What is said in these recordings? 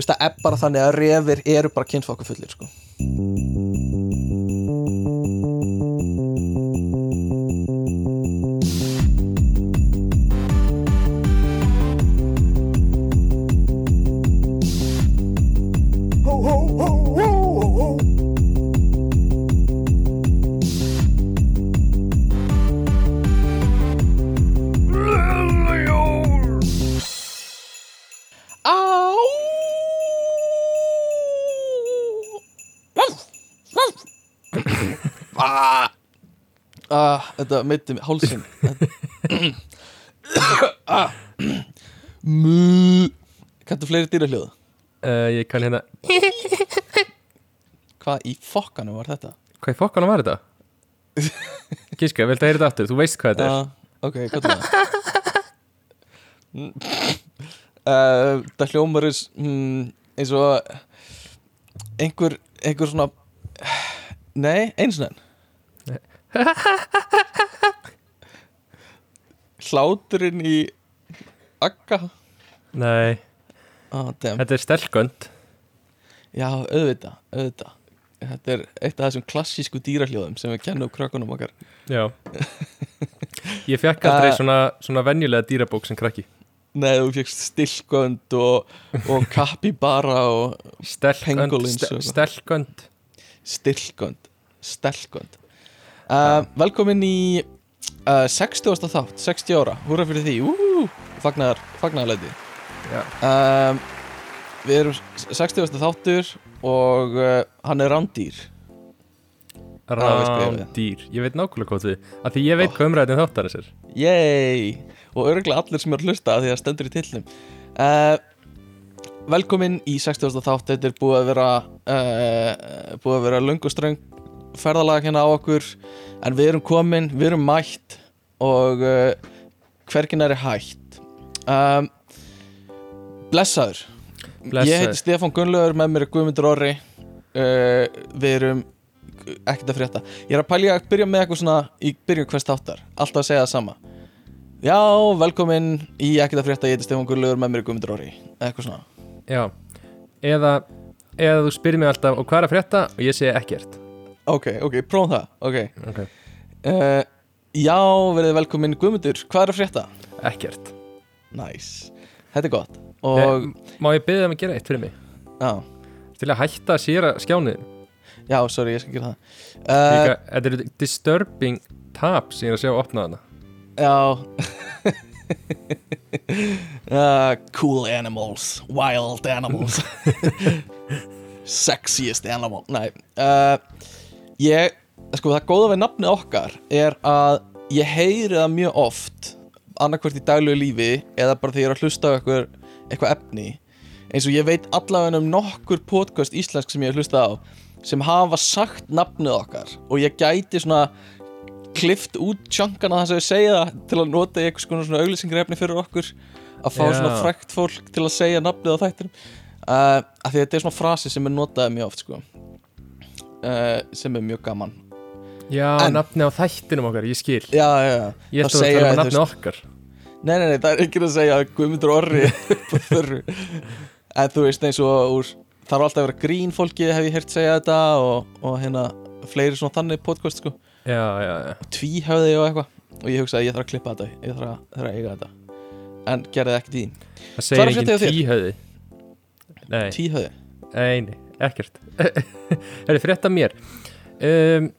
þú veist það er bara þannig að refir eru bara kynfokku fullir sko Þetta meiti mig hálsinn ah. Kanntu fleiri dýrahljóð? uh, Ég kann hérna Hvað í fokkanum var þetta? Hvað í fokkanum var þetta? Gíska, viltu að heyra þetta aftur? Þú veist hvað þetta er Já, ok, hvað er það? uh, Það hljómar eins, mm, eins og einhver, einhver svona Nei, eins og enn Hláturinn í Agga. Nei, ah, þetta er stelgönd Já, auðvitað, auðvitað. Þetta er eitt af þessum klassísku dýrahljóðum sem við kennum krökkunum okkar. Já. Ég fekk aldrei svona, svona venjulega dýrabók sem krakki. Nei, þú fjöxt stilkönd og, og kapibara og Stelgönd, stelgönd stilkönd Stelkönd uh, Velkomin í uh, 60. þátt, 60 ára Húra fyrir því, úú, fagnar, fagnarleiti Já. um, Við erum 60. þáttur og uh, hann er rándýr er. Rándýr Ég veit nákvæmlega hvað þið Af því ég veit Oh. hvað umræðin þáttar þessir Og örgulega allir sem eru að hlusta því að stendur í tillnum uh, Velkomin í 60. þátt Þetta er búið að vera uh, búið að vera löng og ströng ferðalag hérna á okkur en við erum komin, við erum mætt og uh, hvergin er hætt. Um, Blessaður. Blessaður. Ég heiti Stefán Gunnlaugur, með mér er Guðmundur Orri. Uh, Við erum ekkert að frétta. Ég er að pælja að byrja með eitthvað svona í byrjun hvers þáttar. Alltaf að segja það sama. Já, velkomin í ekkert að frétta. Ég heiti Stefán Gunnlaugur, með mér er Guðmundur Orri. Eitthvað svona. Já. Eða, eða þú spyrir mig alltaf Og hvað er að frétta? Og ég segi ekkert Ok, ok, prófum það Ok. Ok. Uh, Já, verið velkomin Guðmundur Hvað er að frétta? Ekkert. Nice. Þetta er gott. Og, Má ég byrja um að gera eitt fyrir mig? já, Til að hætta að séra skjániðin já, sorry, ég skal gera það. Uh, Þetta eru disturbing tab sem ég er að sjá að opna þarna. Já. Uh, Cool animals Wild animals. Sexiest animal. Nei uh, Ég, sko það góða við nafni okkar er að ég heyri það mjög oft annarkvort í daglegu lífi eða bara þegar ég er að hlusta á eitthvað, eitthvað efni. Eins og ég veit allavega um nokkur podcast íslensk sem ég hef hlustað á sem hafa sagt nafnið okkar og ég gæti svona klift út tjankana þess að við segja það til að nota í eitthvað svona, auglýsingrefni fyrir okkur að fá Já. svona frækt fólk til að segja nafnið á þættinum. Uh, af því að þetta er svona frasi sem er notað mjög oft sko uh, sem er mjög gaman. Já, En- nafni á þættinum okkar, ég skil. Já, já, já. Ég ætla að tala um nafni okkar. Nei, nei, nei, það er ekki að segja Guðmundur Orri En þú veist eins og úr þarf alltaf að vera grín fólki hef ég heyrt segja þetta og, og hérna fleiri svona þannig podcast sko. Já, já, já. Tvíhöfði og eitthvað. Og ég hugsaði ég þarf að klippa þetta ég þarf að, þarf að eiga þetta. En gerði það ekkert í. Það segir að frétta hjá engin þér? tíhöði Nei, tvíhöfði? Nei, nei, ekkert. Það er frétta mér. Um,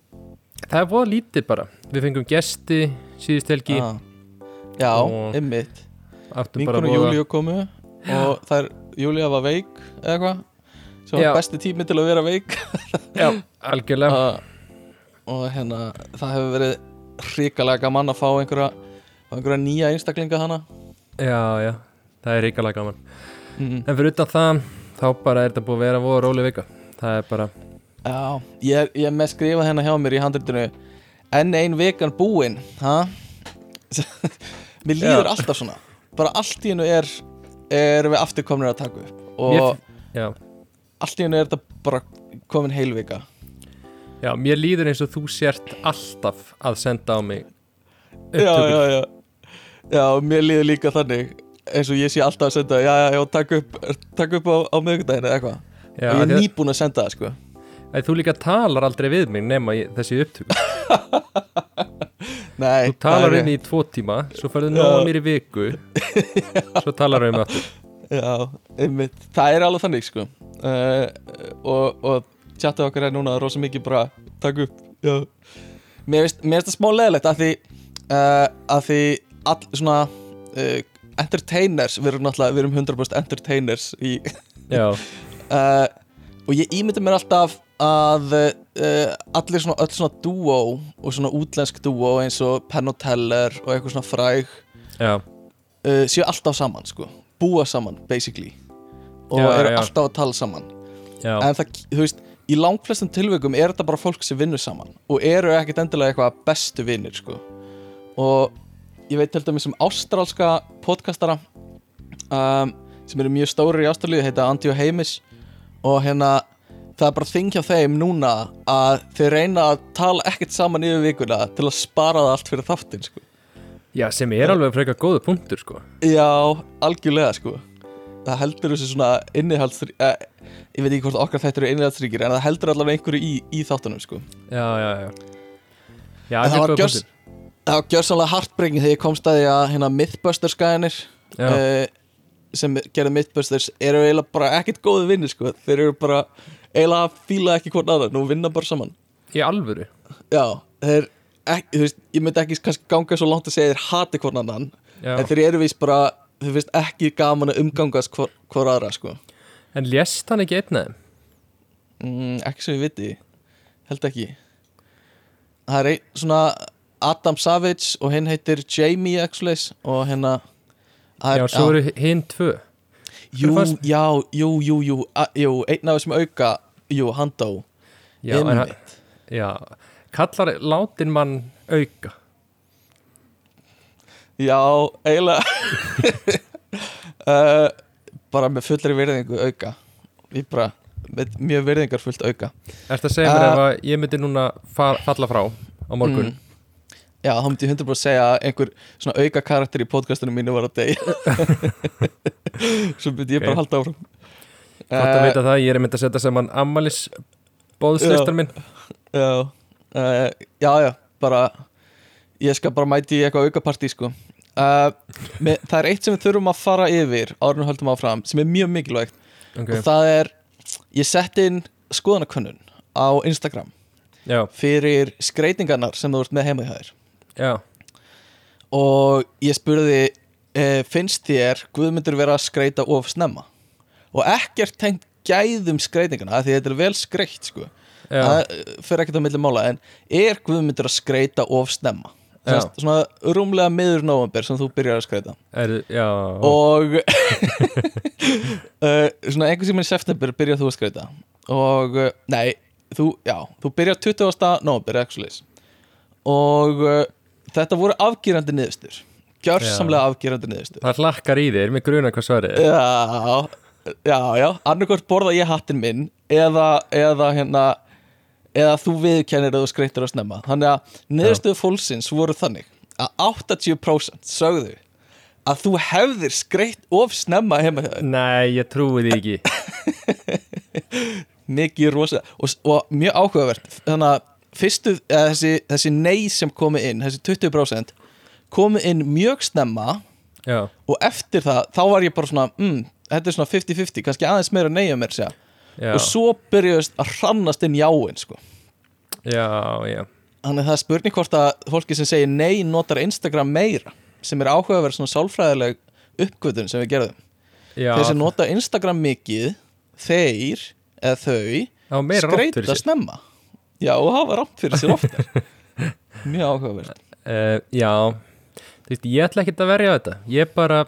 Það er voða lítið bara. Við fengum gesti síðust helgi. Ah. Já, ymmit Vinkonum voða Júlíu komu og það er Júlíu var veik eða eitthvað sem var besti tími til að vera veik. Já, algjörlega. Uh, og hérna það hefur verið hrikalega gaman að fá einhverja, einhverja nýja einstaklinga hana. Já, já, það er ríkalega gaman. Mm. En fyrir utan það, þá bara er þetta búið að vera voða róli vika. Það er bara, Já, ég ég með skrifað hérna hjá mér í handritinu enn ein vegan búin ha? Mér líður Já. alltaf svona. Bara allt í hennu er er við aftur komin að taka upp. Og já, allt í hennu er þetta bara komin heil vika. Já, mér líður eins og þú sért alltaf að senda á mig Já, upptökur. já, já. Já, mér líður líka þannig eins og ég sé alltaf að senda já, já, já, takk upp, takk upp á, á miðvikudaginn eða eitthvað. Og ég er nýbúin að senda það sko. Æ, þú líka talar aldrei við mig nema í þessi upptöku Nei, Þú talar um í tvo tíma Svo færðu náða mér í viku Svo talar um aftur. Já, einmitt, það er alveg þannig sko. Uh, og, og tjattið okkar er núna rosa mikið bara takk upp. Já. Mér finnst mér finnst það smá leðilegt að því uh, að því all svona uh, entertainers, við erum náttúrulega við erum 100% entertainers í, uh, og ég ímyndi mér alltaf að uh, allir svona, öll svona duo og svona útlensk duo eins og Penn og Teller og eitthvað svona fræg uh, séu alltaf saman sko. Búa saman basically. Og Já, eru já. alltaf að tala saman. Já. En það, þú veist, í langflestum tilveikum er þetta bara fólk sem vinnur saman og eru ekkit endilega eitthvað bestu vinnir sko. Og ég veit til dæmis um ástrálska podcastara um, sem eru mjög stórir í Ástralíu heita Andi og Heimis. Og hérna það er bara þing hjá þeim núna að þeir reyna að tala ekkert saman yfir vikuna til að spara það allt fyrir þáttin sko. Já, sem er alveg frekar góðu punktur sko. Já, algjörlega sko. Það heldur þessu svona innihaldsrí eh, Ég veit ekki hvort okkar þetta eru innihaldsríkir En það heldur allavega einhverju í, í þáttunum sko. Já, já, já. Já, var góður gjörs punktur. Það var gjörsamlega hartbreyking þegar ég komst að því að hérna Mythbusters gæðinir uh, sem gerðu Mythbusters eru eiginlega bara ekkert góði vinnir sko. Þeir eru bara eiginlega að fíla ekki hvort aðra Nú vinna bara saman. Í alvöru? Já, þeir ekki, þú veist, ég myndi ekki kannski ganga svo langt að segja þeir hati hvort annan Já. En þeir eru vist bara, þeir finnst ekki gaman að umgangast hvor, hvor aðra sko. En lést hann ekki einn aðeim? mm, Ekki sem ég viti. Held ekki. Það er einn svona Adam Savage og hinn heitir Jamie Exlace og hérna Já, er- svo eru hinn tvö. Jú, já, jú, jú, jú, a, jú Einn af þessum auka, jú, Handó Já, en hann, já Kallar látin mann auka? Já, eiginlega uh, Bara með fullri virðingu auka. Ég bara, með mjög virðingar fullt auka. Ertu að segja mér Uh, ef að ég myndi núna fa falla frá á morgun? Mm. Já, þá myndi ég 100% segja að einhver svona auka karakter í podcastinu mínu var að deyja Svo myndi ég bara halda áfram. Gott að veita það, ég er myndi að setja saman ammalis bóðslistar minn. Já, uh, já, já, bara Ég skal bara mæti í eitthvað aukapartí sko. Uh, með, Það er eitt sem við þurfum að fara yfir árunum höldum áfram sem er mjög mikilvægt. Okay. og það er, ég sett inn skoðanakönnun á Instagram Já, fyrir skreitingarnar sem þú ert með heima í þær já, og ég spurði e, finnst þér Guðmundur vera að skreita of snemma? Og ekkert tengt gæðum skreitingana því þetta er vel skreitt sko. Það eh, fer ekkert á milli mála en er Guðmundur að skreita of snemma. Sest, svona rúmlega miður november sem þú byrjar að skreita er, já. Og uh, svona einhvers sem í september byrjar þú að skreita og nei, þú, já, þú byrjar 20. november og þetta voru afgerandi niðurstur gjörsamlega afgerandi niðurstur Það hlakkar í þér, mér gruna hvað svarið er. Já, já, já annarkvort borða ég hattin minn eða, eða hérna eða þú viðkennir að þú skreitir að snemma. Þannig að niðurstöðu fólksins voru þannig að 80% sögðu að þú hefðir skreitt of snemma heima þér. Nei, ég trúi því ekki. Mikið rosa og, og mjög áhugavert. Þannig að fyrstu, eða, þessi, þessi nei sem komi inn, þessi 20% komi inn mjög snemma Já, og eftir það, þá var ég bara svona mm, þetta er svona 50-50, kannski aðeins meira nei að mér segja. Og svo byrjuðist að hrannast inn jáin sko. já, já. Þannig að það er spurning hvort að fólki sem segir nei notar Instagram meira sem er áhugaverð svona sálfræðileg uppgötun sem við gerðum. Já, þeir sem nota Instagram mikið þeir eða þau skreita snemma já og hafa rátt fyrir sér oftar. Mjög áhugaverð uh, Já, þú veist, ég ætla ekki að verja þetta. Ég bara,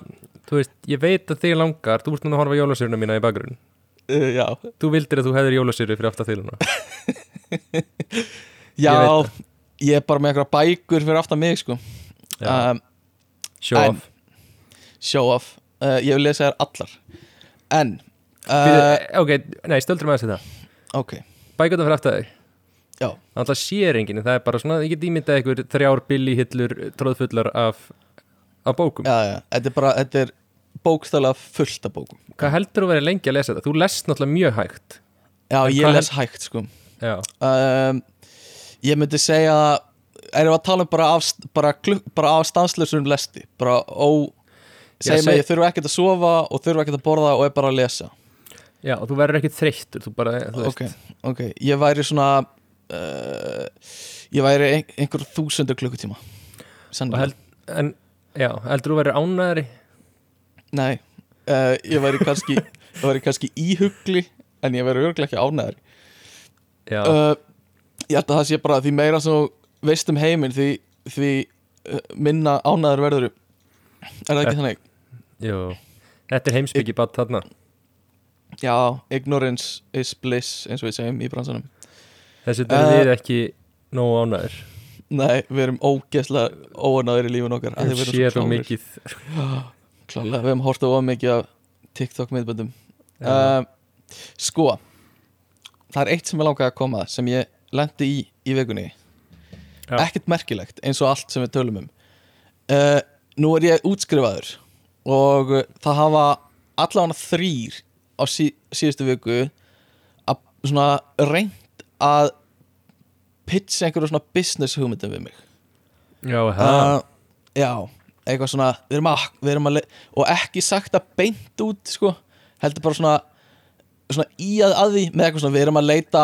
þú veist, ég veit að þig langar Þú ert núna að horfa jólasýruna mína í bakgrunn. Uh, já, Þú vildir að þú hefðir jólasýru fyrir aftan þiluna já veit ég er bara með eitthvað bækur fyrir aftan mig sko. Um, Show off. Show off. Uh, ég vil lesa þær allar. En uh, Ok, nei, stöldur með þessi það. Ok, Bækjönda fyrir aftan þig. Það alltaf sér enginn, það er bara svona, ég get ímyndað ykkur þrjár billi hillur tróðfullar af, af bókum. já, já, þetta er bara þetta er, bókstælega fullt af bókum. Hvað heldur þú verið lengi að lesa þetta? Þú lest náttúrulega mjög hægt. Já, En ég les hægt sko. Já, um, Ég myndi segja erum við að tala um bara af, bara, bara af stanslösum lesti? Bara ó segjum að ég þurfa ekkert að sofa og þurfa ekkert að borða og er bara að lesa. Já og þú verður ekkit þreyttur Þú bara, þú veist. Ok, ok, ég væri svona uh, ég væri ein, einhver þúsundur klukkutíma. Held, En, já, heldur þú verður ánæðari nei uh, ég væri kannski kannski íhugli en ég væri örglega ekki ánæður Já, uh, ég held að það sé bara því meira sem veist um heiminn því, því minna ánæður verður er það ekki Eh. þannig? jú. Þetta er heimsbyggi bara þarna. Já, ignorance is bliss eins og við segjum í bransanum Þessi þetta Eh. er ekki nógu ánæður Nei, við erum ógeðslega óanæður í lífun okkar við séð svo mikið. Klálega, við hefum hort á mikið af TikTok miðböndum uh, Sko Það er eitt sem ég langaði að koma sem ég lendi í í vikunni. Já. Ekkert merkilegt eins og allt sem við tölum um. Uh, Nú er ég útskrifaður og uh, það hafa allavega þrýr á sí, síðustu viku að svona reynd að pitcha einhverju svona business hugmyndum við mig. Já, það uh, Já, eitthvað svona við erum að, við erum að og ekki sagt að beint út sko, heldur bara svona svona í að, að því með eitthvað svona við erum að leita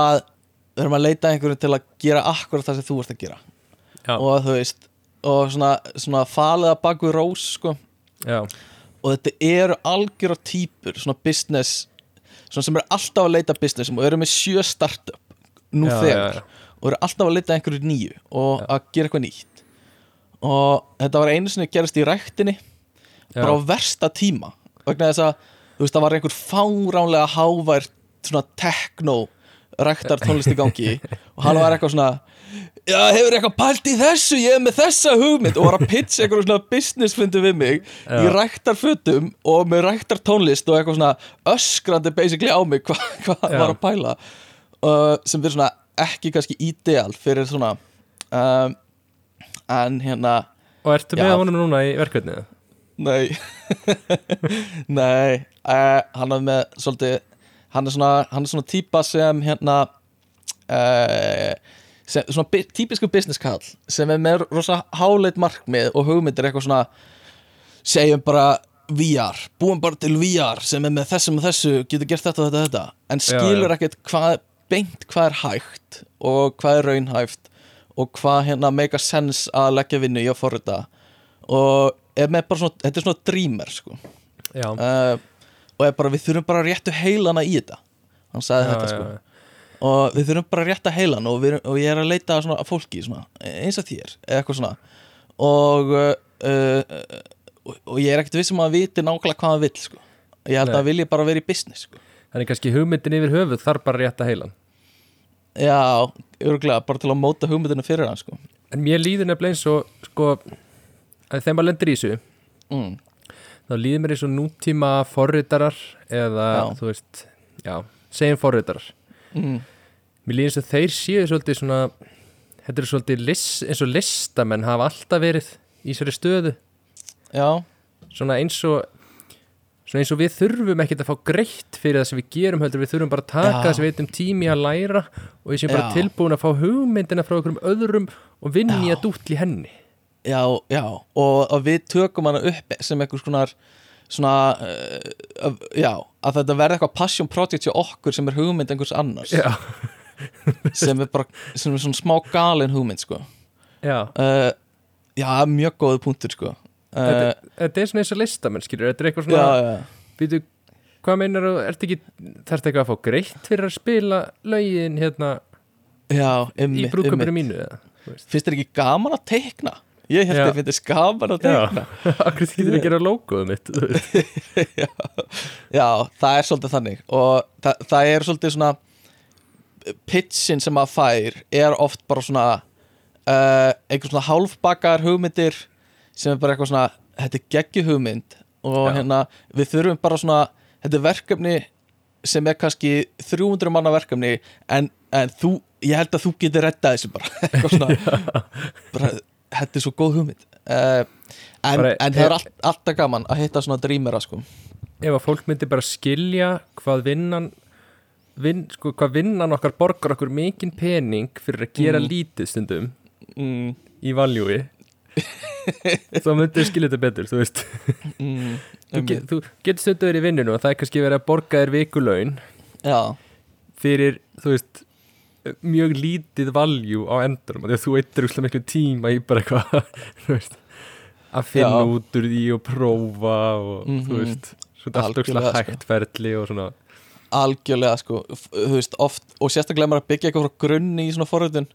við erum að leita að einhverjum til að gera akkurat það sem þú ert að gera. Já, og þú veist og svona, svona falið að baku rós sko. Já, og þetta eru algjöra típur svona business svona sem eru alltaf að leita að businessum og eru með sjö startup nú já, þegar já, og eru alltaf að leita að einhverju nýju og að gera eitthvað nýtt. Og þetta var einu sinni gerast í ræktinni bara á versta tíma vegna þess að þú veist það var einhver fáránlega hávært svona techno ræktar tónlist í gangi og hann var eitthvað svona já hefur eitthvað pælt í þessu? Ég er með þessa hugmynd. Og var að pitcha eitthvað svona business fundu við mig í Já. ræktarfötum og með ræktar tónlist og eitthvað svona öskrandi basically á mig hvað hva var að pæla uh, sem verður svona ekki kannski ideal fyrir svona um, en hérna Og ertu Já. með honum núna í verkefnið? Nei Nei uh, Hann er með svolítið Hann er svona, hann er svona típa sem hérna uh, sem, Svona típisku business kall sem er með rosa háleit markmið og hugmyndir eitthvað svona segjum bara VR, búum bara til VR sem er með þessum og þessu, getur gert þetta og þetta, þetta en Já, skilur já. ekkert hvað beint hvað er hægt og hvað er raunhæft og hvað hérna make a sense að leggja vinnu í að forrita. Og er með bara svona, þetta er svona dreamer sko. Já, uh, og er bara, við þurfum bara réttu heilana í þetta. Hann sagði þetta sko. og við þurfum bara rétta heilan og, við, og ég er að leita að svona að fólki svona, eins og þér, eða eitthvað svona. Og uh, uh, og, ég er ekkert vissum að viti nákvæmlega hvað hann vill sko. ég held Nei. að hann vilji bara vera í business sko. Þannig kannski hugmyndin yfir höfuð þarf bara rétt að heilan já, örgulega bara til að móta hugmyndinu fyrir hann sko. En mér líður nefnilega eins og sko, að þegar maður lendir í þessu mm. þá líður mér eins og nútíma forritarar eða, Já. þú veist, já, segjum forritarar Mm. Mér líður eins og þeir séu svolítið svona þetta er svolítið list, eins og listamenn hafa alltaf verið í sér stöðu já, svona eins og svona eins og við þurfum ekkert að fá greitt fyrir það sem við gerum heldur. Við þurfum bara að taka það sem við veitum tími að læra og við séum bara tilbúin að fá hugmyndina frá einhverjum öðrum og vinni Já. að dútli henni. Já, já. Og að við tökum hana upp sem einhvers konar svona uh, já, að þetta verði eitthvað passion project hjá okkur sem er hugmynd einhvers annars. Já, sem er bara, sem er svona smá galin hugmynd sko. Já. Uh, já, mjög góð punktur sko uh, þetta, þetta er svona eins og listamenn skilur, þetta er eitthvað já, svona já, býtu, hvað meinar þú, ertu ekki þarftu eitthvað að fá greitt fyrir að spila lögin hérna já, í brúköpuru einmitt. mínu finnst þér ekki gaman að teikna? ég held Já. að finnst þér gaman að teikna. Akkur þýttir að gera logoðu mitt já, já, það er svolítið þannig. Og það, það er svolítið svona pitchin sem maður fær er oft bara svona uh, einhver svona hálfbakar hugmyndir sem er bara eitthvað svona þetta er geggi hugmynd og Já. hérna við þurfum bara svona þetta er verkefni sem er kannski 300 manna verkefni en, en þú, ég held að þú getur rettað þessu bara. Eitthvað svona bara, þetta er svo góð hugmynd. Uh, en, Bara- en það er all, alltaf gaman að hitta svona drýmera sko. Ef að fólk myndi bara skilja hvað vinnan vin, sko, hvað vinnan okkar borgar okkur mikinn pening fyrir að gera Mhm. lítið stundum mm, í valjúi þá myndi skilja þetta betur þú veist mm, þú, get, þú getur stundum verið í vinninu og það er kannski verið að borga þér vikulaun já, fyrir, þú veist mjög lítið valjú á endurum af því að þú eittir úrslega miklu tíma í bara eitthvað að finna Já. út úr því og prófa og þú Mhm. veist svona allt úrslega sko. hægt ferli og svona algjörlega sko þú veist, oft, og sérstaklega maður að byggja eitthvað frá grunni í svona forröðun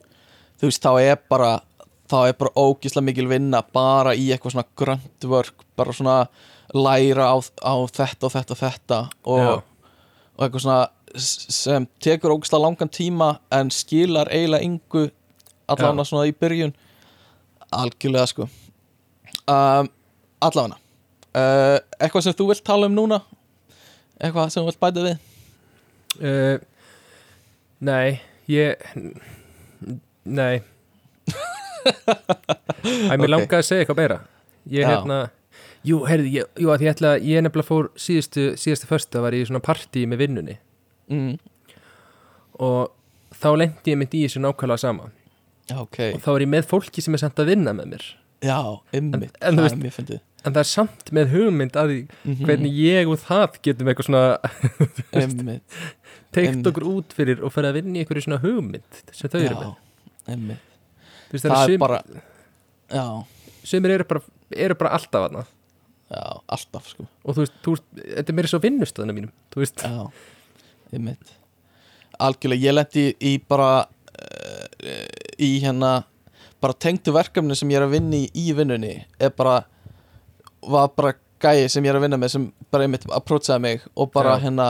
þú veist, þá er bara þá er bara ógislega mikil vinna bara í eitthvað svona gröndvörk bara svona læra á, á þetta og þetta og þetta og, og eitthvað svona sem tekur ógislega langan tíma en skilar eiginlega yngu allavega svona í byrjun. Algjörlega sko. Um, allavega uh, eitthvað sem þú vilt tala um núna? Eitthvað sem þú vilt bæta við? Uh, nei, ég Nei Æ, mér Ok. langaði að segja eitthvað meira. Ég Já. hérna Jú, heyrðu, ég, jú, að ég ætla Ég nefnilega fór síðustu, síðustu föstu var ég í svona partí með vinnunni. Mm. og þá lendi ég mynd í þessu nákvæmlega sama. Já, ok. Og þá er ég með fólki sem er samt að vinna með mér. Já, þú það er mjög fyndið. en það er samt með hugmynd að því Mhm. hvernig ég og það getum eitthvað svona teikt okkur út fyrir og fyrir að vinna í einhverju svona hugmynd sem þau eru með. Þú veist, Það það er sum, bara Já, sumir eru bara, eru bara alltaf aðna já, alltaf sko. Og þú veist, þú veist, þetta er mér svo vinnustöðuna mínum þú veist, Já, ymmit Algjörlega, ég lendi í, bara uh, í hérna bara tengdu verkefni sem ég er að vinna í í vinnunni er bara var bara gæi sem ég er að vinna með sem bara einmitt approachaði mig og bara Já. hérna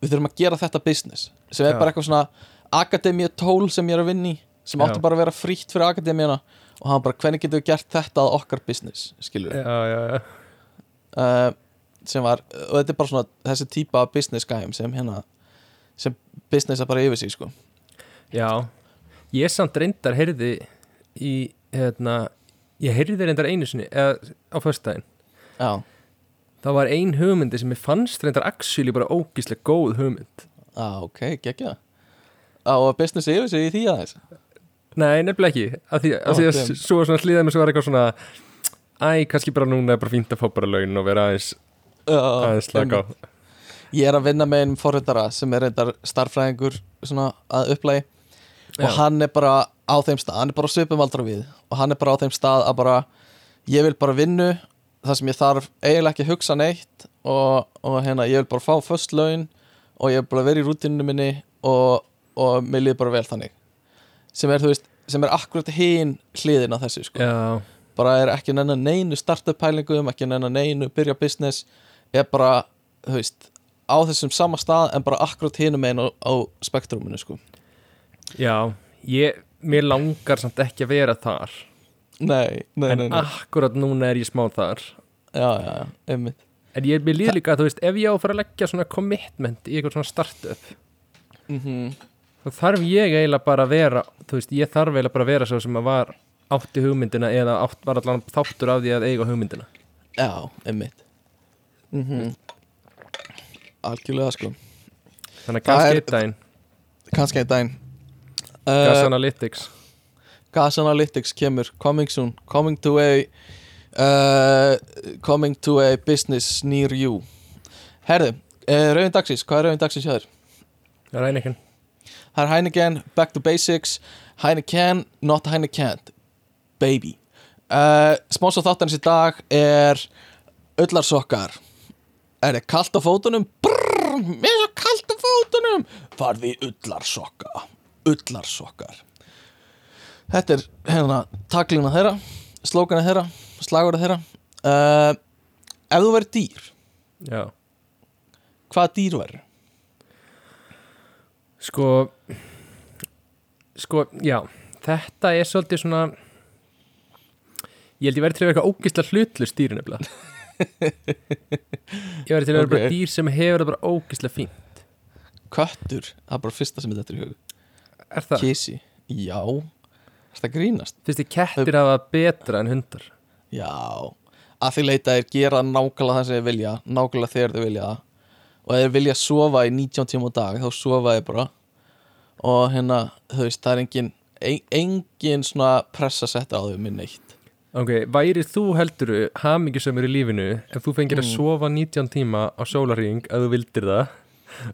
við þurfum að gera þetta business sem er Já. bara eitthvað svona akademíu tól sem ég er að vinna í sem átti bara að vera frítt fyrir akademíuna og hann bara, hvernig getum við gert þetta að okkar business, skilur við já, já, já. Uh, sem var, og þetta er bara svona þessi típa af business gæjum sem hérna sem businessa bara yfir sig sko. Já, ég samt reyndar heyrði í, hérna ég heyrði reyndar einu sinni eða á föstudaginn, já, það var ein hugmyndi sem ég fannst reyndar actually bara ógíslega góð hugmynd. Já, ok, geggja á business yfir sig í því aðeins Nei, nefnilega ekki, af því, af því að svo svona hlýðað mér svo var eitthvað svona Æ, kannski bara núna er bara fínt að fá bara laun og vera aðeins, aðeins slaka á. ég er að vinna með einum forritara sem er reyndar starffræðingur svona að upplægi og Já. hann er bara á þeim stað, hann er bara svipum aldra við og hann er bara á þeim stað að bara ég vil bara vinnu það sem ég þarf eiginlega ekki að hugsa neitt og, og hérna, ég vil bara fá föst laun og ég vil bara vera í rútinu minni og, og mér líður bara vel þannig. Sem er, þú veist, sem er akkurat hinn hliðin á þessu, sko. Bara er ekki nennan neinu startup pælingum ekki nennan neinu byrja business er bara, þú veist á þessum sama stað en bara akkurat hinum einn á, á spektruminu sko. Já, ég, mér langar samt ekki að vera þar. Nei, nei, En nei, nei. akkurat núna er ég smá þar. Já, já, einmitt. En ég mér líður líka að þú veist, ef ég á að fara að leggja svona commitment í eitthvað svona startup mm þá þarf ég eiginlega bara að vera þú veist, ég þarf eiginlega bara að vera svo sem að var átti hugmyndina eða átt, var allan þáttur af því að eiga hugmyndina. Já, einmitt. Mm algjörlega sko. Þannig kannski eitt daginn. Kannski einn daginn. Gas uh, Analytics. Gas Analytics kemur. Coming soon. Coming to a uh, coming to a business near you. Herðu, uh, rauðin dagsins. Hvað er rauðin dagsins hjá þér? Einhvern Það er Heineken, Back to Basics. Heineken, not Heineken. Baby. Uh, Smása þáttanins í dag er Ullarsokkar Er þið kalt á fótunum? Brrr, mér er svo kalt á fótunum? Farði í ullarsokka Ullarsokkar Þetta er hérna taklina þeirra Slókana þeirra, slagurða þeirra. Uh, Ef þú verður dýr Já, Hvaða dýr verður? Sko sko, já þetta er svolítið svona ég held ég verið til að vera eitthvað ógislega hlutlust dýr nefnilega. Ég verið til að vera bara Ok. dýr sem hefur það bara ógislega fínt. Köttur, það er bara fyrsta sem þetta er í hug. Er það? Kísi, já. Þetta grínast? Finnst þið kettir hafa betra en hundar? Já, að því leita er gera nákvæmlega það sem þeir vilja nákvæmlega þegar þeir vilja. það og ef þeir vilja sofa í 19 tíma á dag þá sofa þeir bara. Og hérna, þú veist, það er engin ein, engin svona pressa setta á þau minn eitt Ok, væri þú helduru hamingjusömmur í lífinu ef þú fengir að Mm. sofa 19 tíma á sólarring að þú vildir það?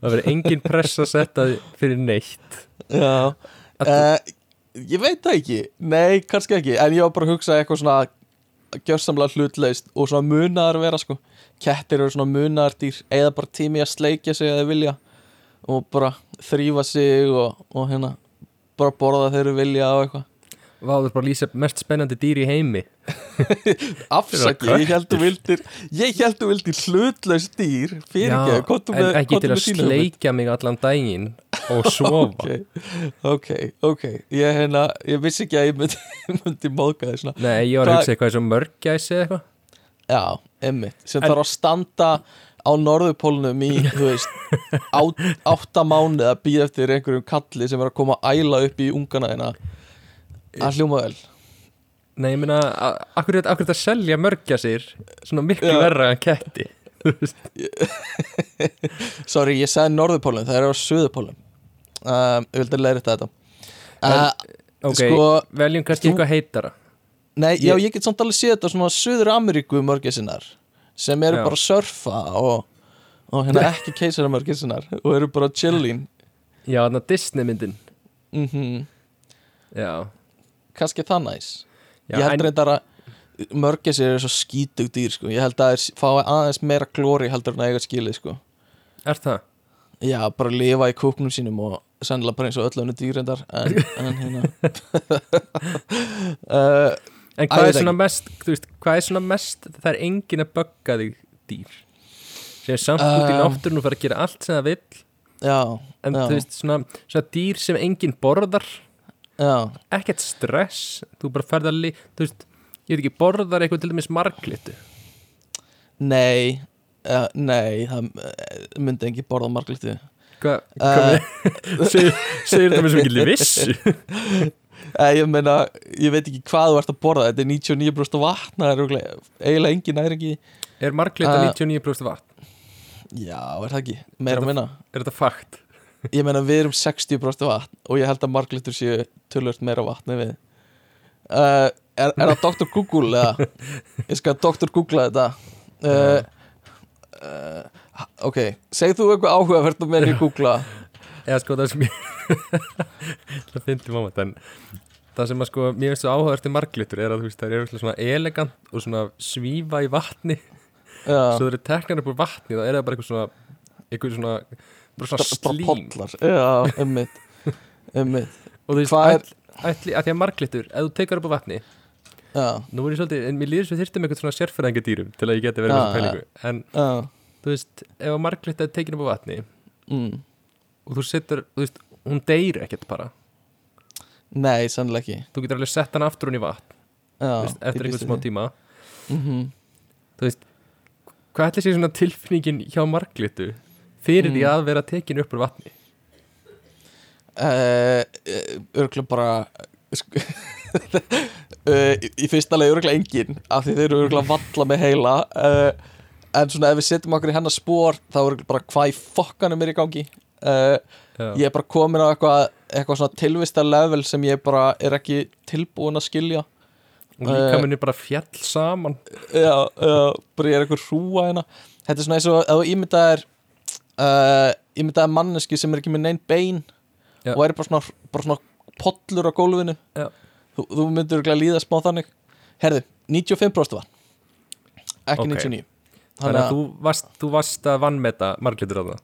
Það verður engin pressa að þig fyrir neitt. Já, Að uh, ég veit það ekki. Nei, kannski ekki, en ég var bara að hugsa eitthvað svona gjörsamlega hlutlaust og svona munaðar vera sko Kettir eru svona munaðardýr eða bara tími að sleikja sig þeir vilja og bara þrýfa sig og, og hérna bara borða þeir eru vilja og eitthvað. Váður bara lýsa mest spennandi dýr í heimi. Þeir eru ég held þú vildir ég held þú vildir hlutlaust dýr fyrir ekki, komdu en með ekki til að sleikja mig allan daginn og sofa. Ok, ok, ok. Ég, hérna, ég vissi ekki að ég myndi, myndi móðga þess Nei, ég var að hugsa eitthvað eins og mörgæsi eða eitthvað Já, emmitt, sem En- þarf að standa á norðupólnum í, þú veist át, átta mánuð að býða eftir einhverjum kalli sem er að koma að æla upp í ungana þeina að hljóma vel. Nei, ég meina, a- akkur er þetta að selja mörgæsir svona miklu Já. verra en ketti? Sorry, ég sagði norðupólum, það er á suðupólum um, Ég vildi leiða þetta. En- uh, Ok, Sko, veljum kannski þú- eitthvað heitara Nei, já, Ég- ég get samt alveg séð þetta svona Suður Ameríku mörgæsinnar sem eru Já. bara að surfa og, og hérna ekki keisara mörgæsinnar og eru bara chillin Já, þannig að Disney myndin mm Já, kannski það næs já Ég held en, reyndar að mörgæsir eru svo skítug dýr sko. ég held að þeir fái aðeins meira glóri heldur en að eiga skilið sko. er það? Já, bara lifa í kúknum sínum og sennilega bara eins og öll önnu dýr reyndar en, en hérna uh, En hvað er svona mest, þú veist, hvað er svona mest það er engin að bögga þig dýr? Sem er samt út í Um, náttúrun og fara að gera allt sem það vill. Já, en Já. þú veist, svona, svona dýr sem engin borðar. Já. Ekkert stress, þú bara ferð að li, þú veist, ég veit ekki, borðar eitthvað til dæmis marglitu? Nei, uh, nei það uh, myndi ekki borða marglitu. Hvað, Uh, hvað segir, segir þetta með svo mikil vissu? uh, Ég meina, ég veit ekki hvað þú ert að borða þetta er 99% vatn það er eiginlega engin næringi Er marglita Uh, 99% vatn? Já, er það ekki, meira að minna Er þetta fakt? Ég meina við erum 60% vatn og ég held að marglitur séu tölvört meira vatn en við uh, er, er það Dr. Google eða ég skal Dr. Google þetta uh, uh, Ok, segð þú eitthvað áhugavert um meðan ég googla Eða sko það sem ég Það fyndi mámat en Það sem að sko, mér finnst svo áhugavert í marglitur er að þú veist, það eru svona elegant og svona svífa í vatni. Svo það eru teknar upp úr vatni þá er það bara eitthvað svona eitthvað svona, svona slím. og þú veist, ætli, að því að marglitur ef þú tekur upp úr vatni, já, nú er ég svolítið en mér líður svo þyrstum eitthvað svona sérfæðingadýrum til að ég geti verið með þessu pælingu. En já. þú veist, ef að marglitur tekin upp úr vatni mm. Og þú setur, þú veist, hún deyr ekkert bara. Nei, sannlega ekki. Þú getur alveg sett hann aftur hún í vatn. Já, veist, eftir einhvern smá tíma. Mm -hmm. þú veist, hvað ætli sé svona tilfinningin hjá marglitu fyrir því Mm. að vera tekin upp úr vatni? Uh, Örgulega bara uh, í, fyrsta leið örgulega engin af því þeir eru örgulega valla með heila uh, en svona ef við setjum okkur í hennar spór þá er bara hvað í fokkanum er í gangi uh, ég er bara komin á eitthvað eitthvað svona tilvista level sem ég bara er ekki tilbúin að skilja. Og líka munir bara fjall saman. Já, já, bara ég er eitthvað hrúa hérna. Þetta er svona eins og ef þú ímyndaðir uh, ímyndaðir manneski sem er ekki með neinn bein Já. og er bara svona, bara svona pollur á gólfinu. Þú, þú myndir örugglega líða smá þannig. Herðu, 95% var ekki Ok. 99 þannig að þú varst, þú varst að vannmeta marglitur á það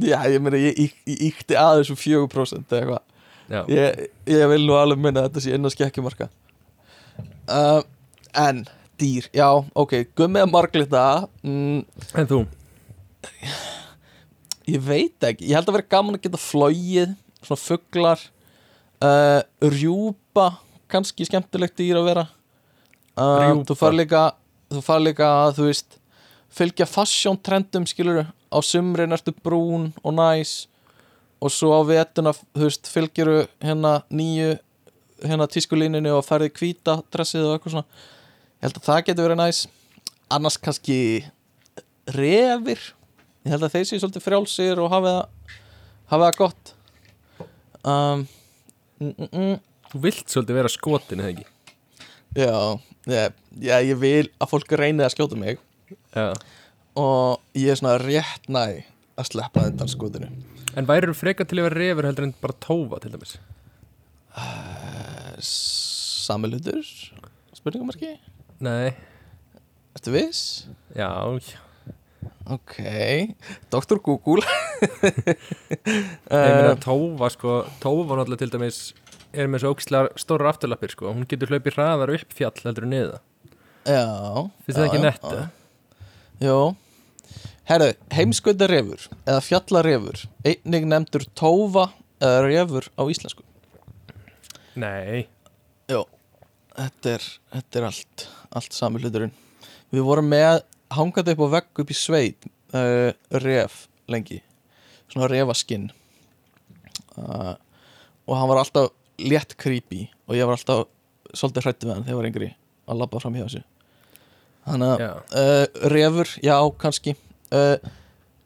já, ég meina, ég, íkti aðeins um 4% eða eitthvað. Ég, ég vil nú alveg minna að þetta sé inn á skekkjumarka. Uh, en dýr, já, ok gummið marglita mm, en þú? Ég veit ekki, ég held að vera gaman að geta flóið Svona fuglar uh, Rjúpa Kannski skemmtilegt dýr að vera. Uh. Þú far líka Þú far líka að þú veist Fylgja fashion trendum skilur Á sumrin ertu brún og næs Og svo á vetuna Þú veist, fylgjiru hérna nýju hérna tískulínunni og ferði hvíta dressið og eitthvað svona. Ég held að það getur verið næs. Annars kannski refir. Ég held að þeir séu svolítið frjálsir og hafi það gott. Um, mm, mm, mm. Þú vilt svolítið vera skotin, eða ekki? já, ég, já, ég vil að fólk reyni að skjóta mig. Já og ég er svona rétt næ að sleppa þetta skotinu En væri freka til að vera refur heldur en bara tófa til dæmis? Samilutur spurningamarki, Nei, ertu viss? já, já Ok, Dr. Google Ég meina uh, tófa sko, tófa náttúrulega til dæmis er með svo ógislega stóra afturlappir sko hún getur hlaupið hraðar upp fjall heldur en niða Já Finnst það ekki já, nett, já. eða? Jó Herðu, heimskautarefur eða fjallarefur einnig nefndur tófa eða refur á íslensku? Nei, Jó, þetta er, þetta er allt allt sami hluturinn. Við vorum með hangandi upp á vegg upp í sveit uh, ref lengi svona refaskinn. Uh, og hann var alltaf létt creepy og ég var alltaf svolítið hrætti við hann þegar ég var yngri að labba fram hjá þessu. Þannig að uh, refur, já, kannski uh,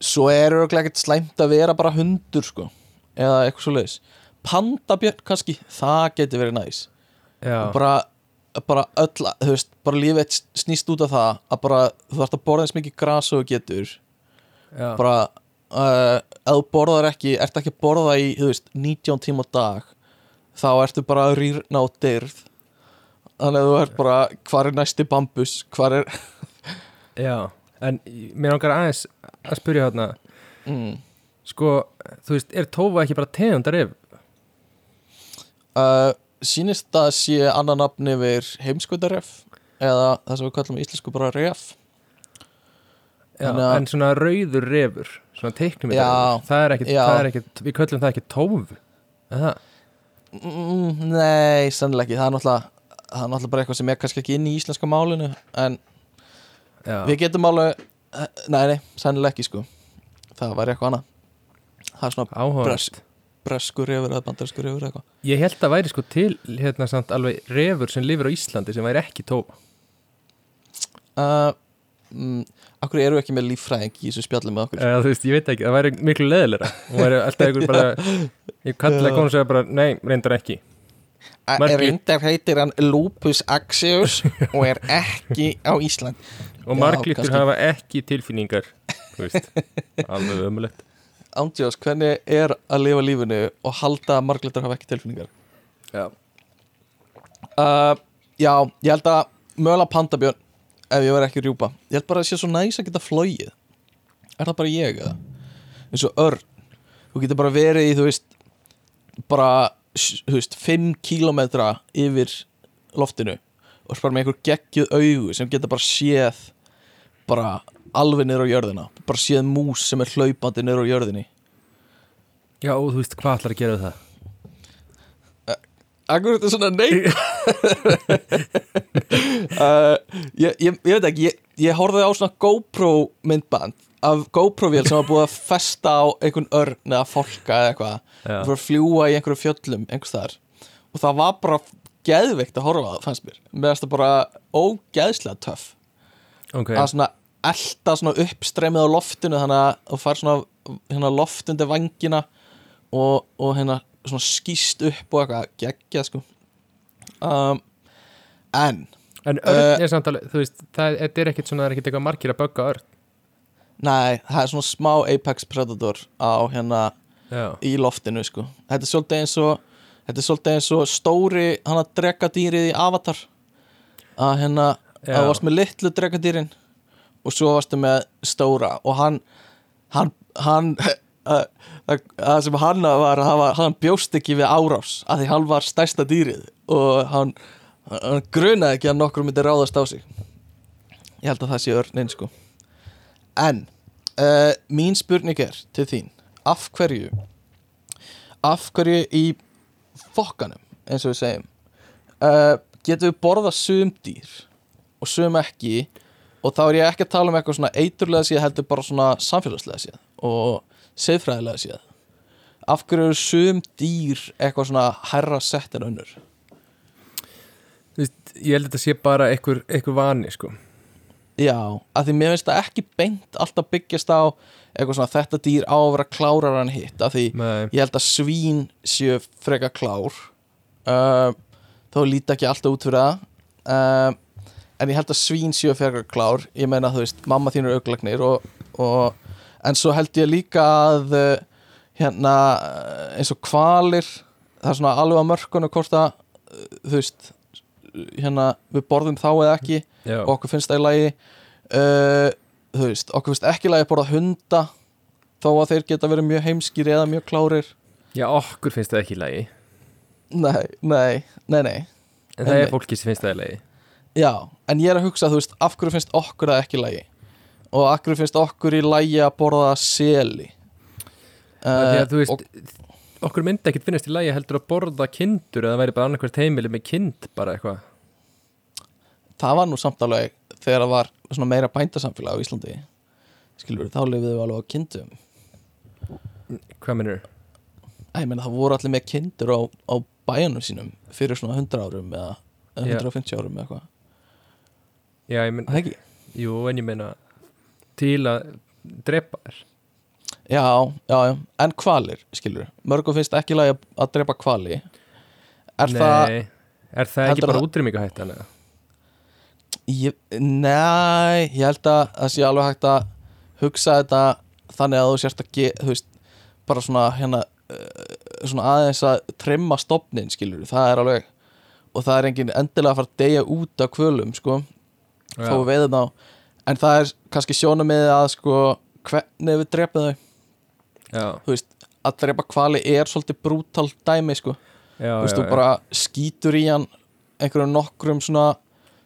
svo er örugglega ekkert slæmt að vera bara hundur sko eða eitthvað svo leiðis pandabjörn kannski, það geti verið næs. Og bara, bara öll, þú veist, bara lífið snýst út af það að bara, þú þarft að borða eins mikið gras og getur. Já, bara, uh, ef þú borðar ekki ert ekki að borða í, þú veist, 19 tíma á dag þá ertu bara að rýrna á dyrð. Þannig að þú ert bara, hvar er næsti bambus? Hvar er já En mér langar aðeins að spyrja hérna mm. Sko, þú veist, er tófa ekki bara tegundar ef? uh, sýnist það sé annar nafn yfir heimskvöldaref eða það sem við kallum í íslensku bara ref Já, að- en svona rauður refur Svona teiknum Já, það er það er ekkit Við köllum það ekki tófu Er það? mm, Nei, sennilega ekki það er náttúrulega það er náttúrulega bara eitthvað sem er kannski ekki inn í íslenska málinu en Já, við getum alveg eh, nei, nei, sennilega ekki sko. Það væri eitthvað annað. Það er svona bresk, breskur yfir eða bandarskur yfir eitthvað. Ég held að væri sko til hérna samt alveg refur sem lifir á Íslandi sem væri ekki tófa uh, mm, Akkur eru ekki með líffræðing í þessu spjalli með okkur? Eða, þú veist, ég veit ekki, það væri miklu leðilega og væri alltaf einhver bara ég kalli að konu segja bara, nei, reyndar ekki. Margir- Rindar heitir hann Lupus Axius og er ekki á Ísland og kannski. hafa ekki tilfinningar alveg ömulegt Ándjós, hvernig er að lifa lífinu og halda að marglitur hafa ekki tilfinningar? Já, Uh, já, ég held að mögulega pandabjörn ef ég verð ekki rjúpa. Ég held bara að það sé svo næs að geta flóið er það bara ég eða? Eins og örn. Þú getur bara verið í þú veist bara þú veist 5 kílómetra yfir loftinu og bara með einhver geggjuð augu sem geta bara séð bara alveg niður á jörðina. Bara séð mús sem er hlaupandi niður á jörðinni. Já og þú veist, hvað ætlar að gera við það? Akkur þetta er svona nei uh, ég, ég, ég veit ekki Ég, ég horfði á svona GoPro myndband Af GoPro-vél sem var búið að festa á einhvern örn eða fólka eða eitthvað. Og fyrir að fljúa í einhverju fjöllum einhvers þar og það var bara geðveikt að horfa á það fannst mér. Finnst það bara ógeðslega töff Ok, að svona elta svona uppstreymið á loftinu þannig að þú fær svona hérna loftundi vangina og, og hérna svona skýst upp og eitthvað. Geggja sko. Um, en en örn uh, er samt alveg, þú veist, það þetta er ekkit svona, það er ekkit eitthvað margir að bögga örn. Nei, það er svona smá Apex Predator á hérna Já, í loftinu sko. Þetta er svolítið eins og þetta er svolítið eins og stóri hann að drekadýrið í Avatar. Að hérna Já. að þú varst með litlu drekadýrin og svo varstu með stóra og hann hann, hann að, að, að sem hann var, var hann bjóst ekki við árás að því hann var stærsta dýrið og hann, hann grunaði ekki að nokkur myndi ráðast á sig. Ég held að það sé örnin sko. En uh, mín spurning er til þín. Af hverju af hverju í fokkanum eins og við segjum uh, getum við borða sum dýr og sum ekki og þá er ég ekki að tala um eitthvað svona eiturlega séð heldur bara svona samfélagslega séð og seðfræðilega séð. Af hverju eru sum dýr eitthvað svona herra sett en önnur? Ég held að þetta sé bara einhver, einhver vani sko. Já, að því mér finnst það ekki beint alltaf byggjast á eitthvað svona þetta dýr á að vera klárar en hitt að því Nei, ég held að svín séu freka klár. Uh, þó líti ekki alltaf út fyrir það. Uh, en ég held að svín séu freka klár. Ég meina þú veist, mamma þín er auglagnir og, og, en svo held ég líka að uh, hérna uh, eins og kvalir það er svona alveg á mörkunum hvort að uh, þú veist hérna við borðum þá eða ekki já, og okkur finnst það í lagi. Uh, þú veist, okkur finnst ekki í lagi að borða hunda þó að þeir geta verið mjög heimskir eða mjög klárir. Já, okkur finnst það ekki í lagi. Nei, nei, nei, nei. En það er fólki sem finnst það í lagi já, en ég er að hugsa, þú veist, af hverju finnst okkur það ekki í lagi? Og af hverju finnst okkur í lagi að borða seli? Uh, Því að þú og, veist, okkur myndi ekkit finnast í lagi heldur að borða kindur eða væri bara annarkvært heimili með kind bara eitthvað. Það var nú samt alveg þegar það var svona meira bændasamfélag á Íslandi skilur, þá lifið við alveg á kindum. Hvað minnur? Æ, ég meina, það voru allir með kindur á, á bæjanum sínum fyrir svona 100 árum eða eða Já. 150 árum eða eitthvað Já, ég Það ekki? jú, en ég meina til að drepa þér Já, já, já, en kvalir, skilur Mörgum finnst ekki lagi að, drepa kvali Er Nei, það er það ekki bara það- útrýmingahættan eða? ég, Nei, ég held að það sé alveg hægt að hugsa þetta þannig að þú sérst að ge, þú veist, bara svona hérna uh, svona aðeins að trimma stopnin, skilur, það er alveg og það er engin endilega að fara að deyja út af kvölum, sko, þó við veiðum þá. En það er kannski sjónum með að sko, hvernig við drepum þau. Já, þú veist, að drepa kvali er svolítið brútal dæmi, sko. Já, þú veist, þú bara skýtur í hann einhverjum nokkrum svona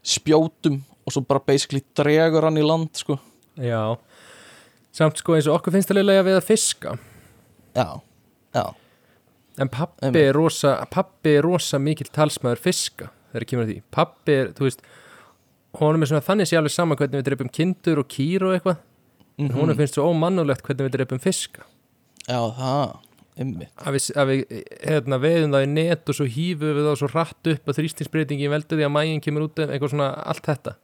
spjótum og svo bara basically dregur hann í land, sko. Já. Samt sko eins og okkur finnst það leiðlega við að fiska. Já, já, En pappi er rosa pappi er rosa mikill talsmaður fiska þegar kemur að því. Pappi er, þú veist honum er svona þannig sé alveg sama hvernig við dreipum kindur og kýr og eitthvað. Mm en honum finnst svo ómannulegt hvernig við dreipum fiska já, það einmitt, að við, að við hérna, veiðum það í net og svo hýfum við það svo rætt upp og þrýstinsbreytingi veldur því að mægin kemur út um eitthvað svona allt þetta.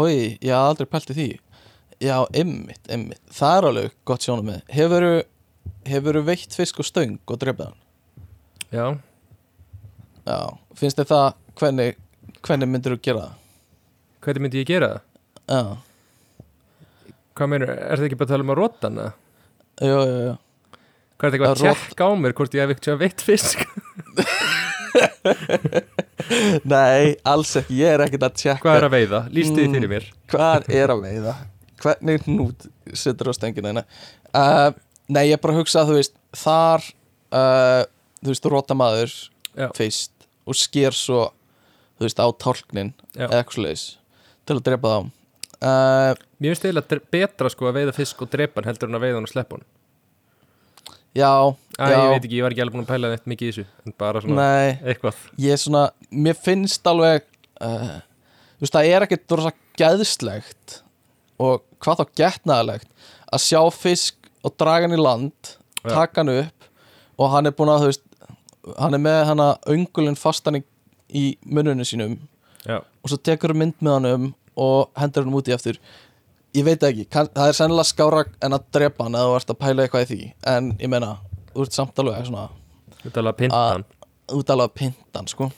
Oi, ég haf aldrei pælt í því. Já, einmitt, einmitt. Það er alveg gott sjónum með. Hefur hefur veitt fisk og stöng og drefið hann? Já, já, finnst þið það hvernig, hvernig myndir þú gera það hvernig myndi ég gera það? já, Hvað meinur, er það ekki bara að tala um að rota hana? já, já, já Hvað er það eitthvað að tjekka á mér hvort ég hef ekki veitt fisk? nei, alls ekki, ég er ekkert að tjekka Hvað er að veiða? Lýstu því Mm. fyrir mér hvað er að veiða hvernig hnút setur á stengina hérna uh, nei ég er bara að hugsa að þú veist þar uh, þú veist rótamaður Já. fyrst og sker svo þú veist á tálknin eða eitthvað til að drepa þá. Uh, Mér finnst eiginlega betra sko að veiða fisk og drepa hann heldur en að veiða hann og sleppa hann já, Æ, já. ég veit ekki, ég var ekki alveg búin að pæla þetta mikið í þessu en bara svona nei. eitthvað. Ég er svona, mér finnst alveg uh, þú veist, það er ekkert rosa gæðslegt og hvað þá getnaðalegt að sjá fisk og draga hann í land Já. taka hann upp og hann er búin að, þú veist hann er með hann að öngulinn fastan í, í mununum sínum Já, og svo tekur hann mynd með hann um og hendur hann úti aftur. Ég veit ekki, kann, það er sennilega skára en að drepa hann eða þú ert að pæla eitthvað í því. En ég meina, þú ert samt alveg svona þetta er alveg að pinta Að- hann. út alveg að pinta hann, sko.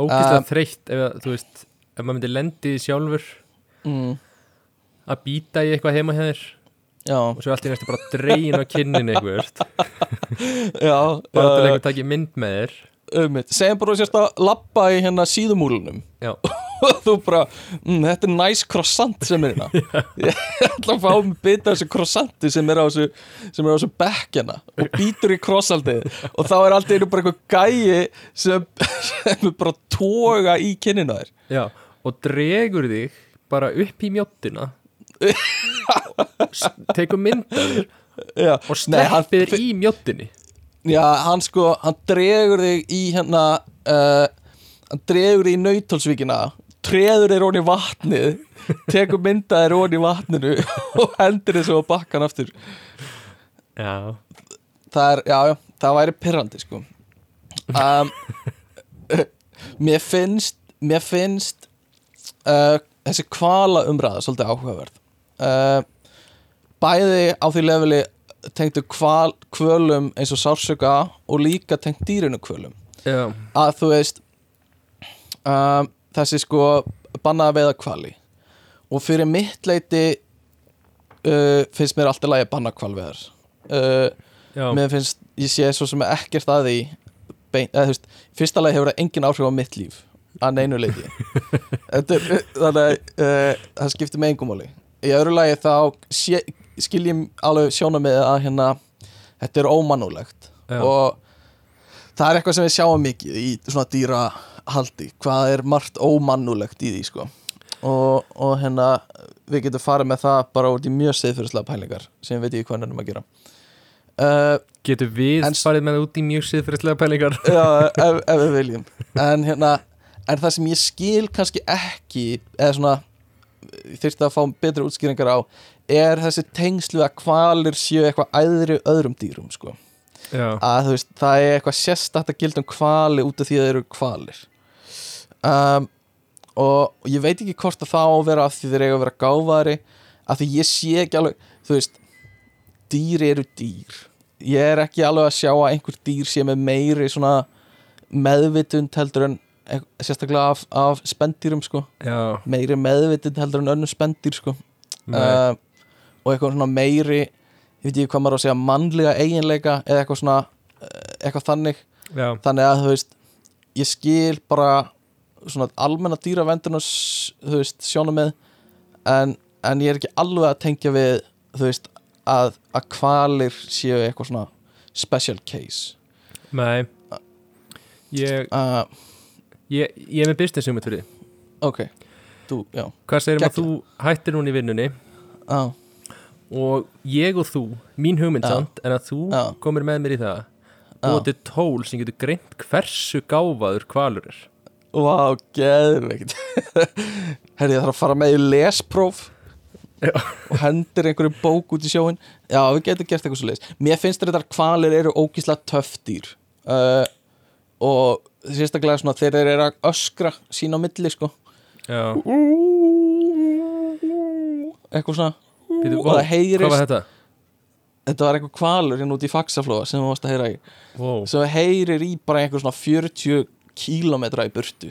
Ógæslega Um, þreytt ef þú veist ef maður myndi lendi í sjálfur. Mm, að býta í eitthvað heima þér. Já, og svo allt í næstu bara dreyin á kinnin eitthvað já bara til uh, einhver takki mynd með þér um, segjum bara að sérst að lappa í hérna síðumúlunum og þú bara, mm, þetta er næs croissant sem er hérna. Ég ætla að fá mig bita af þessu croissanti sem er á þessu þessu bekkjana og býtur í croissantið og þá er alltaf einu bara eitthvað gæi sem, sem er bara að toga í kinnina þér. Já, og dregur þig bara upp í mjóttina S- tekur mynd af þér já, og sleppir í mjóttinni já, hann sko, hann dregur þig í hérna uh, hann dregur þig í nautólsvíkina treður þér onni vatnið tekur mynda þér onni vatninu og hendur þér svo að bakka hann aftur. Já, það er, já, já, það væri pirrandi sko. Um, mér finnst mér finnst uh, þessi kvala umræða svolítið áhugaverð. Uh, bæði á því leveli tengdu kval, kvölum eins og sársöka og líka tengt dýrinu kvölum. Já, að þú veist um, þessi sko bannaða veiða kvali og fyrir mitt leiti uh, finnst mér alltaf lagi að banna kvalveðar uh, mér finnst, ég sé svo sem ekkert að því bein, eða, veist, fyrsta lagi hefur það engin áhrif á mitt líf að neinu leiti er, þannig að uh, það skiptir með engum máli. Í öðru lagi þá sé, skil ég alveg sjóna með að hérna þetta er ómannulegt og það er eitthvað sem við sjáum mikið í svona dýrahaldi hvað er margt ómannulegt í því sko. Og, og hérna við getum farið með það bara út í mjög siðfyrirslega pælingar sem við veit ég hvað nefnum að gera. Uh, Getur við En- farið með það út í mjög siðfyrirslega pælingar? Já, ef, ef við viljum. En hérna en það sem ég skil kannski ekki eða svona ég þyrfti að fá betri útskýringar á er þessi tengslu að kvalir séu eitthvað æðri öðrum dýrum sko? Að veist, það er eitthvað sérstætt að gilda um kvali út af því að þeir eru kvalir um, og ég veit ekki hvort að það á að vera af því þeir eiga að vera gáfari af því ég sé ekki alveg þú veist, dýr eru dýr. Ég er ekki alveg að sjá að einhver dýr sé með meiri svona meðvitund heldur en sérstaklega af, af spendýrum sko. Já, meiri meðvitund heldur en önnum spendýr sko. Uh, og eitthvað svona meiri ég veit ekki hvað maður á að segja mannlega eiginleika eða eitthvað svona eh, eitthvað þannig. Já, þannig að þú veist ég skil bara svona almenna dýravendurna þú veist sjónum með en, en ég er ekki alveg að tengja við þú veist að, að kvalir séu eitthvað svona special case. Nei. Ég, uh, ég, ég er með business hugmynd fyrir því ok, þú, já. Hvað segir um að þú hættir núna í vinnunni? Á, og ég og þú, mín hugmynd Já. samt en að þú Já. komir með mér í það. Og þetta er tól sem getur greint hversu gáfaður kvalur er. Vá, geðveikt. Herri, ég þarf að fara með í lespróf og hendir einhverju bók út í sjóin Já, við getum gert eitthvað svo leis Mér finnst þetta að kvalir eru ógíslega töff dýr. Uh, og sérstaklega svona þegar þeir eru að öskra sín á milli sko. Já, eitthvað svona. Býtu, og það heyrist hvað var þetta? þetta var eitthvað kvalur hérna út í faxaflóa sem þú varst að heyra í. Wow. sem heyrir í bara einhver svona 40 kílómetra í burtu.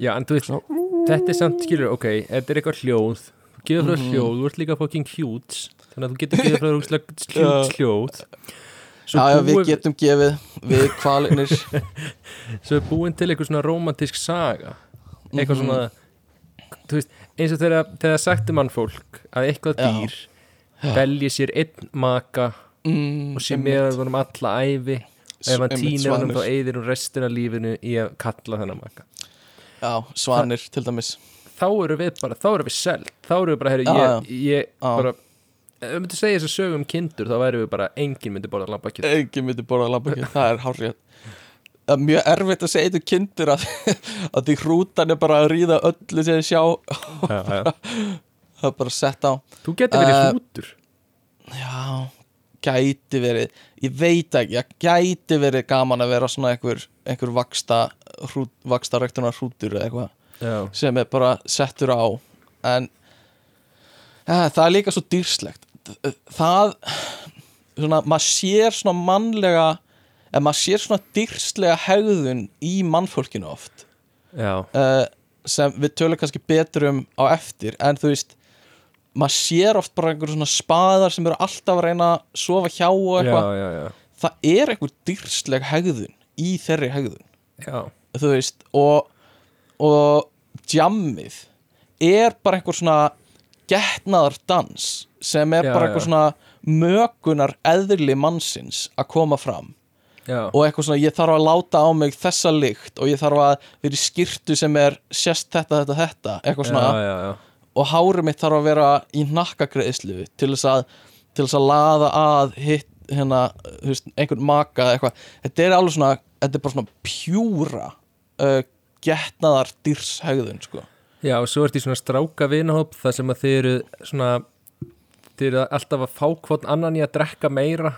Já, en þú veist, þetta er samt skilur, ok, þetta er eitthvað hljóð. Þú gefur frá hljóð, þú ert líka fucking huge þannig að þú getur gefur frá hljóð Já, já, við getum gefið við kvalinir svo er búin til eitthvað svona romantísk saga. Eitthvað Mhm. svona veist, eins og þegar, þegar sagti mann fólk að eitthvað dýr velji sér einn maka mm, og sé einmitt. með honum alla ævi ef hann týnir svanir. þá eyðir hún restina lífinu í að kalla þennan maka. Já, svanir til dæmis. Þá eru við bara, þá eru við seld. Þá eru við bara, herri, Já, ég, ég bara ef við myndum segja þess að sögum um kindur þá væri við bara, enginn myndi borða lambakjöt. Engin myndi borða lambakjöt, það er hárið Það er mjög erfitt að segja þetta kindur að, að því hrútan er bara að ríða öllu sem sjá. Já, já. það er bara sett á. Þú getur verið Uh, hrútur. Já, gæti verið. Ég veit ekki, það gæti verið gaman að vera svona einhver, einhver vaksta, hrút, vaksta rektunar hrútur eða eitthvað sem er bara settur á. En ja, það er líka svo dýrslegt það svona, maður sér svona mannlega en maður sér svona dýrslega hegðun í mannfólkinu oft. Uh, sem við tölum kannski betur um á eftir en þú veist maður sér oft bara einhver svona spaðar sem eru alltaf að reyna að sofa hjá og eitthvað. það er einhver dýrsleg hegðun í þeirri hegðun. Já. þú veist og, og jammið er bara einhver svona getnaðar dans sem er Já, bara einhver já. svona mögunar eðli mannsins að koma fram já. og eitthvað svona ég þarf að láta á mig þessa lykt og ég þarf að vera í skýrtu sem er sérst þetta, þetta, þetta eitthvað svona já, já, já. og hárið mitt þarf að vera í nakkagreðslu til þess að til þess að laða að hitt hérna, þú veist, einhvern maka eitthvað, þetta er alveg svona þetta er bara svona pjúra uh, getnaðar dýrshegðun sko. Já, og svo ertu í svona stráka vinahóp þar sem að þið eru svona þið eru alltaf að fá hvort annan í að drekka meira.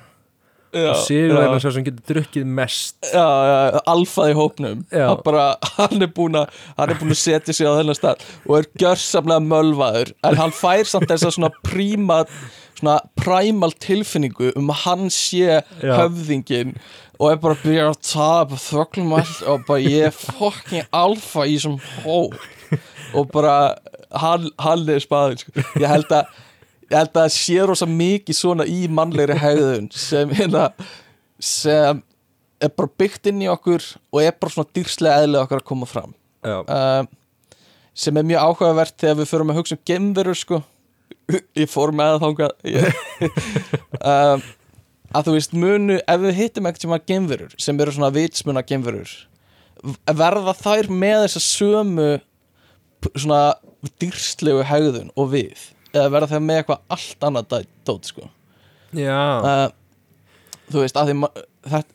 Já, og Sigur er já. svo sem getur drukkið mest. Já, já, alfað í hópnum. Hann, bara, hann er búin að hann er búin að setja sig á þennan stað og er gjörsamlega mölvaður. En hann fær samt þess að svona príma svona primal tilfinningu um að hann sé Já. höfðingin og er bara að byrja að tapa þöglum all og bara ég er fucking alfa í þessum hó og bara hann, hann er spaðin sko. ég held að ég held að það sé rosa mikið svona í mannlegri hegðun sem hérna sem er bara byggt inn í okkur og er bara svona dýrslega eðlið okkar að koma fram. Uh, sem er mjög áhugavert þegar við förum að hugsa um gemverur sko. Ég fór með það þangað. Ég, um, að þú veist munu ef við hittum ekkert sem að gemverur sem eru svona vitsmuna gemverur verða þær með þessa sömu svona dýrslegu hegðun og við eða verða þær með eitthvað allt annað dót sko. Uh, þú veist, að því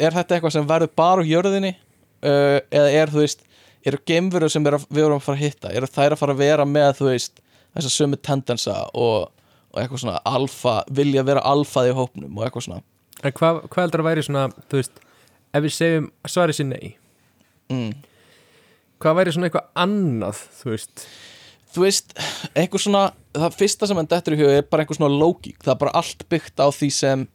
er þetta eitthvað sem verður bara á jörðinni uh, eða er, þú veist eru geimverur sem er að, við erum að fara að hitta eru þær að fara að vera með, þú veist þessa sömu tendensa og, og eitthvað svona alfa, vilja vera alfað í hópnum og eitthvað svona. En hvað, hvað heldur að væri svona þú veist, ef við segjum svarið sér nei. Mm. Hvað væri svona eitthvað annað þú veist, þú veist, eitthvað svona það fyrsta sem hann dettur í huga er bara eitthvað svona lógík. Það er bara allt byggt á því sem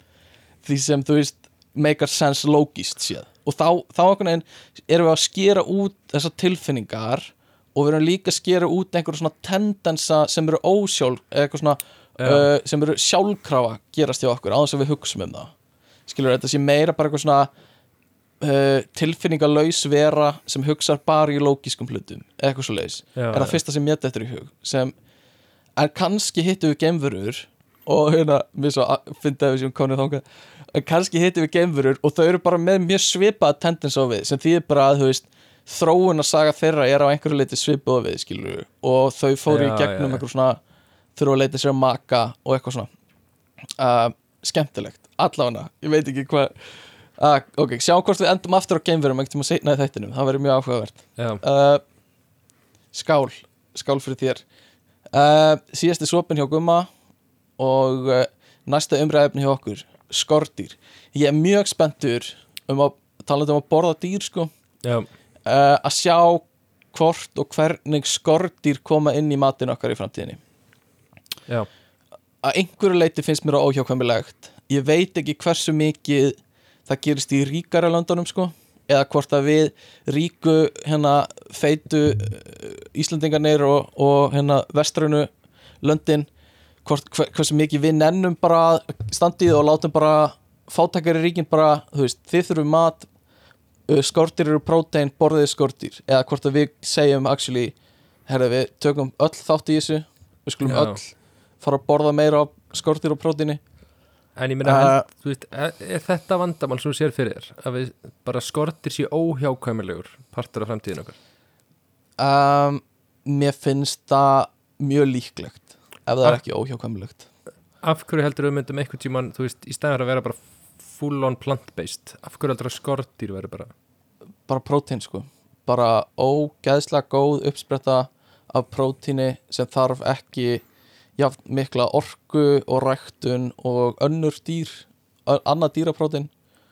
því sem, þú veist, make sense lógíst séð. Og þá, þá erum við að skera út þessar tilfinningar og við erum líka að skera út einhverjum svona tendensa sem eru ósjálf eitthvað svona uh, sem eru sjálfkrafa gerast hjá okkur á þess að við hugsum um það. Skilur þetta sé meira bara eitthvað svona uh, tilfinningalaus vera sem hugsar bara í lógískum hlutum eitthvað svo leiðis er það fyrsta sem ég dettur í hug sem, en kannski hittum við gemverur og hérna, mér svo fyndi að við séum konið þangað en kannski hittum við gemverur og þau eru bara með mjög svipaða tendens á við sem þýðir bara að þú veist þróun að saga þeirra er á einhverju leiti svipuð á við skilur og þau fóru Já, í gegnum já, já. einhver svona þurfa að leita sér að maka og eitthvað svona. Uh, skemmtilegt, allavega. Ég veit ekki hvað uh, ok, sjáum hvort við endum aftur á geimverum einhvern tíma seinna í þættinum, það verður mjög áhugavert. Uh, skál skál fyrir þér. Uh, síðasti sopin hjá Gumma og uh, næsta umræðefni hjá okkur skordýr. Ég er mjög spenntur um að tala um að borða dýr sko. Að sjá hvort og hvernig skordýr koma inn í matin okkar í framtíðinni. Já, að einhverju leiti finnst mér á óhjákvæmilegt. Ég veit ekki hversu mikið það gerist í ríkara löndunum sko eða hvort að við ríku hérna feitu uh, Íslandingarnir og, og hérna vestrunu löndin hvort, hver, hversu mikið við nennum bara standið og látum bara fátækari ríkin bara, þú veist, þið þurfum mat uh, skortir eru prótein, borðið skortir eða hvort að við segjum actually, herra við tökum öll þátt í þessu við skulum Já. öll fara að borða meira af skortir og próteini en ég meina Uh, þú veist, er, þetta vandamál sem þú sér fyrir þér? Að við bara skortir sér óhjákvæmilegur partur af framtíðin okkar? Um, mér finnst það mjög líklegt ef það er ekki óhjákvæmilegt. Af hverju heldur við myndum einhvern tímann þú veist, í stæðar að vera bara full on plant-based af hverju heldur að skortir vera bara? Bara prótein sko. Bara ógeðslega góð uppspretta af prótíni sem þarf ekki jafn mikla orku og ræktun og önnur dýr annað dýraprótein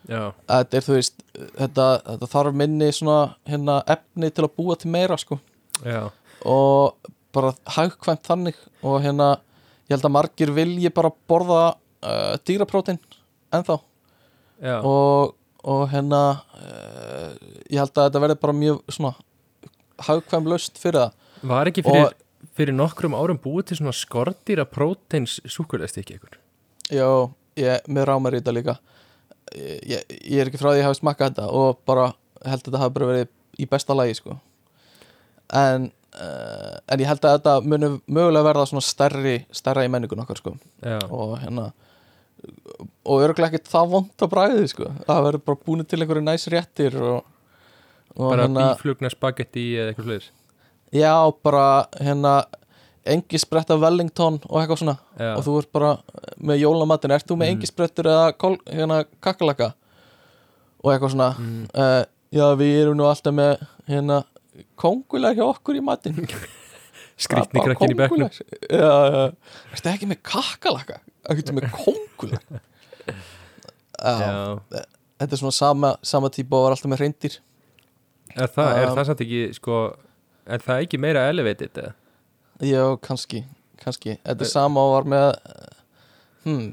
já, þetta er þú veist þetta, þetta þarf minni svona hérna efni til að búa til meira sko. Já, og bara hagkvæmt þannig og hérna ég held að margir vilji bara borða uh, dýraprótein ennþá. Og, og hérna uh, ég held að þetta verði bara mjög svona hagkvæm laust fyrir það. Var ekki fyrir, fyrir nokkrum árum búið til svona skortýra próteins súkulegst ekki ykkur? Já, ég, mér rámar í þetta líka. Ég, ég, er ekki frá því að ég hafi smakkað þetta og bara held að þetta hafi bara verið í besta lagi sko. En uh, en ég held að þetta muni mögulega verða svona stærri stærra í menningun okkar sko. Já, og hérna og örgulega ekkert það vond að bræði sko. það verður bara búin til einhverju næs réttir og, og bara hérna bíflugna spagetti eða eitthvað sliðis já, bara hérna engi spretta Wellington og eitthvað svona. Já, og þú ert bara með jólamatin ert þú með Mm. engi sprettur eða kol, hérna kakalaka og eitthvað svona. Mm, uh, já, við erum nú alltaf með hérna kongulega hjá okkur í matin skrýtni Bara krakkin í já, já, ertu ekki með kakalaka ertu með kongulega Já. þetta er svona sama, sama típa og var alltaf með reyndir Er, það, er Um, það samt ekki sko Er það ekki meira elevated eða? Já, kannski, kannski. Þetta er sama og var með hmm,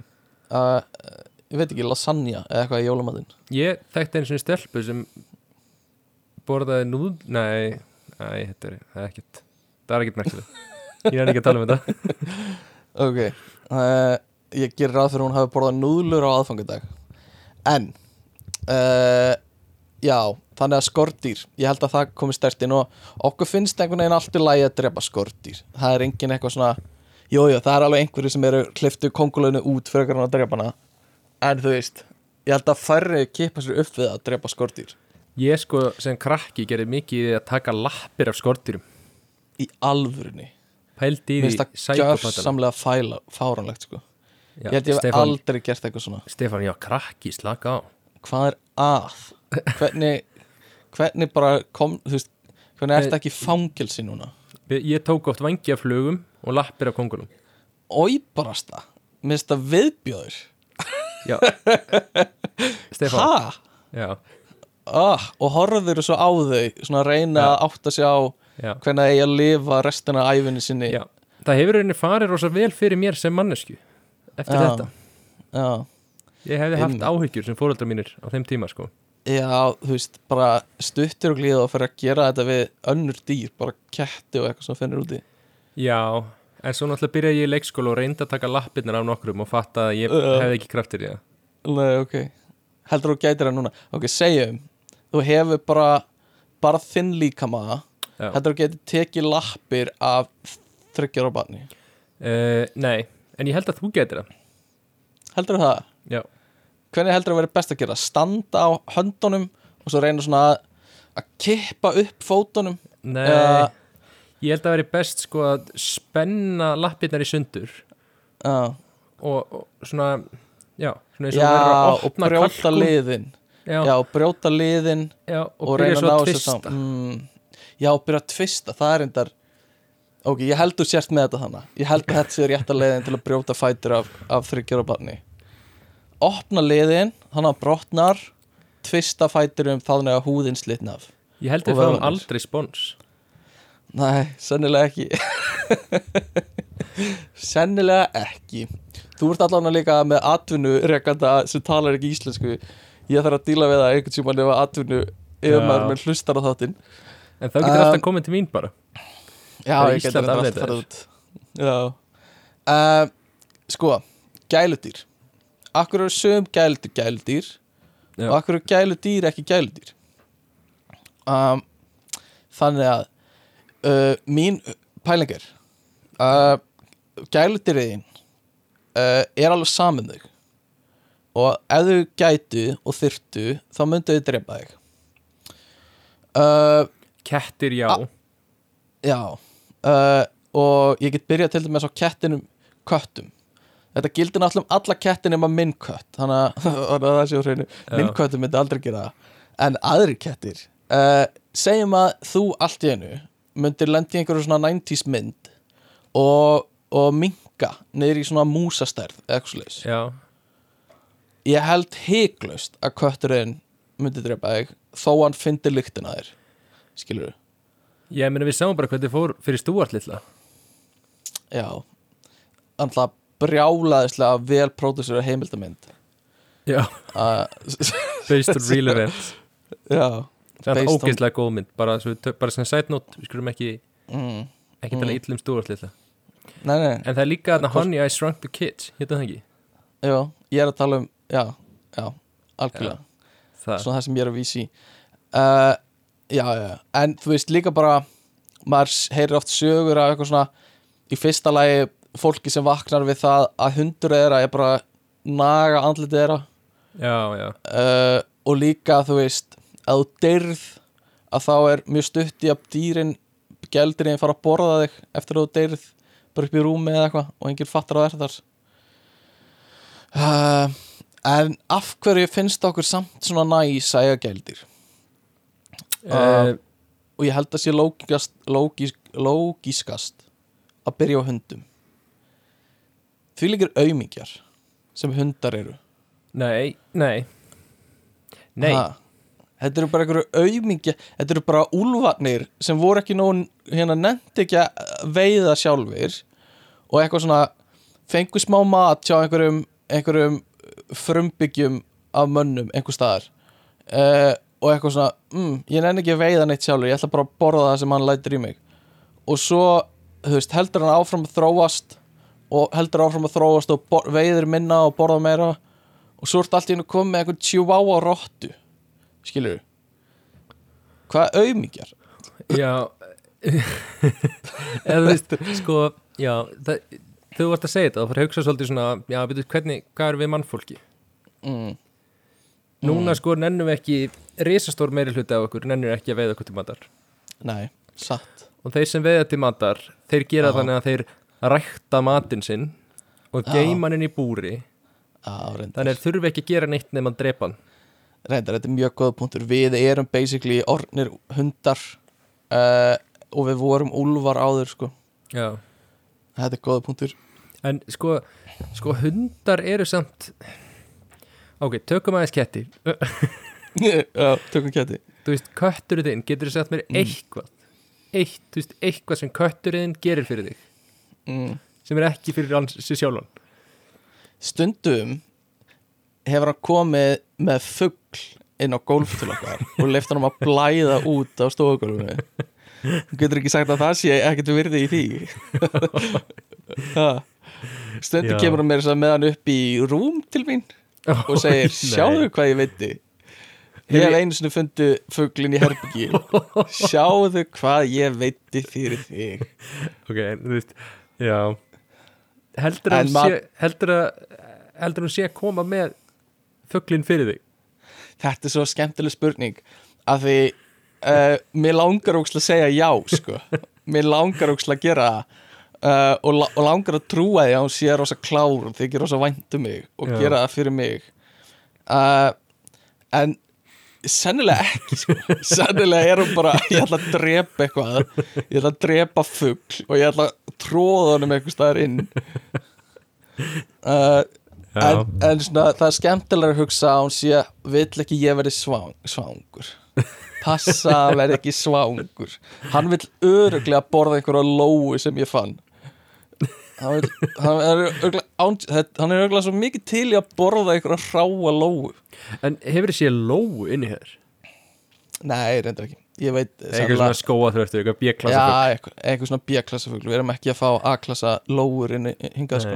uh, ég veit ekki, lasagna eða eitthvað í jólamatinn. Ég þekkti einu svona stelpu sem borðaði núð Nei, nei þetta er, er ekkert Það er ekkert merkileg Ég er ekki að tala um þetta. Ok, uh, ég gerir ráð fyrir að hún hafi borðað núðlur á aðfangadag. En uh, Já, þannig að skordýr Ég held að það komi stert inn og okkur finnst einhvern veginn allt í lagi að drepa skordýr. Það er engin eitthvað svona Jújú, jú, það er alveg einhverju sem eru kliftu kongulöðinu út fyrir að drepa hana. En þú veist, ég held að færri kipa sér upp við að drepa skordýr. Ég sko sem krakki gerði mikið að taka lappir af skortýrum Í alvörunni. Pældi í því fæla, fáranlegt sko. Já, Ég held ég hef aldrei gert eitthvað svona. Stefán, já, krakki, slaka á. Hvað er að? Hvernig, hvernig bara kom, þú veist Hvernig ertu ekki í fangelsi núna? Ég tók oft vangi af flugum og lappir af kongulum Óibarasta Mér finnst það viðbjóður. Já. Ha? já, Ah, og horfður svo á þau Svona að reyna Já. að átta sig á já, Hvernig það eigi að lifa restina af æfinni sinni? Já. Það hefur rauninni farið rosa vel fyrir mér sem mannesku Eftir Já. þetta. Já. Ég hefði haft áhyggjur sem fóreldrar mínir á þeim tíma sko Já, þú veist, bara stuttir og glíða og fyrir að gera þetta við önnur dýr, bara ketti og eitthvað sem finnir úti. Já, en svo náttúrulega byrjaði ég í leikskóla og reyndi að taka lappirnar af nokkrum og fatta að ég Uh. hefði ekki kraftir í það. Nei, ok. Heldur þú gætir það núna? Ok, segjum Þú hefur bara bara þinn líkama. Já. Heldur þú getur tekið lappir af þryggjar á barni? Uh, Nei, en ég held að þú getur það. Heldur það? Já, Hvernig heldur það að vera best að gera? Standa á höndunum og svo reyna svona að, að kippa upp fótunum? Nei. Eða- Ég held að veri best sko að spenna lappirnar í sundur. Já, og, og svona Já, svona eins og verður að og opna brjóta kalkún. liðin. Já, Já, og brjóta liðin já, og, og, reyna að ná þessu mm, Já, og byrja að tvista, það er endar Ok, ég held þú sért með þetta þannig Ég held að þetta sé rétt að leiðin til að brjóta fætur af, af þryggjar á barni Opna liðin, þannig að brotnar Tvista fætur um þannig að húðin slitna af. Ég held að fáum vöðvarnir. aldrei spons. Nei, sennilega ekki. Sennilega ekki. Þú ert allan líka með atvinnu rekanda sem talar ekki íslensku. Ég þarf að díla við það einhvern tíma nema atvinnu ef maður með hlustar á þáttinn. En þá getur Um, alltaf komið til mín bara. Já, Það ég þetta alltaf afneitaður. farið út. Já. Uh, Sko, gæludýr Akkur eru sögum gæludýr gæludýr og akkur eru gæludýr ekki gæludýr? Um, Þannig að uh, mín pæling er uh, gæludýriðin uh, er alveg saman þau og ef þau gætu og þyrtu þá myndu þau drepa þig. Uh, Kettir, já. Já. Uh, og ég get byrjað til dæmis á kettinum köttum Þetta gildir náttúrulega um alla kettin nema minn kött þannig að, að það sé á hreinu. Minn Já. köttum myndi aldrei gera en aðri kettir uh, segjum að þú allt í einu myndir lendi í einhverju svona 90s mynd og, og minka niður í svona músastærð eitthvað slags ég held hygglust að kötturinn myndi drepa þig þó hann fyndi lyktina þér. Skilur ég meina við sáum bara hvernig fór fyrir stúart litla. Já. Alltaf brjálaðislega vel pródusera heimildamind Já, uh, based on real events. Já. Það er ógeðslega góð mynd. Bara, bara sem side note, við skulum ekki mm. ekki tala Mm. Nei, nei, En það er líka þarna Hvort- Honey I Shrunk the Kids. Hérna það ekki? Já, ég er að tala um Já, já, algjörlega. Það, Svona það sem ég er að vísi uh, Já, já, en þú veist líka bara maður heyrir oft sögur af eitthvað svona í fyrsta lagi fólki sem vaknar við það að hundur þeirra er bara naga andlitið þeirra. Já, já. Uh, og líka þú veist að þú dyrð að þá er mjög stutt í að dýrin gældurinn fara að borða þig eftir að þú dyrð bara upp í rúmi eða eitthvað og enginn fattar að það er þar. Uh, en af hverju finnst okkur samt svona næs að eiga gældir? Uh, og ég held að sé lógiskast, lógisk, lógiskast að byrja á hundum því líkir aumingjar sem hundar eru. Nei, nei. Nei, Ha. Þetta eru bara einhverju auðmingja Þetta eru bara úlfarnir sem voru ekki nóg hérna nefndi ekki að veiða sjálfir og eitthvað svona fengu smá mat hjá einhverjum einhverjum frumbyggjum af mönnum einhver staðar. Uh, og eitthvað svona mm, ég nenni ekki að veiða neitt sjálfur, ég ætla bara að borða það sem hann lætur í mig. Og svo, þú veist, heldur hann áfram að þróast og heldur áfram að þróast og veiðir minna og borða meira. Og svo ertu allt í hennu komið með eitthvað chihuahua rottu skilur hvað auðmingjar já. Eða þú veist, sko Já, það, þú varst að segja þetta þá fyrir að hugsa svolítið svona, já, veitu, hvernig hvað er við mannfólki? mm. Núna sko nennum við ekki risastór meiri hluti af okkur, nennum við ekki að veiða okkur til matar. Nei, satt. Og þeir sem veiða til matar, þeir gera Já. þannig að þeir rækta matinn sinn og geima hann inn í búri. Á, þannig að þurfi ekki að gera neitt nema að drepa hann. Reyndar, þetta er mjög góða punktur. Við erum basically ornir hundar uh, og við vorum úlfar áður sko. Já. Þetta er góða punktur. En sko, sko hundar eru samt Ok, tökum aðeins ketti. Já, tökum kæti Þú veist, kötturinn getur sagt mér Mm. eitthvað. Eitt, þú veist, eitthvað sem kötturinn gerir fyrir þig mm. sem er ekki fyrir hans sjálfan. Stundum hefur hann komið með fugl inn á gólf til okkar og leift hann að blæða út á stofugólfinu. Þú getur ekki sagt að það sé ekkert virði í því. Stundum Já. kemur hann með hann upp í rúm til mín og segir sjáðu hvað ég veiti ég hef einu sinni fundið fuglin í herbyggi sjáðu hvað ég veiti fyrir þig. Ok, þú veist, já Heldur að ma- sé heldur að heldur að hún sé að koma með fugglinn fyrir þig þetta er svo skemmtileg spurning að því uh, mér langar ókslega að segja já sko. mér langar ókslega að gera það uh, og, og langar að trúa því að hún sé rosa klár og þykir rosa vænt um mig og Já. gera það fyrir mig uh, en sennilega ekki sko. sennilega er hún bara ég ætla að drepa eitthvað. Ég ætla að drepa fugl og ég ætla að tróða honum eitthvað staðar inn. Uh, en, en svona, það er skemmtilega að hugsa að hún sé vill ekki ég verði svang, svangur. Passa að verði ekki svangur. Hann vill öruglega borða einhverja lóu sem ég fann hann, er öruglega svo mikið til í að borða einhverja hráa lóu En hefur þið séð lóu inni hér? nei, reyndar ekki veit Eitthvað svona skóa þröftur, eitthvað bjöklasa já, eitthvað, eitthvað svona B-klassa fugl við erum ekki að fá A-klassa lóur inn í- hingað sko.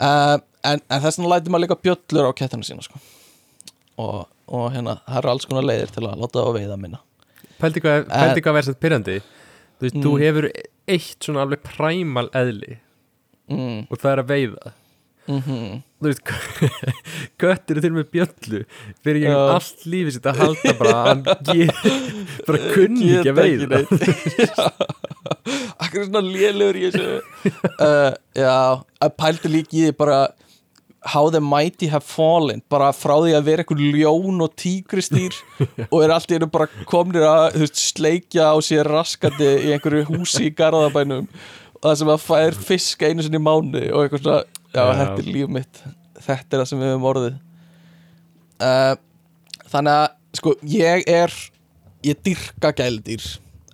uh, en, en þess vegna lætur maður líka bjöllur á kettana sína sko. og, og hérna það eru alls konar leiðir til að láta það á veiða minna Pældi hvað, hvað verður þetta pyrrandi Þú veist, þú Mm. hefur eitt svona alveg præmal eðli. Mm, og það er að veiða. Mm Þú veist, köttur er til með bjöllu fyrir ég Já. allt lífið sitt að halda bara að hann bara kunni ekki að veiða. Akkur svona lélugur í þessu. Uh, Já, að pældu líki bara How the mighty have fallen bara frá því að vera eitthvað ljón og tígristýr og er allt í einu bara komnir að veist, sleikja á sér raskandi í einhverju húsi í garðabænum og það sem að fær fisk einu sinni mánu og eitthvað svona, já, Já. þetta er líf mitt. Þetta er það sem við höfum orðið. Uh, þannig að sko, ég er ég dyrka gældir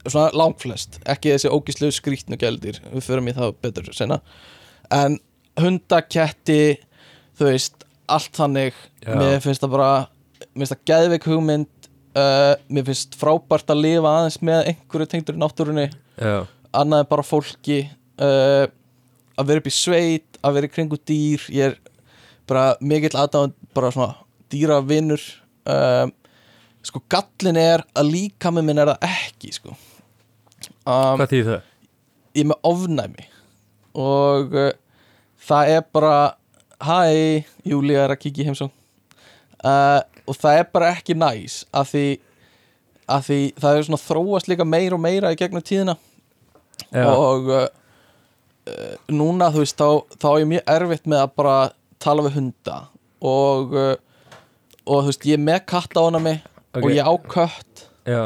svona langflest, ekki þessi ógislegu skrítnu gældir, við förum í það betur senna, en hunda, ketti þú veist, allt þannig. Já. mér finnst það bara mér finnst það geðveik hugmynd uh, mér finnst frábært að lifa aðeins með einhverju tengdur í náttúrunni. Já, annað en bara fólki uh, að vera upp í sveit að vera í kringu dýr. Ég er bara mikill aðdáðan bara svona dýravinnur um, sko gallin er að líka með minn er það ekki sko. Um, hvað þýð það? ég er með ofnæmi. Og uh, það er bara hæ, Júlía er að kíkja í heimsóng uh, og það er bara ekki næs af því, af því það er svona þróast líka meira og meira í gegnum tíðina. Já, og uh, uh, núna þú veist þá, þá er ég mjög erfitt með að bara tala við hunda. Og og þú veist ég er með katt á hana mig Ok. og ég á kött. Já.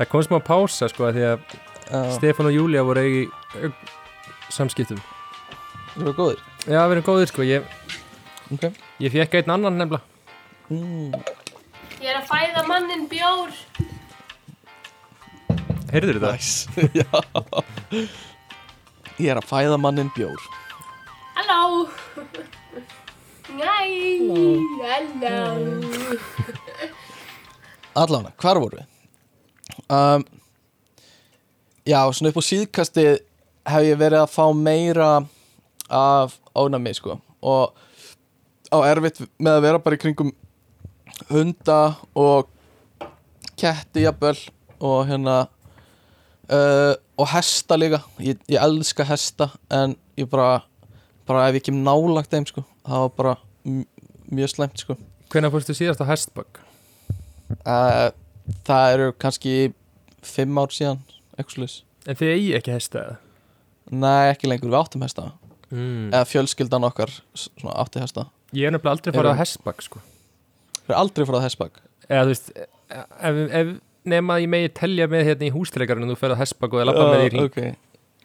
Það kom smá pása sko að því að Stefán og Júlia voru í samskiptum það er góður Já, við erum góðir sko Ég, Ok ég fekk einn annan nefnilega mm. Ég er að fæða mannin bjór. Heyrður þetta? Nice Já Ég er að fæða mannin bjór Halló. Næ, halló. Allána, hvar voru við? Um, já, svona upp á síðkasti hef ég verið að fá meira af ónami, sko. Og á erfitt með að vera bara í kringum hunda og ketti jafnvel og hérna uh, og hesta líka. Ég, ég elska hesta en ég bara, bara ef ég kem nálagt þeim, sko það var bara mjög slæmt, sko. Hvenær fórstu síðast á hestbögg? Uh, það eru kannski fimm ár síðan eitthvað sluðis En þið eigi ekki hesta eða? Nei, ekki lengur, við áttum hesta Mm. eða fjölskyldan okkar svona átti hesta. Ég er nefnilega aldrei farið á hestbögg sko. Við erum aldrei frá hestbak? Eða þú veist ef, ef, Nefn að ég megi telja með hérna í hústreikarinn og þú ferð á hestbögg og það lappa með því í okay.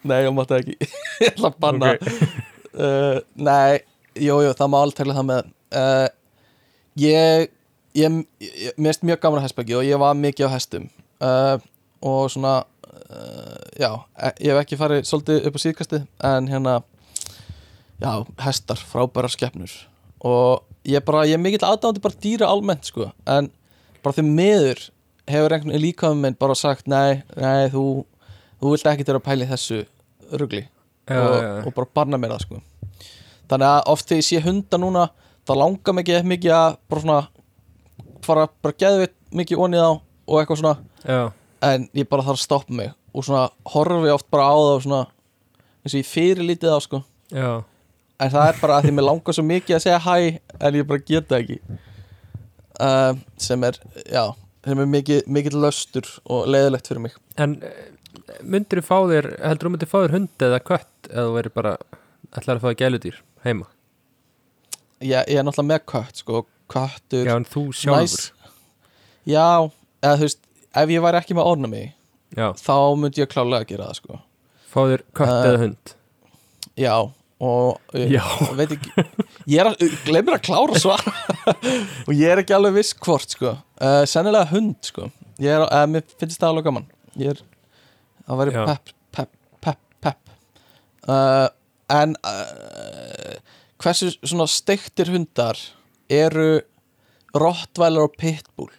Nei, ég mátti ekki. Ég ætla að banna. Ok. uh, Nei, jú, jú, það má alveg tegla það með. Uh, Ég Ég, ég mér finnst mjög gaman á hestbaki og ég var mikið á hestum. Uh, og svona uh, já, e- ég hef ekki farið svolítið upp á síðkastið en hérna já, hestar, frábæra skepnur. Og ég bara, ég er mikill aðdándi bara dýra almennt sko, en bara því miður hefur einhvern veginn líka um minn bara sagt, nei, nei, þú þú vilt ekki vera að pæla í þessu rugli. Já, og, já. og bara barna mér það sko. Þannig að oft þegar ég sé hunda núna það langar ekki mikið að bara svona fara bara geðveitt mikið onið á og eitthvað svona. Já, en ég bara þarf að stoppa mig og svona horfi oft bara á það og svona eins og ég fyrir lítið á sko. Já en það er bara að því mér langar svo mikið að segja hæ en ég bara geta ekki. Uh, sem er já, sem er mikið, mikið löstur og leiðilegt fyrir mig. En myndir þú fá þér heldur þú myndir fá þér hund eða kött eða þú verður bara ætlar að fá þér gæludýr heima? Ég, ég er náttúrulega með kött sko, köttur Já, en þú sjálfur? Já, eða þú veist ef ég væri ekki með ornami Já, þá myndi ég klálega að gera það sko. Fá þér kött Uh, eða hund? Já, og ég, veit ekki ég er að, glemir að klára svara og ég er ekki alveg viss hvort sko. Uh, sennilega hund sko. Ég er, uh, mér finnst það alveg gaman. Ég er, væri Já. pepp pepp, pepp, pepp uh, en hversu svona steiktir hundar eru Rottweiler og Pitbull?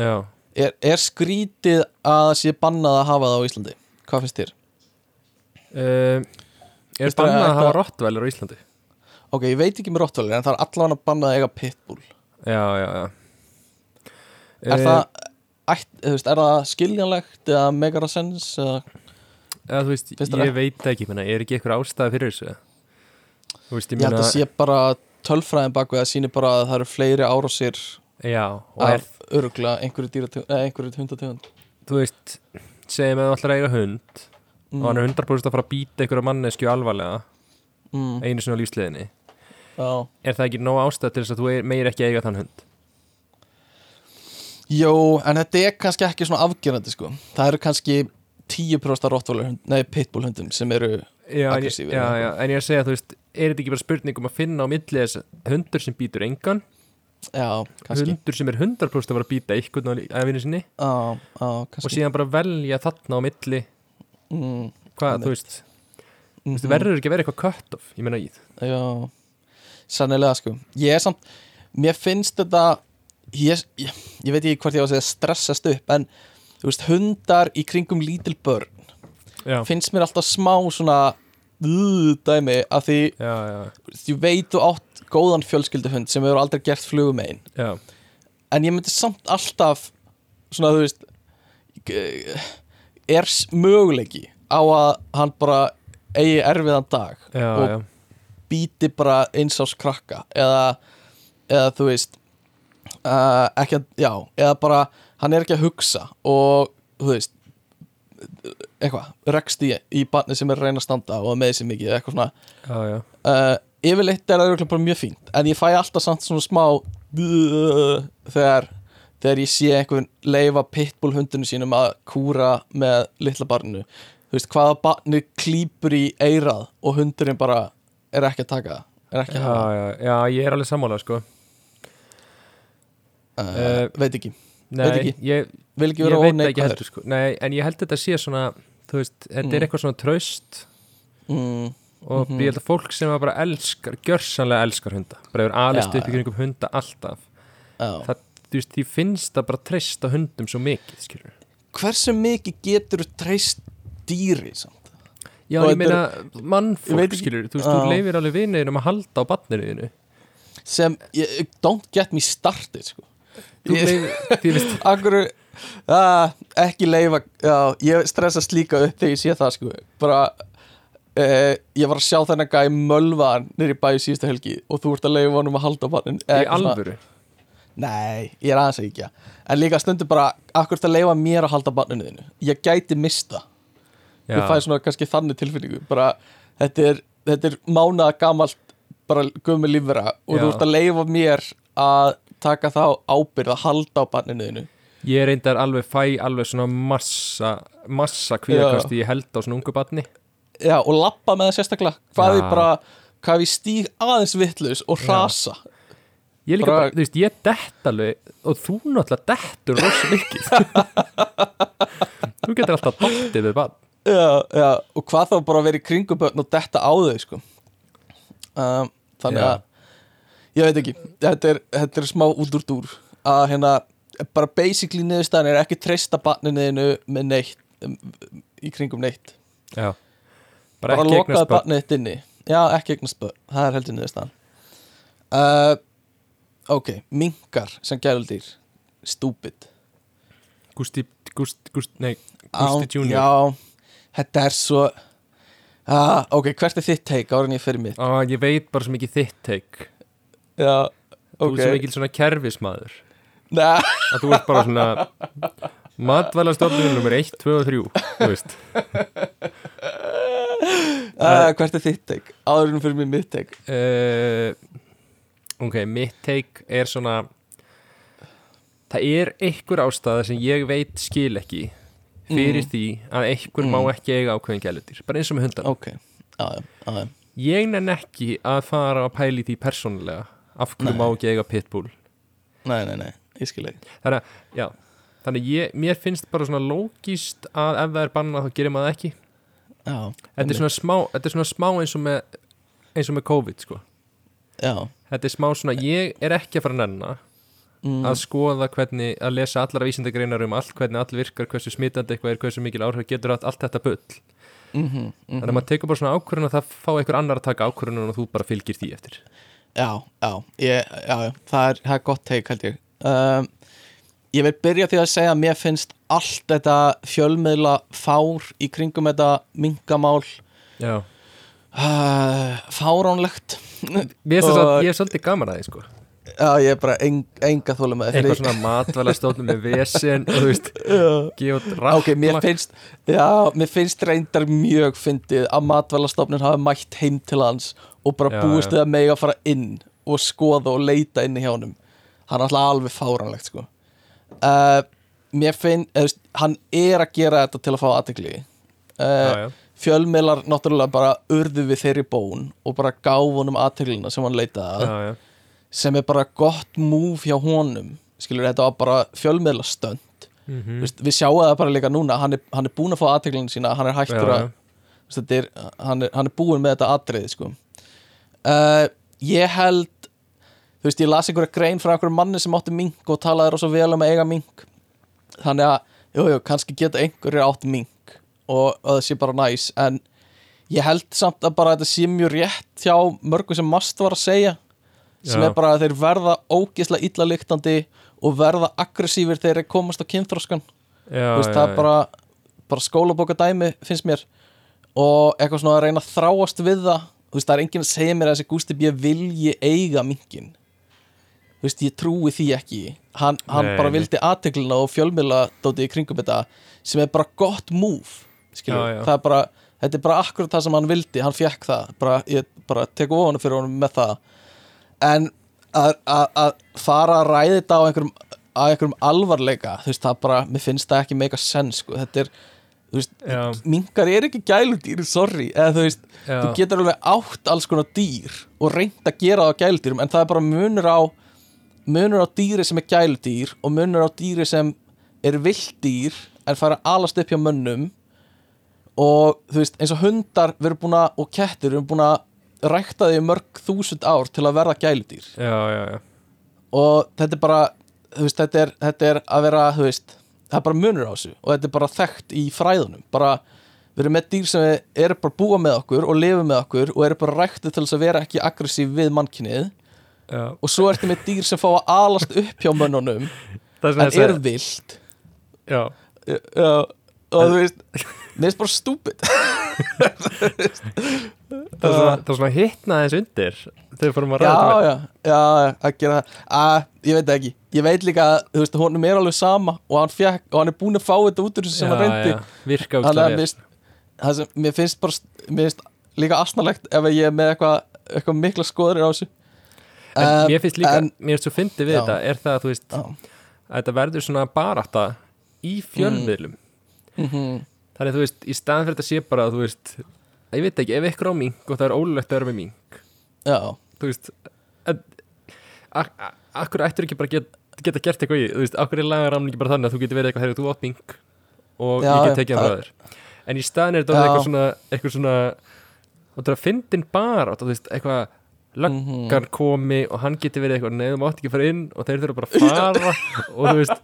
Já, er, er skrítið að það sé bannað að hafa það á Íslandi? Hvað finnst þér? uh, Er bannað að þetta- hafa rottvælir á Íslandi? ok, ég veit ekki með Rottweiler en það er allavega bannað að eiga Pitbull. Já, já, já. Er Eh, það ætt, veist, er það skiljanlegt eða megar að sens eða, eða, Þú veist, þér ég veit ekki, menna, er ekki eitthvað ástæði fyrir þessu? Veist, ég held að sé bara tölfræðin baku það sýnir bara að það eru fleiri árásir Já, og er, af örugla einhverju hundategund. Þú veist segjum að þú ætlar að eiga hund og hann er 100% að fara að býta einhverja mannesku alvarlega. Mm, einu sinni á lífsliðinni já. er það ekki nóg ástæð til þess að þú er- meir ekki eiga þann hund? Jó, en þetta er kannski ekki svona afgerandi sko. það eru kannski 10% Rottweiler hund, nei Pitbull hundum sem eru Aggressífur já, já, en ég er að segja, þú veist er þetta ekki bara spurning um að finna á milli þess hundur sem býtur engan, já, kannski. Hundur sem er 100% að vera að býta einhvern á vinnu sinni? Já, og síðan bara velja þarna á milli mm, hvað, þú veist, veist mhm. verður ekki að vera eitthvað cut off, ég meina í Já, sannilega sko. Ég er samt, mér finnst þetta ég, ég, ég veit ekki hvort ég á að segja stressast upp en þú veist, hundar í kringum lítil börn já, finnst mér alltaf smá svona uh, dæmi að því já, ég veit þú átt góðan fjölskylduhund sem hefur aldrei gert flugum einn. En ég myndi samt alltaf svona þú veist er möguleiki á að hann bara eigi erfiðan dag já, og já. býti bara eins ás krakka eða, eða þú veist uh, ekki að, já, eða bara hann er ekki að hugsa og þú veist eitthvað, rekst í, í barni sem er að reyna að standa og með þessi mikið eitthvað svona já, uh, yfirleitt er það mjög fínt en ég fæ alltaf samt svona smá uh, þegar þegar ég sé einhvern leifa pitbull hundinu sínum að kúra með litla barninu þú veist hvaða barni klýpur í eirað og hundurinn bara er ekki að taka er ekki já, að hafa já, já, ég er alveg sammála sko. uh, eh, veit ekki, Nei, Veit ekki. ég, vil ekki vera óneikvæður sko. Nei, en ég held þetta sé svona þú veist, þetta Mm. er eitthvað svona traust mm, og Mhm. ég held að fólk sem bara elskar gjörsanlega elskar hunda, bara Já, upp í kringum hunda alltaf já. það, þú veist, því finnst það bara treysta hundum svo mikið, skilur hversu mikið getur þú treyst dýri samt? Já, Og ég meina, mannfólk, skilur, þú veist, Já. þú leifir alveg vinniðinum að halda á batniriðinu sem, ég, don't get me started sko. Akkur uh, ekki leifa já, ég stressa slíka upp þegar ég sé það sko. bara uh, ég var að sjá þennan gæ mölvaðan nýri bæði síðustu helgi og þú ert að leifa honum að halda á bannin í alvöru Nei, ég er aðeins ekki En líka stundu bara, akkur ert að leifa mér að halda á banninu þínu? Ég gæti mista Já, Ég fæ svona kannski þannig tilfinningu. Bara, þetta er, þetta er mánaða gamalt bara gömur lífvera og Já. þú ert að leifa mér að taka þá ábyrð að halda á banninu þínu. Ég reyndar alveg fæ alveg svona massa massa kvíðakasti ég held á svona ungu batni Já, og lappa með það sérstaklega. Hvað Já. ég bara, hvað ég stíg aðeins vitlaus og rasa Ég líka Bara- bara, þú veist, ég dett alveg og þú náttúrulega dettur rosa mikið. Þú getur alltaf dottið við batn já, já, og hvað þá bara að vera í kringum börn og detta á þau sko. um, þannig Já. að ég veit ekki, þetta er, þetta er smá út úr dúr að hérna bara basically niðurstaðan er ekki treysta barninuðinu með neitt um, í kringum neitt. Já. Bara Bara, ekki lokaði eignast börn. barnið þitt inni. Já, ekki eignast börn, það er heldur niðurstaðan. Uh, ok, minkar sem gæludýr. Stúpid Gústi, Gústi, Gústi, nei, Gústi Á- Junior. já, þetta er svo ah, ok, hvert er þitt teik ára en ég fyrir mitt? Á, Ég veit bara svo mikið þitt teik já, Þú ok er svo mikið svona kerfismadur Nei, að þú ert bara svona matvælastofnunum nummer 1, 2 og 3 þú veist. Uh, hvert er þitt teik ára en fyrir mitt teik uh, ok, mitt take er svona það er einhver ástæða sem ég veit skil ekki fyrir því að einhver má ekki eiga ákveðin gælutir, bara eins og með hundan ok, já, já. ég nenn ekki að fara að pæli því persónulega af hverju má ekki eiga pitbull. Nei, nei, nei, ég skil ekki. Þannig að, já þannig ég, mér finnst bara svona lógist að ef það er bannað þá gerir maður ekki. Já, þetta er svona smá, þetta er svona smá eins og með eins og með COVID sko. Já, þetta er smá svona, ég er ekki að fara að nenna mm, að skoða hvernig, að lesa allara vísindagreinar um allt, hvernig all virkar, hversu smitandi eitthvað er, hversu mikil áhrif getur allt, allt þetta bull. Mm -hmm, þannig að maður tekur bara svona ákvörðun og það fá einhver annar að taka ákvörðun og þú bara fylgir því eftir. Já, já, ég, já, já það er, það er gott teik held ég. Um, ég vil byrja því að segja að mér finnst allt þetta fjölmiðla fár í kringum þetta mingamál já, uh, fáránlegt. Mér finnst Og- að ég er svolítið gaman að því sko. Já, ég er bara eng, enga þóla með eitthvað svona matvælastofnum með vesen og þú veist, gefa út rapp Ok, mér finnst, já, mér finnst reyndar mjög fyndið að matvælastofnun hafi mætt heim til hans og bara Já, búist já. við að mega fara inn og skoða og leita inn í hjá honum hann er alltaf alveg fáranlegt sko. Uh, mér finn, eða, veist, hann er að gera þetta til að fá aðtekli já, uh, já. Fjölmiðlar náttúrulega bara urðu við þeirri bón og bara gáf honum aðteklina sem hann leitaði að Já, já. sem er bara gott múf hjá honum. Skilur þetta var bara fjölmiðlastönd. Mm Vist, við sjáum það bara líka núna hann er, hann er búin að fá aðteklinu sína hann er hættur Já, að er, hann, er, hann er búin með þetta atriði sko. uh, ég held þú veist ég las einhverja grein frá einhverjum manni sem átti mink og talaði rosa vel um að eiga mink. Þannig að, jú, jú, kannski geta einhverjir átt mink og, og það sé bara næs en ég held samt að bara þetta sé mjög rétt hjá mörgum sem mast var að segja sem Já. er bara að þeir verða ógislega illa lyktandi og verða aggressífir þegar þeir komast á kynþróskan það er bara, bara skólabóka dæmi finnst mér. Og eitthvað svona að reyna að þráast við það veist, það er enginn að segja mér að þessi Gústi B. vilji eiga minkin Þú veist, ég trúi því ekki. Hann, hann bara vildi aðteglina og fjölmiðla dótið í kringum þetta sem er bara gott move er bara þetta er bara akkurat það sem hann vildi, hann fekk það. Bara, ég bara tek ofan fyrir honum með það. En að, fara að ræða þetta á einhverjum, einhverjum alvarleika þú veist það bara, mér finnst það ekki meika senn sko. þetta er, þú veist, Já, minkar er ekki gæludýr, sorry. Eða þú veist, já, þú getur alveg átt alls konar dýr og reynd að gera það á gæludýrum en það er bara munur á munur á dýri sem er gæludýr og munur á dýri sem er vilddýr en fara alast upp hjá mönnum og þú veist, eins og hundar við erum búin að, og kettir við erum búin að rækta því mörg þúsund ár til að verða gæludýr. Já, já, já. og þetta er bara veist, þetta er, þetta er að vera veist, það er bara munur á þessu. Og þetta er bara þekkt í fræðunum. Bara, við erum með dýr sem eru bara búa með okkur og lifa með okkur og eru bara ræktið til þess að vera ekki aggressív við mannkynnið. Og svo ertu með dýr sem fá að alast upp hjá mönnunum. En er vilt. Já, Já, og þú veist mér finnst bara stúpid. Það er svona, það er svona hittna þess undir þegar fórum að já, ræða þetta já, já, að gera það. Að, ég veit það ekki, ég veit líka að þú veist, honum er alveg sama og hann, fekk, og hann er búin að fá þetta út úr þessu sem hann reyndi. virka mér finnst- það sem, mér finnst bara mér finnst líka asnalegt ef ég er með eitthvað eitthvað mikla skoður á þessu. En Um, mér finnst líka, en, mér finnst svo fyndi við Já. þetta er það að þú veist, Já. að þetta verður svona barata í fjölmiðlum mhm, þannig að þú veist, í staðan fyrir þetta sé bara að þú veist, að ég veit ekki, ef ykkur á mink og það er ólulegt að vera með mink. Já, þú veist akkur ættur ekki bara get, geta gert eitthvað í, þú veist, akkur er lagaramn ekki bara þannig að þú getur verið eitthvað þegar þú átt mink og Já, ég get tekið það- þér. En í staðan er þetta eitthvað svona eitthvað svona, það er að fyndin bara, þú veist, eitthvað Mhm. löggan komi og hann getur verið eitthvað neðum átt ekki að fara inn og þeir þurfa bara að fara. Og þú veist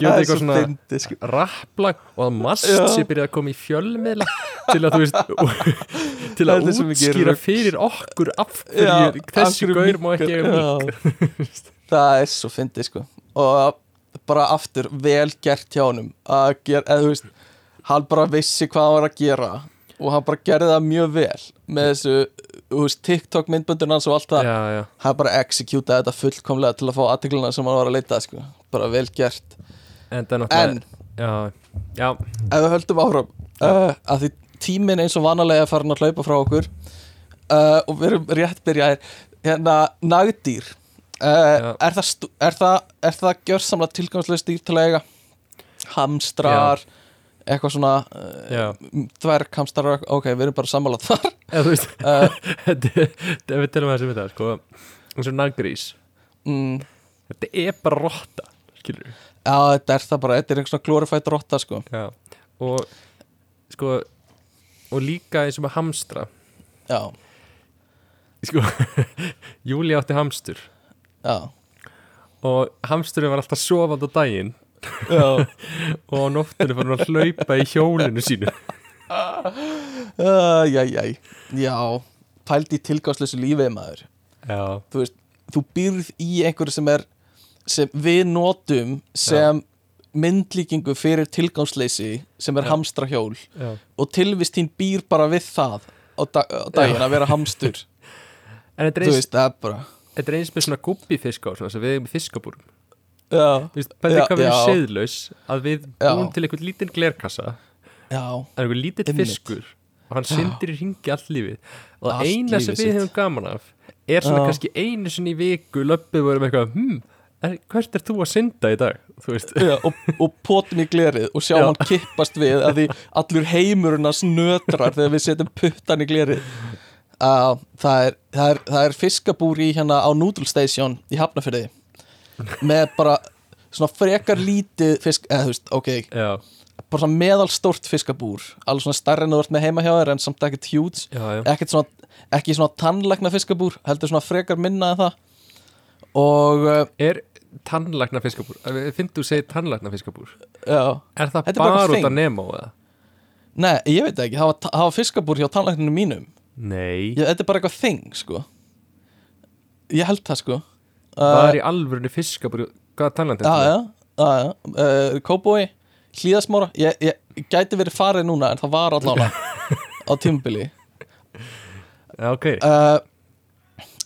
gefur eitthvað svona fyndið, sko. rapplag og að mast sé byrjað að koma í fjölmiðla til að þú veist til að útskýra fyrir okkur af hverju þessi gaur má ekki það er svo fyndið sko. Og bara aftur vel gert hjá honum að gera, eða þú veist hann bara vissi hvað hann var að gera og hann bara gerði það mjög vel með þessu, þú veist, TikTok myndböndun hans og allt það, hann bara executaði þetta fullkomlega til að fá aðtegluna sem hann var að leita sko, bara vel gert en það er náttúrulega já, já, ef við höldum áfram uh, að því tíminn eins og vanalega er farin að hlaupa frá okkur uh, og við erum rétt byrjaðir hérna nagdýr uh, Já. er, það það það gjörsamlega tilgangslega dýr til að eiga? Hamstrar eitthvað svona uh, já dverghamstrar, ok, við erum bara sammálað þar. Eða þú veist, uh, við telum að þessi við það, sko. Eins og naggrís, mm, þetta er bara rotta skilur við, já, þetta er það bara, þetta er svona glorified rotta sko. Já og sko og líka eins og með hamstra. Já, sko, Júli átti hamstur. Já, og hamsturinn var alltaf sofandi á daginn. Já. Og á nóttinu fann hann að hlaupa í hjólinu sínu. Uh, já, já, já pældi í tilgangslösu lífið maður. Já, þú veist, þú býrð í einhverju sem er sem við notum sem myndlíkingu fyrir tilgangsleysi sem er Já. hamstrahjól já, og tilvist þín býr bara við það á, dag, á daginn að vera hamstur. En þetta er eins, það er þetta er með svona gubbifisk á sem við erum í fiskabúrum. Bæði Já, hvað við erum seðlaus að við búum til einhvern lítinn glerkassa. Já, en einhvern lítinn fiskur og hann syndir í ringi allt lífið. Og það eina sem við hefum gaman af er svona kannski einu sinni í viku löppið vorum eitthvað, hm, er, hvert er þú að synda í dag, já og, og potum í glerið og sjá Já. hann kippast við að því allur heimurinn að snötrar þegar við setjum puttan í glerið. Uh, það, er, það, er, það er fiskabúr í hérna á Noodle Station í Hafnafyrði með bara svona frekar lítið fisk, eða þú veist, ok. Já, bara svona meðalstórt fiskabúr alveg svona stærri en þú ert með heima hjá þér en samt ekkert já, ekkert svona, ekki svona tannlækna fiskabúr heldur svona frekar minna en það og uh, er tannlækna fiskabúr, finnst þú segið tannlækna fiskabúr já. Er það Þetta er bara út að Nemo eða? Nei, ég veit ekki, það var, það var fiskabúr hjá tannlækninu mínum. Nei, ég, Þetta er bara eitthvað þing, sko. Ég held það, sko. Það uh, er í alvörunni fiskabúr hvaða já, já, já uh, Kóbói, hlíðasmóra ég, ég, gæti verið farið núna en það var allána á tímubili já, ok, uh,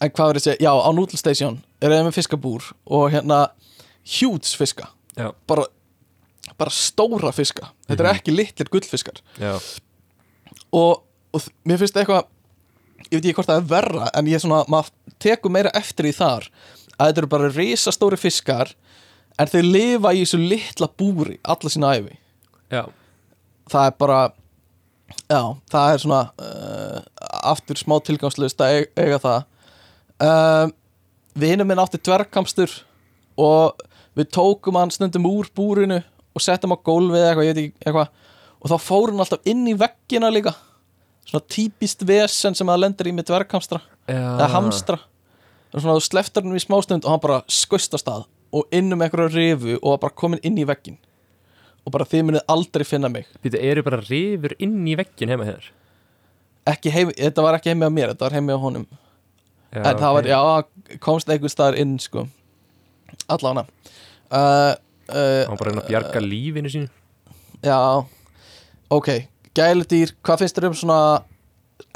En hvað að segja? Já, á Noodle Station er það með fiskabúr og hérna huge fiska. Bara, bara stóra fiska. Þetta er ekki litlir gullfiskar. Og, og mér finnst eitthvað ég veit ekki hvort það er verra en ég er svona, maður tekur meira eftir í þar að þetta eru bara risastóri fiskar en þeir lifa í þessu litla búri alla sína æfi já, það er bara já, það er svona uh, aftur smá tilgangslust að eiga, eiga það. Um, vinur minn átti dvergkamstur og við tókum hann stundum úr búrinu og settum á gólfið eitthvað, ég veit ekki eitthvað. Og þá fór hann alltaf inn í veggina líka. Svona típist vesen sem það lendir í með dverghamstra eða hamstra. Og svona þú sleftar hann í smástund og hann bara skust að stað og inn um einhverju rifu og bara komin inn í veggin og bara þið munið aldrei finna mig. Býtu, eru bara rifur inn í veggin heima hér ekki heim, þetta var ekki heimi á mér, þetta var heimi á honum Já, en það var, ok. já, komst einhver staðar inn sko. Allána uh, uh, Hann bara reyna að bjarga lífinu sínu. Já ok, gæludýr, hvað finnst þér um svona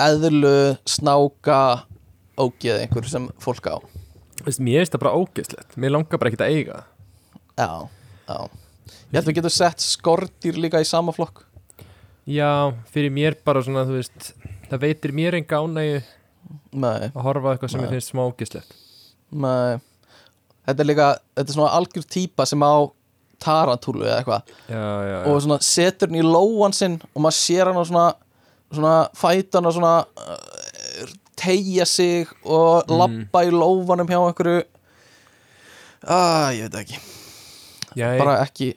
eðlu, snáka ógeð einhver sem fólk á? Veist, Mér finnst það bara ógeðslegt. Mér langar bara ekkert að eiga já, já. Ég held við getum sett skordýr líka í sama flokk. Já, fyrir mér bara svona, þú veist Það veitir mér en gánaðu nei, að horfa eitthvað sem Nei. mér finnst nei. Þetta er líka, þetta er svona algjör típa sem á tarantúlu eða eitthvað. Já, já, já. og svona setur hann í lóan sinn og maður sér hann á svona svona fætan og svona uh, tegja sig og Mm. labba í lófanum hjá einhverju. Ah, ég veit ekki. Já bara ekki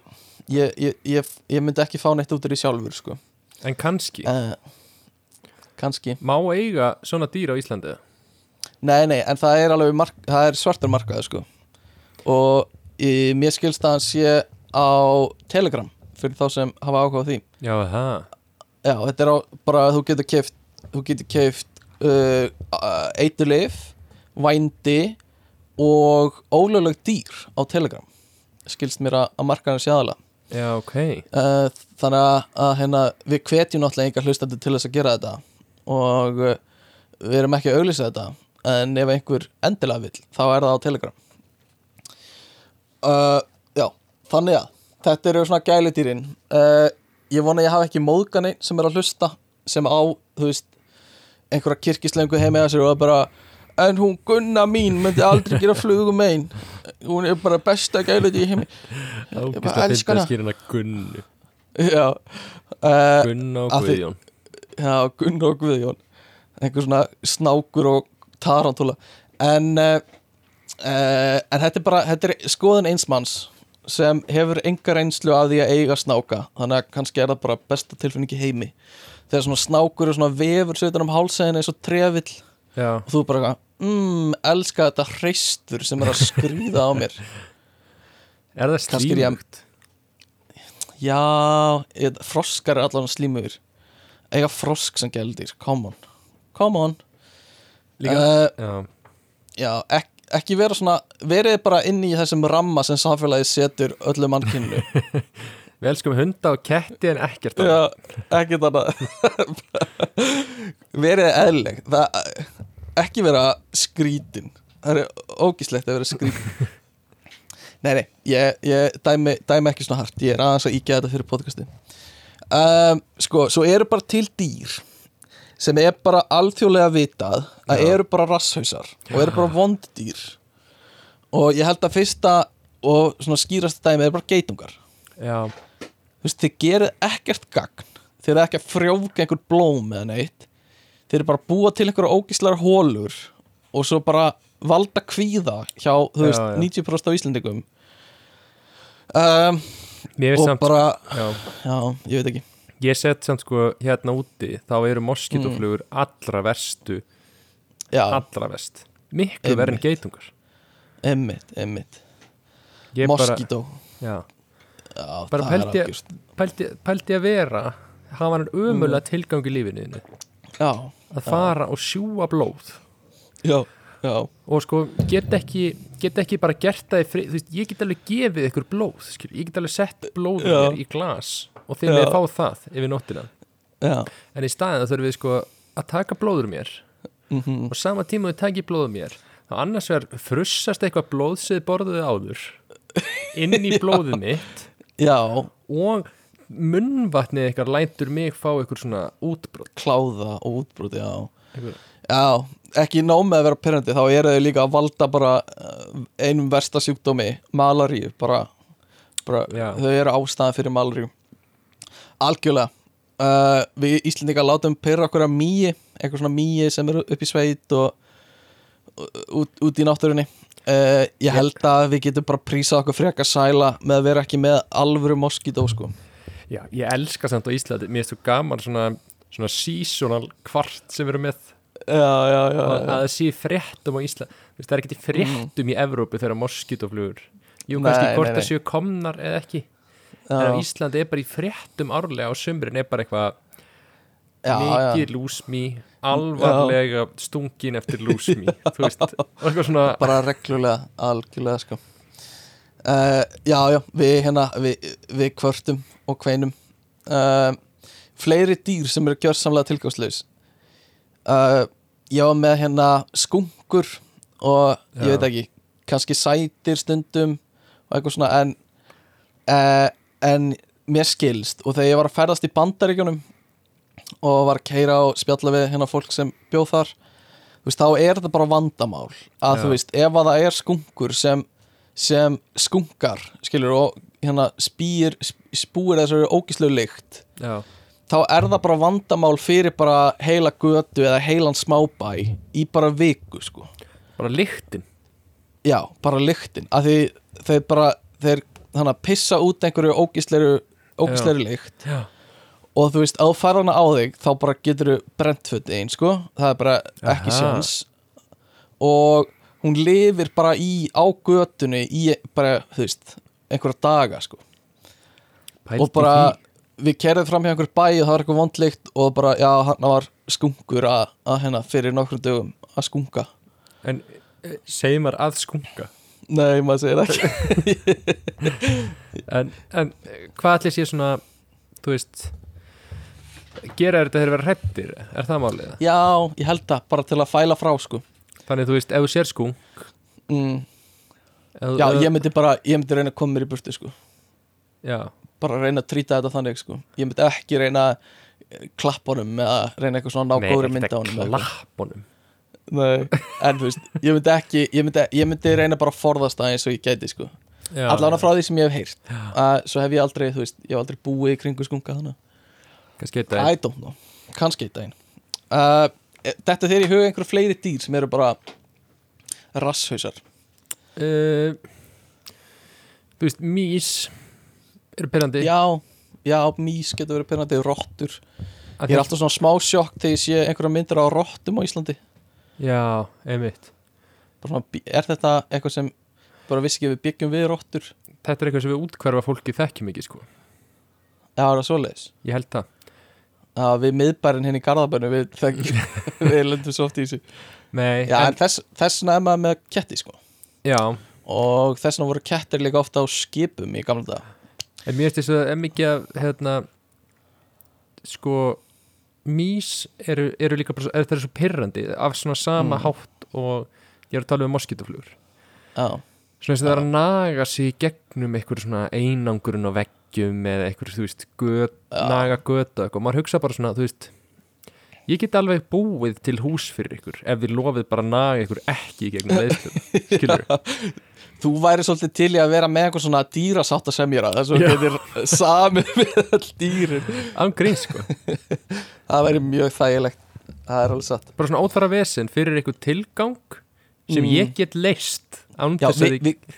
ég, ég, ég, ég myndi ekki fá neitt út úr í sjálfur sko. En kannski, uh, kannski. Má eiga svona dýr á Íslandi? Nei nei en það er alveg mark, það er svartur markaði sko. Og í, mér skilst að hann sé á Telegram fyrir þá sem hafa áhuga á því. Já, það Já, þetta er á, bara að þú getur keift þú getur keift uh, eiturlif, vændi og ólögleg dýr á Telegram. Skilst mér að, að markaðan sé aðalega Já, ok. Uh, þannig að, að hérna, við hvetjum náttúrulega engar hlustandi til þess að gera þetta og uh, við erum ekki að auglýsa þetta en ef einhver endilega vill þá er það á Telegram. Uh, Já, þannig að þetta eru svona gæludýrin. Uh, ég vona að ég hafa ekki móðgani sem er að hlusta sem á, þú veist einhverja kirkislengu heima eða sér og bara en hún Gunna mín myndi aldrei gera flugum einn. Hún er bara besta gæludýr í heimi. Bara að finna skýrina Gunnu. Já uh, Gunna og Guðjón Já, Gunnar og Guðjón. Einhver svona snákur og tarantúla en uh, uh, en þetta er bara, þetta er skoðun einsmanns sem hefur enga reynslu af því að eiga snáka. Þannig að kannski er það bara besta tilfinning í heimi. Þegar svona snákur er svona vefur sveitur um hálsæðin eins og trefill. Já, og þú bara eitthvað, mmm, elska þetta hreistur sem er að skrýða á mér. Er það slímugt? Já, froskar er allan slímugur eiga frosk sem gældir, come on. Come on. Líka, uh, já, Já, ek, ekki vera svona verið bara inn í þessum ramma sem samfélagið setur öllu mannkynnu við elskum hunda og ketti en ekkert Já, annað. ekki þannig verið eðlileg það, ekki vera skrítin. Það er ógislegt að vera skrítin. Nei, nei, ég, ég dæmi, dæmi ekki svona hart. Ég er aðeins að íkja þetta fyrir podcasti um, Sko, svo eru bara til dýr sem er bara alþjóðlega vitað að Já. eru bara rasshausar og eru bara vonddýr og ég held að fyrsta og skýrasta dæmi er bara geitungar. Já, þú veist, þið gerið ekkert gagn. Þið eru ekki að frjóka einhver blóm eða neitt. Þið eru bara að búa til einhverja ógíslar hólur og svo bara valda kvíða hjá, þú Já, veist, já. 90% af Íslendingum. Um, er og samt bara, já, já, ég veit ekki. Ég set samt sko hérna úti þá eru moskítoflugur allra verstu já, allra vest miklu Einmitt. geitungar. Emmitt, emmitt bara, moskító Bara ég- algjört. pældi, pældi að vera hafa hann umulega tilgang í lífinu þínu. já, að fara og sjúa blóð. Já, já. Og sko get ekki, get ekki bara gert það í frið, þú veist, ég get alveg gefið ykkur blóð, skil, ég get alveg sett blóð Já. mér í glas og þið Já. með fá það yfir nóttina. Já, en í staðin þá þurfum við sko að taka blóður mér mhm, og sama tíma við taki blóður mér þá annars verður frussast eitthvað blóðsið borðuði áður inn í blóðið mitt já. og munnvatnið eitthvað lætur mig fá eitthvað svona útbrot. Kláða og útbrúti, já. Já, ekki nóg með að vera pyrrandi þá eru þau líka að valda bara uh, einum versta sjúkdómi, malaríu bara, bara þau eru ástæðan fyrir malaríu. Algjörlega. Uh, við Íslendingar látum pyrra okkur að mýi eitthvað svona mýi sem eru upp í sveit og og- út, út í náttúrunni. Uh, ég held að við getum bara prísað okkur frekar sæla með að vera ekki með alvöru moskító sko. Já, ég elska samt á Íslandi Mér er svo gaman svona, svona seasonal kvart sem við erum með. Já, já, já, að það sé fréttum á veist, Það er ekki í fréttum í Evrópu þegar moskítoflugur Jú, kannski hvort það séu komnar eða ekki. En Íslandi er bara í fréttum árlega og sumrin er bara eitthvað mikið lúsmi alvarlega stungin eftir lúsmi Þú veist, og eitthvað svona bara reglulega, algjörlega sko. Uh, já, já, við hérna við, við kvörtum og kveinum. Uh, fleiri dýr sem eru gjörsamlega tilgangslaus uh, ég var með hérna skunkur og ég Já. veit ekki kannski sætir stundum og eitthvað svona en uh, en mér skilst og þegar ég var að ferðast í bandaríkjunum og var að keira og spjalla við hérna fólk sem bjóð þar veist, þá er þetta bara vandamál að Já. þú veist, ef að það er skunkur sem, sem skunkar skilur og hérna spýr spúir þessari ógislegu lykt Já, þá er það bara vandamál fyrir bara heila götu eða heilan smábæ í bara viku sko. Bara lyktin. Já, bara lyktin. Að því þeir bara, þeir þannig að pissa út einhverju ógisleru ógisleru lykt. Já, og þú veist, fær hana á þig þá bara getur þú brent föt einn sko. Það er bara ekki sjans og hún lifir bara í á götunni í bara, þú veist, einhverja daga sko. Pældi og bara. Við kerðum fram hjá einhver bæ og það var eitthvað vondlikt og bara, já, hann var skunkur að, að hérna fyrir nokkrum dögum að skunka. En eh, segir maður að skunka? Nei, maður segir ekki. En, en hvað allir sé svona Þú veist Gera þetta þegar vera hrættir Er það málið? já, ég held það, bara til að fæla frá sko. Þannig þú veist, ef þú sér skunk mm, já, ég myndi bara, ég myndi reyna að koma mér í burtu sko. Já, bara reyna að trýta þetta þannig sko. ég myndi ekki reyna að klappa honum eða reyna eitthvað svona ná góðri mynd á honum klappunum Nei, en þú veist, ég myndi ekki ég myndi, ég myndi reyna bara að forðast það eins og ég gæti sko. allan frá því sem ég hef heyrt uh, svo hef ég aldrei, þú veist, ég hef aldrei búið í kringu skunga þannig Kannski þetta I don't know, kannski eitt daginn. Uh, Þetta þér í huga einhverju fleiri dýr sem eru bara rasshausar? Uh, Þú veist, mís eru pyrrandi Já, já, mís getur verið pyrrandi, rottur. Ég er alltaf svona smá sjokk þegar ég sé einhverja myndir á rottum á Íslandi. Já, einmitt. Svona, Er þetta eitthvað sem bara vissi ekki að við byggjum við rottur? Þetta er eitthvað sem við útkverfa fólki þekkjum ekki sko. Já, það er svoleiðis? Ég held það. Já, við miðbærin hinn í Garðabænu við, við lendum svo oft í þessu. Nei, Já, en, þess, þessna er maður með ketti sko. Já, og þessna voru kettir líka ofta á skipum í gamla dag en mér finnst þess að mikið að hérna sko mís eru, eru líka bara er, það er svo pyrrandi af svona sama Mm. hátt og ég er að tala um moskítoflugur Já, svona eins og það er að naga sig gegnum einhver svona einangurinn á veggjum eða einhver, þú veist, göt, Já. naga göta eitthvað, maður hugsa bara svona, þú veist ég get alveg búið til hús fyrir ykkur ef þið lofið bara að naga ykkur ekki í gegnum leiðstöð, skilur þú væri svolítið til í að vera með eitthvað svona dýrasátt að semjara þess að þú getur samið við all dýrin. Án grín sko, Það væri mjög þægilegt Það er alveg satt. Bara svona óþvara vesen fyrir ykkur tilgang sem Mm. ég get leist án Já, þess að við, við,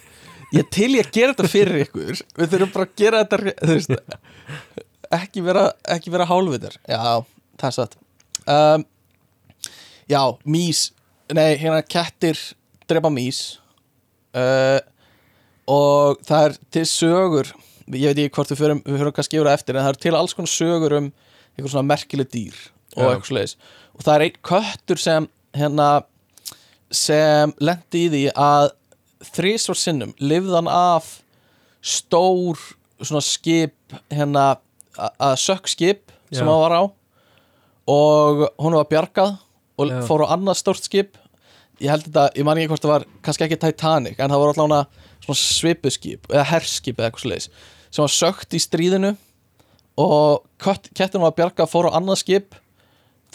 ég til ég að gera þetta fyrir ykkur. Við þurfum bara að gera þetta veist, ekki vera, ekki vera hálfitar Já, það er satt. Um, Já, mís Nei, hérna kettir drepa mís uh, Og það er til sögur Ég veit ekki hvort við förum, við förum kannski yfir það eftir En það er til alls konar sögur um Eitthvað svona merkileg dýr Og Já. eitthvað svoleiðis Og það er einn köttur sem Hérna sem lendi í því að þrísvar sinnum lifðan af stór svona skip hérna að sökk skip sem Já. hann var á og hún var bjargað og Já. fór á annað stórt skip ég held þetta, ég man ekki hvort það var kannski ekki Titanic en það voru allavega svipuskip eða herskip eða eitthvað svoleiðis sem var sökkt í stríðinu og kettin var bjargað fór á annað skip.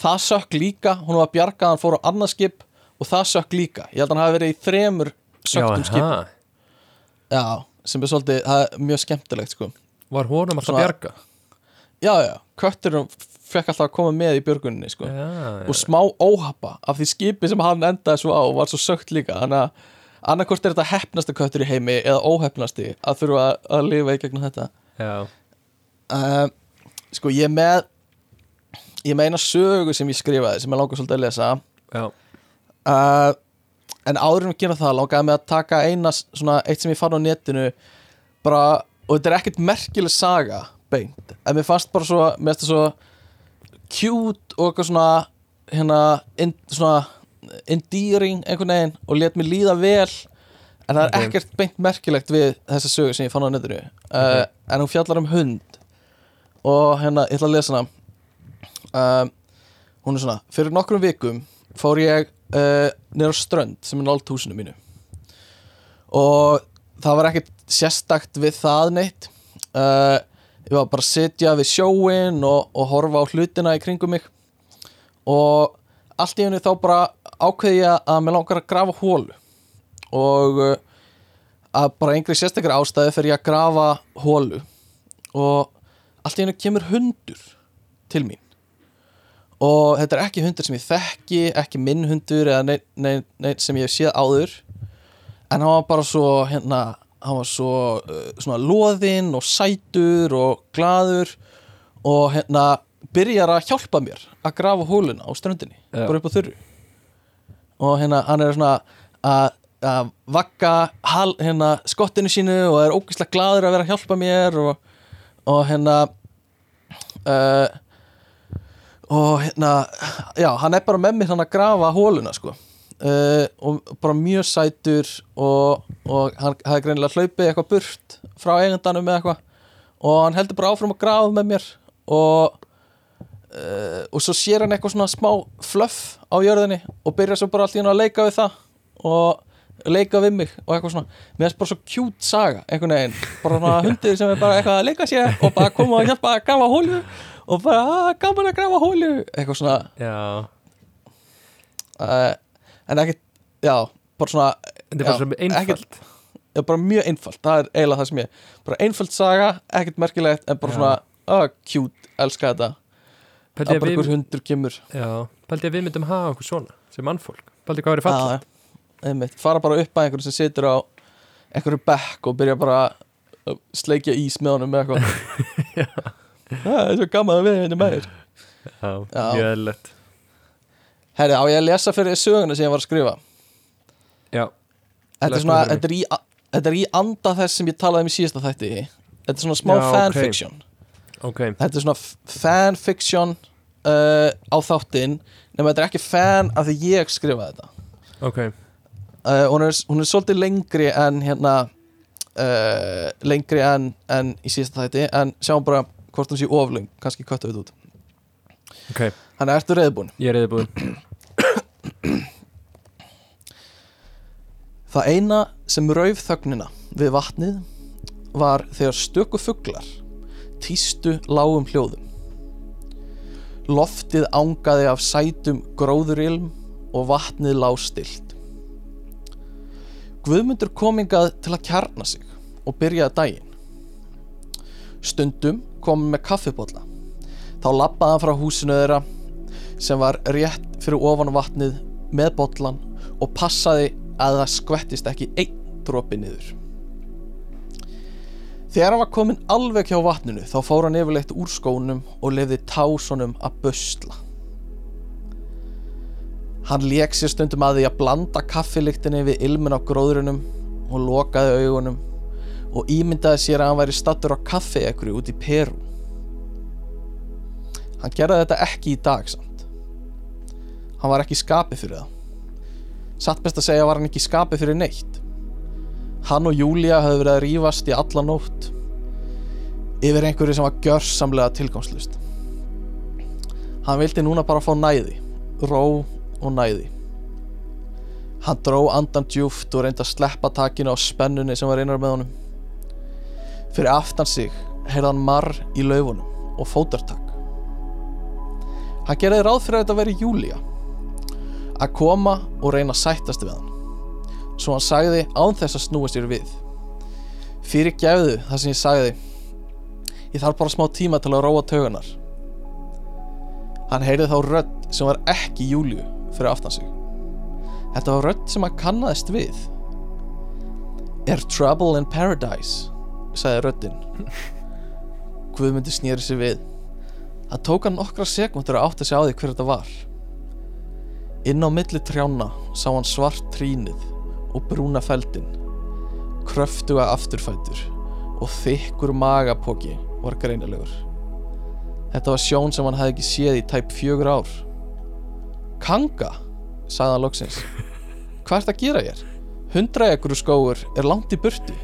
Það sökk líka, hún var bjargað hann fór á annað skip og það sökk líka. Ég held að hann hafi verið í þremur söktum skip já, sem er svolítið, það er mjög skemmtilegt sko. Var honum alltaf Svona- bjarga já, já, kötturinn fekk alltaf að koma með í björguninni sko. Já, og smá óhappa af því skipi sem hann endaði svo á var svo sögt líka. Þannig að annarkvort er þetta hefnasti köttur í heimi eða óhefnasti að þurfa að, að lifa í gegnum þetta. Já, uh, sko ég með ég með eina sögu sem ég skrifaði sem ég langar svolítið að lesa. Já, uh, en áður en við gera það langaði mig að taka eina svona eitt sem ég fann á netinu bara, og þetta er ekkert merkileg saga beint, en mér fannst bara svo mér finnst það svo cute og eitthvað svona hérna, in, svona endearing einhvern veginn og let mér líða vel. En það er Ok. ekkert beint merkilegt við þessa sögu sem ég fann á netinu uh, en hún fjallar um hund. Og hérna, ég ætla að lesa hana. Um, hún er svona fyrir nokkrum vikum fór ég uh, niður á strönd sem er nált húsinu mínu. Og það var ekkert sérstakt við það neitt. Uh, ég var bara að sitja við sjóin og, og horfa á hlutina í kringum mig. Og allt í henni þá bara ákveði ég að mér langar að grafa hólu og uh, að bara einhverju sérstakar ástæði fyrir ég að grafa hólu og allt í henni kemur hundur til mín. Og þetta er ekki hundur sem ég þekki ekki minn hundur eða neitt nei, nei, sem ég hef séð áður. En hann var bara svo hérna, hann var svo uh, svona loðinn og sætur og glaður og hérna byrjar að hjálpa mér að grafa hóluna á ströndinni Já. bara upp á þurru og hérna hann er svona að að vakka hal, hérna, skottinu sínu og er ógeðslega glaður að vera að hjálpa mér og, og hérna uh, og hérna já, hann er bara með mér hann að grafa hóluna sko uh, og bara mjög sætur og, og hann hefði greinilega hlaupið eitthvað burt frá eigandanum eða eitthvað. Og hann heldur bara áfram að grafa með mér og uh, og svo sér hann eitthvað svona smá fluff á jörðinni og byrjar svo bara allt í hann að leika við það og leika við mig og eitthvað svona. Mér finnst bara svo cute saga einhvern veginn. Bara svona hundir sem er bara eitthvað að leika sér og bara koma og hjálpa að grafa hólu og bara "Ah, gaman að grafa hólu eitthvað svona. Uh, en ekkert, já, bara svona Þetta er bara Já, svo einfalt. Já, bara mjög einfalt, það er eiginlega það sem ég bara einfalt saga, ekkert merkilegt en bara Já. svona, ah, cute, elska þetta. Að bara einhver hundur kemur. Já, pældi að við myndum hafa okkur svona sem mannfólk. Pældi hvað verið já, einmitt, fara bara upp að einhverju sem situr á einhverju bekk og byrja bara að sleikja ís með honum með eitthvað. Það er svo gaman að við með þér. Já, mjög eðlilegt herri, á ég að lesa fyrir söguna sem ég var að skrifa? Já, þetta er, svona, þetta, er í, þetta er í anda þess sem ég talaði um í síðasta þætti. Þetta er svona smá Já, fanfiction. Ok. Þetta er svona fanfiction uh, á þáttinn nema þetta er ekki fan af því ég skrifaði þetta. Ok, uh, hún, er, hún er svolítið lengri en hérna uh, lengri en, en í síðasta þætti en sjáum bara hvort hún sé oflung kannski köttu við út. Ok, Þannig að ertu reyðbúin ég er eða Það eina sem rauf þögnina við vatnið var þegar stöku fuglar tístu lágum hljóðum. Loftið ángaði af sætum gróðurilm og vatnið lág stilt. Guðmundur komingað til að kjarna sig og byrjaði daginn. Stundum kom hann með kaffibólla. Þá lappaði hann frá húsinu þeirra sem var rétt fyrir ofan vatnið með bollan og passaði að það skvettist ekki einn dropi niður. Þegar hann var komin alveg hjá vatninu þá fór hann yfirleitt úr skónum og lefði tásunum að busla. Hann lék sér stundum að því að blanda kaffilyktinni við ilmin á gróðrunum og lokaði augunum og ímyndaði sér að hann væri stattur á kaffi ekkur út í Peru. Hann gerði þetta ekki í dag samt. Hann var ekki í skapi fyrir það. Satt best að segja var hann ekki í skapi fyrir neitt. Hann og Júlia höfðu verið að rífast í alla nótt yfir einhverju sem var gjörsamlega tilgangslust. Hann vildi núna bara fá næði, ró og næði. Hann dró andan djúft og reyndi að sleppa takinu á spennunni sem var einar með honum. Fyrir aftan sig heyrði hann marr í laufunum og fótartak. Hann gerði ráð fyrir að þetta veri Júlia að koma og reyna að sættast við hann. Svo hann sagði án þess að snúa sér við. Fyrir gefðu það sem ég sagði. Ég þarf bara smá tíma til að róa taugunar Hann heyrði þá rödd sem var ekki Júliu fyrir aftan sig. Þetta var rödd sem hann kannaðist við. Er trouble in paradise sagði röddin. Guðmundi snýri sig við. Það tók hann nokkra sekundur að átta sig á því hver þetta var Inn á milli trjána sá hann svart trínið og brúna feldin kröftuga afturfætur og þykkur magapoki var greinilegur. Þetta var sjón sem hann hefði ekki séð í tæp fjögur ár. Kanga, sagði hann loksins. Hvað ert að gera hér? Hundra ekkur skóur er langt í burtu.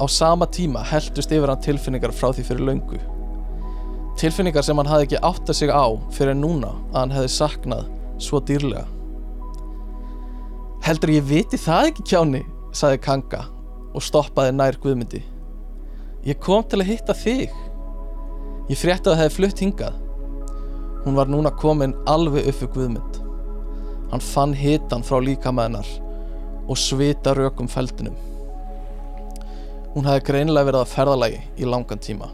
Á sama tíma heldust yfir hann tilfinningar frá því fyrir löngu. Tilfinningar sem hann hafði ekki áttað sig á fyrir núna að hann hefði saknað svo dýrlega. Heldur ég viti það ekki kjáni, sagði Kanga og stoppaði nær Guðmundi. Ég kom til að hitta þig. Ég frétti að það hefði flutt hingað. Hún var núna komin alveg upp fyrir Guðmund. Hann fann hitan frá líkamæðinar og svita rökum feldinum. Hún hafði greinilega verið að ferðalagi í langan tíma.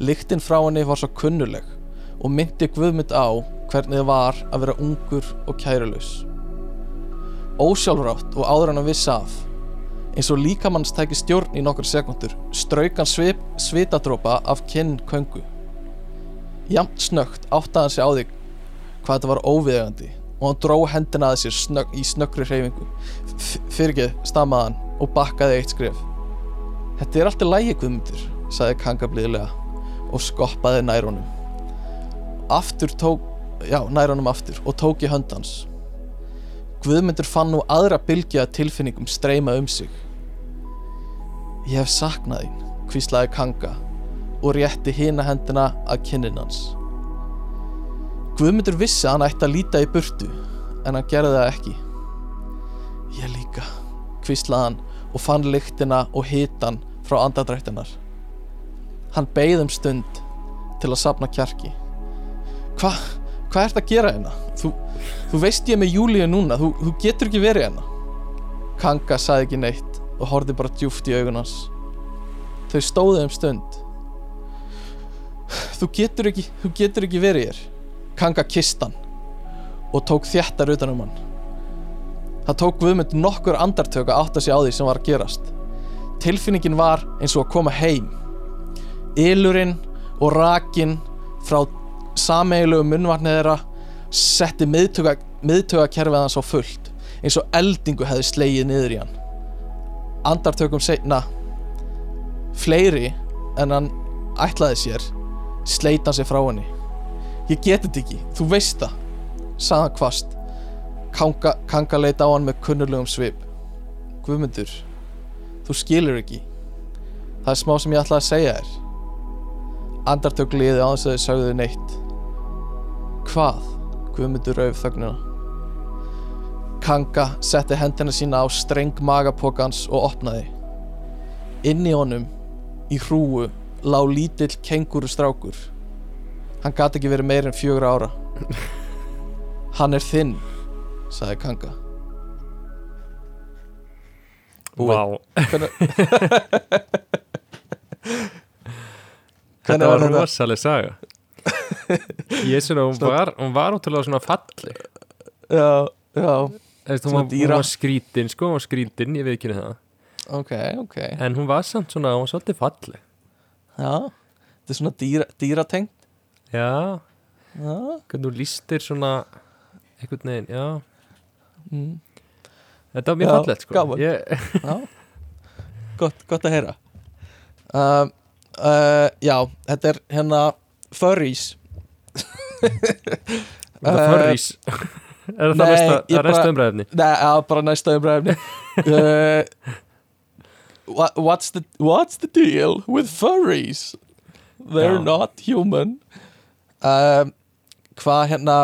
Lyktin frá henni var svo kunnuleg og myndi Guðmund á hvernig það var að vera ungur og kærulaus. Ósjálfrátt og áður en að viss af eins og líkamanns tæki stjórn í nokkur sekundur strauk hann svip, svitadrópa af kinn köngu. Jamt snögt áttaði hann sig á því hvað þetta var óviðegandi og hann dró hendina að sér snögg, í snöggri hreyfingu. Fyrirgeð stamaði hann og bakkaði eitt skref. Þetta er alltaf lægi guðmundur sagði Kanga blíðlega og skoppaði nær honum Aftur tók, já nær honum aftur og tók í hönd hans. Guðmundur fann nú aðra bylgja tilfinningum streyma um sig. Ég hef saknað þín, hvíslaði Kanga og rétti hina hendina að kinnin hans. Guðmundur vissi að hann ætti að líta í burtu en hann gerði það ekki. Ég líka, hvíslaði hann og fann lyktina og hitan frá andadrættinar Hann beið um stund til að sapna kjarki Hva, hvað ert að gera hérna? Þú, þú veist ég með Júlíu núna, þú, þú getur ekki verið hérna. Kanga sagði ekki neitt og horfði bara djúft í augun hans. Þau stóðu um stund. Þú getur ekki, þú getur ekki verið hér. Kanga kist hann og tók þjættar utan um hann. Það tók Guðmund nokkur andartök að átta sig á því sem var að gerast. Tilfinningin var eins og að koma heim. Ylurinn og rakin frá sameigilegu munnvarnið þeirra setti miðtöga, miðtögakerfið hans á fullt eins og eldingu hefði slegið niður í hann. Andartökum seinna fleiri en hann ætlaði sér sleit hann sér frá henni. Ég geti þetta ekki, þú veist það sagði hann hvast Kanga, Kanga leit á hann með kunnulegum svip. Guðmundur þú skilur ekki. Það er smá sem ég ætlaði að segja þér Andartök liði á þess að þau sögðu neitt. Hvað? Guðmundur rauf þögnina. Kanga setti hendina sína á streng magapokans og opnaði. Inn í honum í hrúu lá lítill kenguru strákur Hann gat ekki verið meir en fjögur ára. Hann er þinn sagði Kanga. Búið. Hvernig, þetta var var þetta? rosaleg saga. Er svona, hún var, hún var ótrúlega svona falleg. Já, já, Eða, hún, var, var skrítin, sko, hún var skrítin, ég veit ekki það. Ok, ok. En hún var samt svona, hún var svolítið falleg. Já, þetta er svona dýra, dýratengt Já, hvernig þú lístir svona einhvern veginn, já. Mm, Þetta var mjög fallegt, sko. já. Gott, gott að heyra. Um, uh, Já, þetta er hérna Furries Eh, förrís Er það næsta, umræðefni Nei, bara næsta umræðumni uh, what, what's, the, what's the deal with furries? They're Já. not human um, Hvað hérna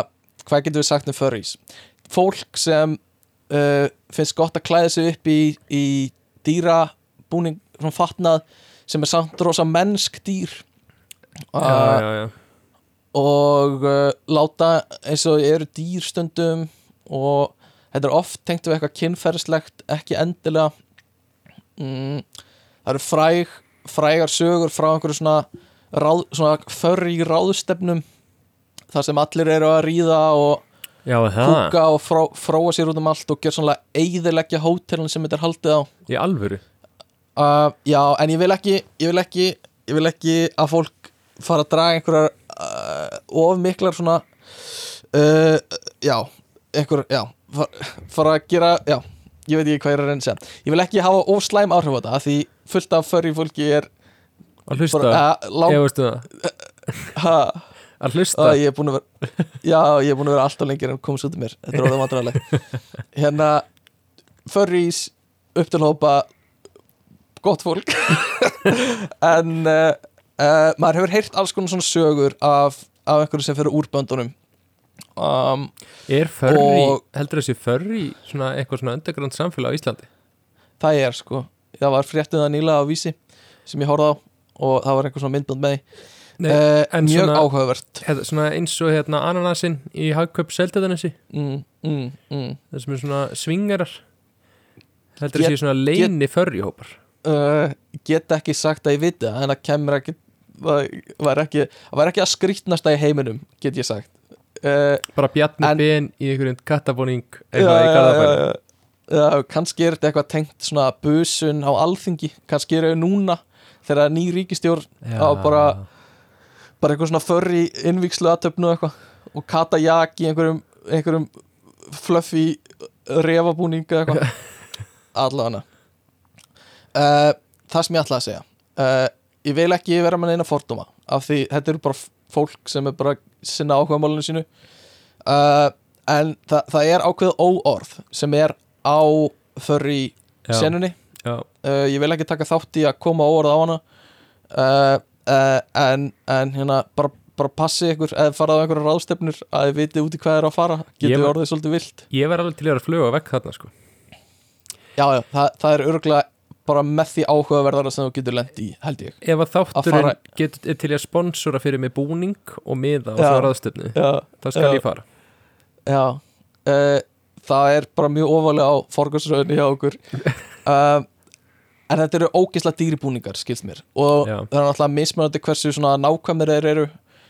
Hvað getum við sagt um furries? Fólk sem uh, finnst gott að klæða sig upp í, í dýrabúning svona fatnað sem er samt rosa mennsk dýr. Já, uh, já, já. og uh, láta eins og eru dýr stundum og þetta er oft tengt við eitthvað kynferðislegt ekki endilega. Mm, það eru fræg frægar sögur frá einhverju svona, ráð, svona förri ráðstefnum þar sem allir eru að ríða og Já, húka og fró, fróa sér út um allt og gera svona eyðileggja hótelin sem þetta er haldið á. Í alvöru uh, Já, en ég vil ekki ég vil ekki, ég vil ekki að fólk fara að draga einhverjar uh, of miklar svona uh, já, einhver já, fara, fara að gera já, ég veit ekki hvað ég er að reyna að segja. Ég vil ekki hafa of slæm áhrif á þetta því fullt af förri fólki er Að hlusta, bara, uh, lang, ég veistu það? Ha, Að hlusta, uh, ég er að vera já, ég er búin að vera alltaf lengir en komast út um mér. Þetta er orðið vandræðileg hérna, förrís upp til hópa gott fólk. En uh, uh, maður hefur heyrt alls konar svona sögur af, af einhverju sem fyrir úr böndunum. Um, er förri, heldur þessi förri svona eitthvað svona underground samfélag á Íslandi? Það er sko. Það var fréttið það nýlega á vísi sem ég horfði á og það var einhver svona myndbönd með Nei, uh, mjög svona- áhugavert. Hefða, svona eins og hérna ananasinn í hagköp seldaðanessi mm, mm, mm. það sem er svona svingarar. Heldur þessi svona leini förri hópar Uh, get ekki sagt að ég viti það en það kemur ekki var, var ekki, var ekki að skrýtnasta í heiminum get ég sagt. Uh, bara bjarni En- ben í einhverjum kattabóning eitthvað í garðabæri já, já, kannski er þetta eitthvað tengt svona busun á alþingi. Kannski eru núna þegar ný ríkistjórn á bara- bara eitthvað svona förri innvíkslu aðtöfnu eitthvað. Og kata jak í einhverjum, einhverjum fluffy refabúning eða eitthvað. Allavega uh, það sem ég ætla að segja. Uh, ég vil ekki vera með neina fordóma af því þetta eru bara fólk sem er bara sinna áhuga málunum sínu. Uh, en það, það er ákveð óorð sem er á förri Já. senunni. Já, ég vil ekki taka þátt í að koma óorð á hana. En, en hérna bara, bara passi ykkur eða farað á einhverja ráðstefnur að þið vitið út í hvað er að fara getur var- orðið svolítið vilt. ég var alveg til að fluga vekk þarna sko. Já, já, það, það er örgulega bara með því áhugaverðara sem þú getur lent í held ég. Ef að þátturinn fara- getur til að sponsora fyrir mig búning og miða og svo ráðstöfnu já, þá skal Já. ég fara. Já. Uh, það er bara mjög ofalega á forgarsröðinni hjá okkur. Um, en þetta eru ógislega dýribúningar skilst mér. Og Já. það er náttúrulega mismunandi hversu svona nákvæmir þeir eru.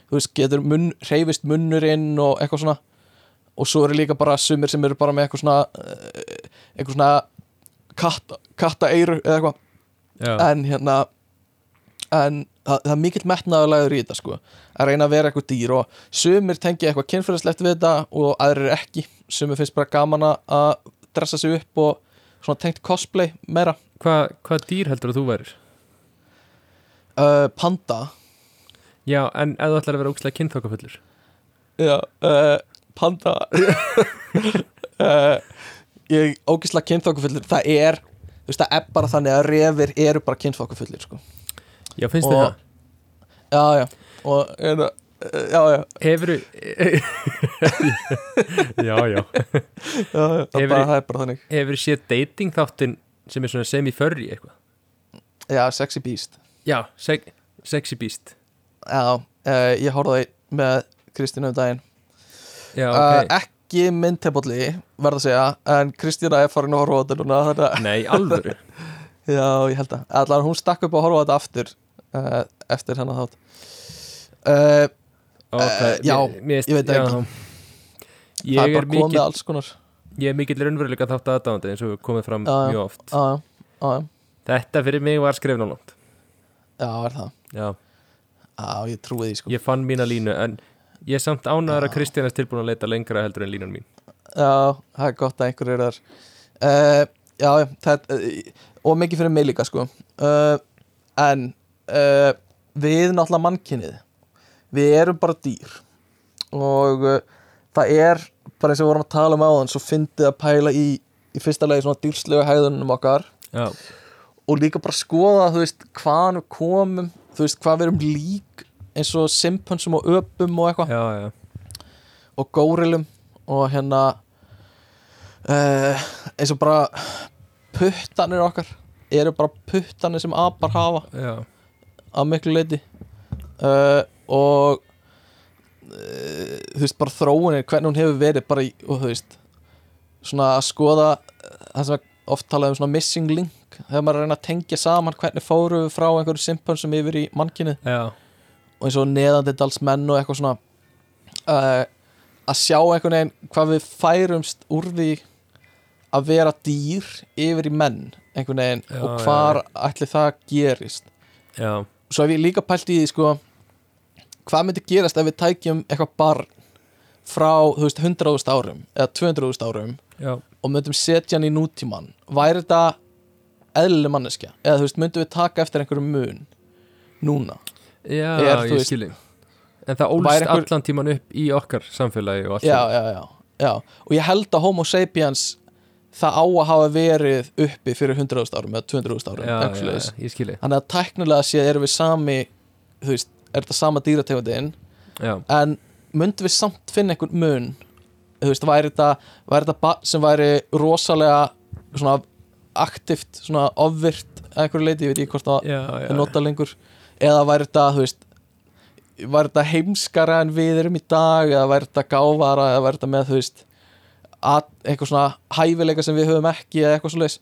Þú veist, getur munn, reyfist munnurinn og eitthvað svona. Og svo eru líka bara sumir sem eru bara með eitthvað svona eh, eitthvað svona katta, katta eiru eða eitthvað. En hérna en það, það er mikill metnaðarlegur í þetta sko. Að reyna að vera eitthvað dýr og sumir tengja eitthvað kynfærislegt við þetta og aðrir ekki. Sumir finnst bara gaman að- dressa sig upp og svona tengt cosplay meira. Hvað hva dýr heldur að þú verir? uh, panda. Já, en ef þú ætlar að vera ógstlega kynþokkafullur? Já, uh, panda. Uh, ég ógislega kynþokkufullir það er, þú veist það er bara þannig að refir eru bara kynþokkufullir sko. Já, finnst þið það? já, já, og er það já, já, hefur já, já. Já, já. Það, er bara, það er bara þannig. Hefur séð dating þáttin sem er svona semi-furry eitthvað? Já, sexy beast. Já, seg sexy beast. Já, uh, ég horfði með Kristínu um daginn. Já, uh, ok, Ekki mynd tepalli, verð að segja En Kristína er farin að horfa á þetta núna að, nei, alvöru? Já, ég held að Allar hún stakk upp að horfa á þetta aftur uh, Eftir hennar þátt. Uh, Ó, það, já, mér, ég veit það já. Það ég er bara komið alls konar. Ég er mikill raunveruleika þátt aðdáðandi eins og komið fram Já, mjög oft. Já, já, já, þetta fyrir mig var skrifn á langt já, er það? Já, Já, ég trúi því sko. Ég fann mína línu en ég er samt ánæður að Kristján er tilbúin að leita lengra heldur en línan mín. Já, það er gott að einhver er þar. Uh, Já, það uh, Og mikið fyrir mig líka sko. Uh, En uh, Við náttúrulega mannkynnið Við erum bara dýr. Og það er Bara eins og við vorum að tala um áðan Svo fyndið að pæla í Í fyrsta lagi svona dýrslega hæðunum okkar. Já, Og líka bara skoða Þú veist, hvaðan við komum Þú veist, hvað við erum lík Eins og simpansum og öpum og eitthvað. Og górilum og hérna uh, eins og bara puttanir okkar eru bara puttanir sem apar hafa já. að miklu leiti uh, og uh, þú veist bara þróunir hvernig hún hefur verið bara í og þú veist svona að skoða það sem oft talað um svona missing link. Þegar maður að reyna að tengja saman hvernig fóru frá einhverju simpansum yfir í mannkynið. Já, og eins og neðandindals menn og eitthvað svona uh, að sjá einhvern veginn hvað við færumst úr því að vera dýr yfir í menn einhvern veginn Já, og hvar ætli það gerist. Já, svo hef ég líka pælt í því sko hvað myndi gerast ef við tækjum eitthvað barn frá, þú veist, 100.000 árum eða 200.000 árum já. og myndum setja hann í nútíman væri þetta eðlileg manneskja? Eða þú veist, myndum við taka eftir einhverjum mun núna Já, Er, ég veist- skilji. En það ólst einhver- allan tíman upp í okkar samfélagi og allt já, já, já, já. Og ég held að homo sapiens það á að hafa verið uppi fyrir 100.000 árum eða 200.000 árum þannig að tæknilega séð erum við sami þú veist, er þetta sama dýrategundin. Já, en myndum við samt finna einhvern mun þú veist, væri þetta, barn sem væri rosalega svona aktivt, svona ofvirt að einhverju leiti, ég veit ekki hvort það er nota lengur eða væri þetta, þú veist væri þetta heimskara en við erum í dag? Eða væri þetta gáfara? Eða væri þetta með, þú veist að, eitthvað svona hæfileika sem við höfum ekki eða eitthvað svo leis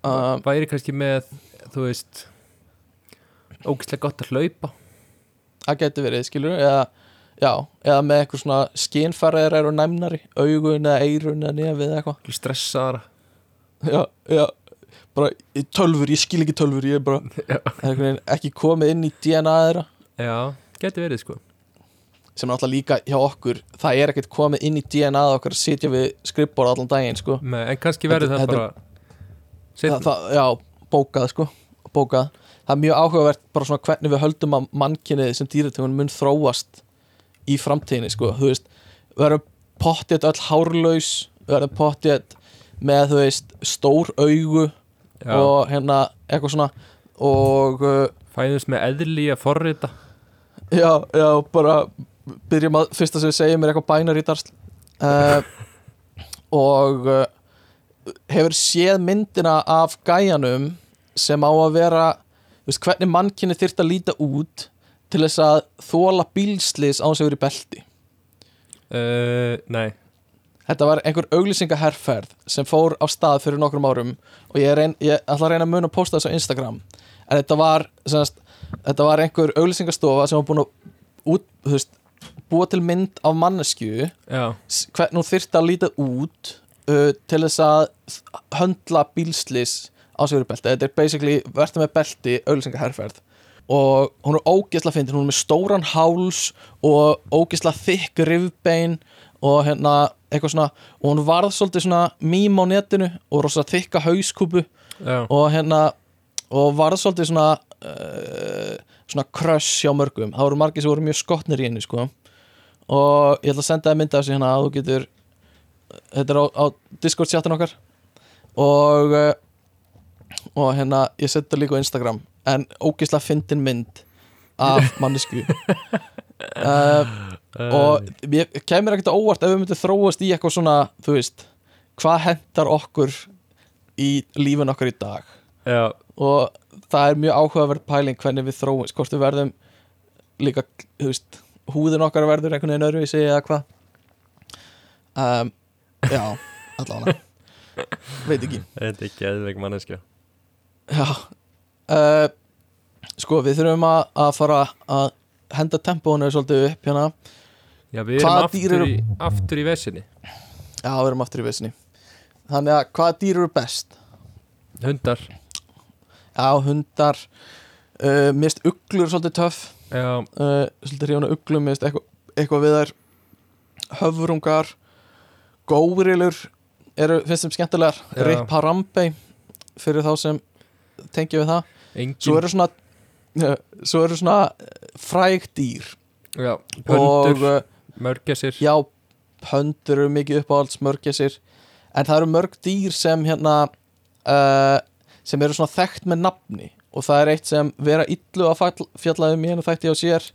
um, Væri kannski með, þú veist Ógislega gott að hlaupa. Það getur verið, skilur eða, já, eða með eitthvað svona skinfæraðir eru næmnari, augun eða eirun eða nefið eða eitthvað Stressaðara. Já, já, bara tölfur, ég skil ekki tölfur ég er bara, ekki komið inn í DNA þeirra. Já, geti verið sko. Sem er náttúrulega líka hjá okkur það er ekkert komið inn í DNA okkar að sitja við skrifbóra allan daginn sko. Nei, En kannski verður það bara það, það, já, bókað sko bókað, það er mjög áhugavert bara svona hvernig við höldum að mannkynnið sem dýrategun mun þróast í framtíðinni sko, þú veist við erum pottið öll hárlaus við erum pottið með þú veist stór augu Já, og hérna eitthvað svona og uh, fæðumst með eðli að forrita. Já, já, bara byrjum að fyrsta sem við segjum er eitthvað bænar í darsl. Uh, og uh, hefur séð myndina af gæjanum sem á að vera veist, hvernig mannkynni þyrft að líta út til þess að þóla bílslis á þess að vera í belti. Uh, Nei, Þetta var einhver auglýsingaherrferð sem fór á stað fyrir nokkrum árum og ég, reyn, ég ætla að reyna að mun að posta þessu á Instagram. En þetta var, semast, þetta var einhver auglýsingastofa sem var búin að út, veist, búa til mynd af mannesku hvernig hún þyrfti að líta út uh, til þess að höndla bílslis á sig verið belti þetta er basically verður með belti auglýsingaherrferð og hún er ógeðslega fyndin, hún er með stóran háls og ógeðslega þykk rifbein og hérna eitthvað svona og hún varð svolítið svona mím á netinu og rosa þykka hauskúpu og hérna og varð svolítið svona uh, svona crush hjá mörgum. Það voru margir sem voru mjög skotnir í henni sko. Og ég ætla að senda það mynda sig hérna að þú getur þetta er á, á Discord chatin okkar. Og uh, og hérna ég seti það líka á Instagram. En ógeðslega fyndin mynd af mannesku uh, og ég kemur ekkert óvart ef við myndum þróast í eitthvað svona þú veist, hvað hendar okkur í lífin okkar í dag? Já, og það er mjög áhugaverð pæling hvernig við þróum, hvort við verðum líka, þú veist húðin okkar verður einhvern veginn öðruvísi eða hvað. Um, já, allavega. Veit ekki. Er ekki eðveik manneskja. Já. Uh, sko, við þurfum að, að fara að henda tempónu svolítið upp hérna Já, við erum aftur, eru- í, aftur í vesinni. Já, við erum aftur í vissinni þannig að hvaða dýr eru best? Hundar. Já, hundar. Uh, mist uglur svolítið töff. Já, uh, svolítið hrjóna uglum mist eitthvað, eitthvað við þær höfrungar. Górilur eru, finnst þeim skemmtilegar. Já. Rip Harambe fyrir þá sem tengja við það. Engin svo eru svona svo eru svona fræg dýr. Já, og mörgæsir. Já, pöndur eru mikið uppáhalds mörgæsir. En það eru mörg dýr sem hérna uh, sem eru svona þekkt með nafni. Og það er eitt sem vera illu að fall- fjalla um í einu þætti á sér.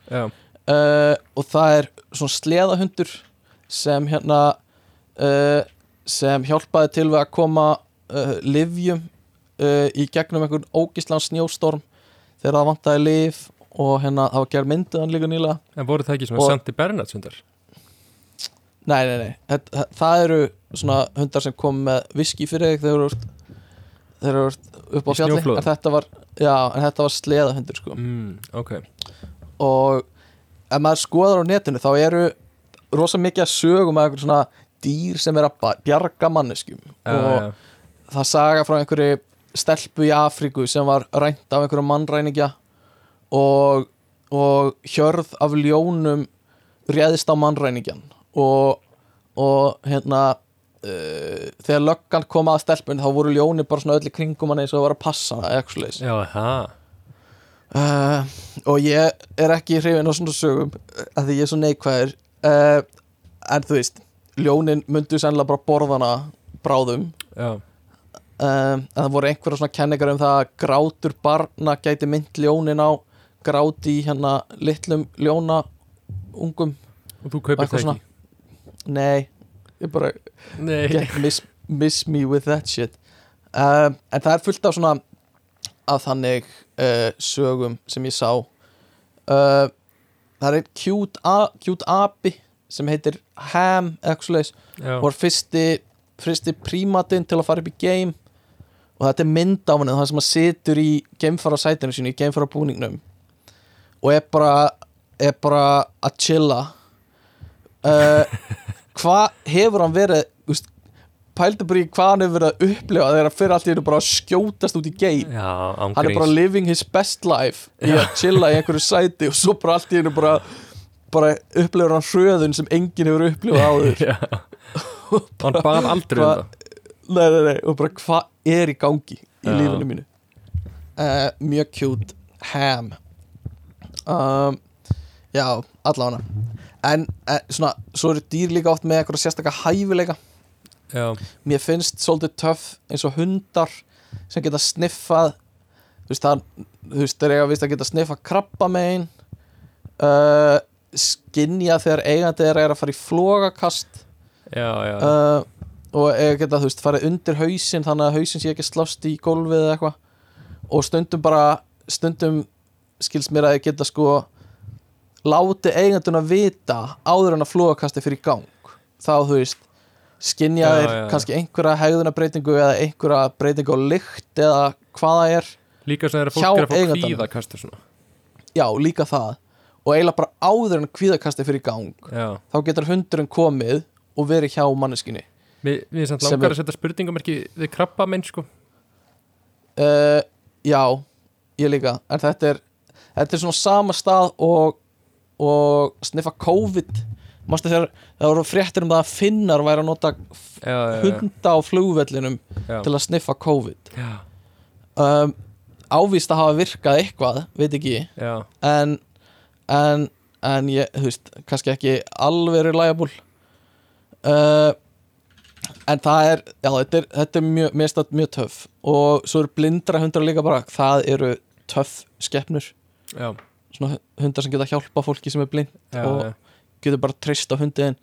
Uh, og það er svona sleðahundur sem hérna uh, sem hjálpaði til við að koma uh, livjum uh, í gegnum einhvern ógislan snjóstorm þegar það vantaði liv og hérna það var gerð mynduðan líka nýlega. En voru það ekki svona Og- Santi Bernhards hundar? nei, nei, nei. Það, það eru svona hundar sem kom með viski fyrir þig þegar þú ert upp á fjalli en þetta var, já, en þetta var sleðahundur sko. mm, ok. Og ef maður skoðar á netinu þá eru rosa mikið að sögum að eitthvað svona dýr sem er að bjarga manneskjum. Já, og já. það saga frá einhverju stelpu í Afríku sem var rænt af einhverju mannræningja og, og hjörð af ljónum réðist á mannræningjan og, og hérna uh, þegar löggan kom að stelpunni þá voru ljóni bara svona öll í kringum hann eins og það var að passa eitthvað. Já, það uh, og ég er ekki hrifin á svona sögum að því ég er svo neikvæður. Uh, en þú veist ljónin myndu sennilega bara borðana bráðum. Já, um, en það voru einhverja svona kenningar um það að grátur barna gæti mynd ljónin á gráti í hérna litlum ljóna ungum. Og þú kaupir það ekki? Nei, ég bara miss, miss me with that shit. Um, en það er fullt af svona af þannig uh, sögum sem ég sá. Uh, það er cute, a- cute api sem heitir Ham og var fyrsti, fyrsti prímatinn til að fara upp í game. Og þetta er mynd af henni það sem að situr í geimfara sætinu sínu, í geimfara búningnum og er bara er bara að chilla. Uh, hvað hefur hann verið úst, pældu bara í hvað hann hefur verið að upplifa þegar hann fyrir allt í hennu bara að skjótast út í game já hann er bara living his best life í að chilla í einhverju sæti og svo bara allt í hennu bara bara upplifur hann hröðun sem enginn hefur upplifað áður. Já. Hann bað aldrei um það. Nei, nei, nei, og bara hvað er í gangi í Já. lífinu mínu? Uh, mjög cute ham um, já, allavega. En uh, svona, svo eru dýr líka oft með eitthvað sérstakka hæfileika. Já, mér finnst svolítið töff eins og hundar sem geta sniffað þú veist, það, þú veist, þeir eiga vist að geta sniffað krabba megin uh, skinja þegar eigandi þeirra er að fara í flogakast já, já. uh, og eiga geta, þú veist, farið undir hausinn þannig að hausinn sé ekki slást í gólfið eða eitthvað. Og stundum bara stundum skils mér að ég geta sko láti eiganduna vita áður en að flugakasti fyrir gang. Þá þú veist skinja já. kannski einhverja hegðunarbreytingu eða einhverja breytingu á lykt eða hvað það er Líka sem Hjá fólk er að fá svona. Já, líka það. Og eiginlega bara áður en kvíðakasti fyrir gang Já. þá getur hundurinn komið og verið hjá manneskinni Mér, er samt langar er- að setja spurningamerki við krabba menn sko. Uh, já, ég líka. En þetta er, þetta er svona sama stað og, og sniffa COVID. Mástu þegar það voru fréttir um það að finnar væri að nota Já, já, hunda á flugvellinum já. til að sniffa COVID. Um, Ávíst að hafa virkað eitthvað, veit ekki. En, en, en ég, þú veist, kannski ekki alveg reliable. Uh, en það er já, þetta er, þetta er mjög, stað mjög töff. Og svo eru blindra hundar líka bara það eru töff skeppnur já, svona hundar sem geta hjálpa fólki sem er blind já, og já. getur bara treyst á hundiðin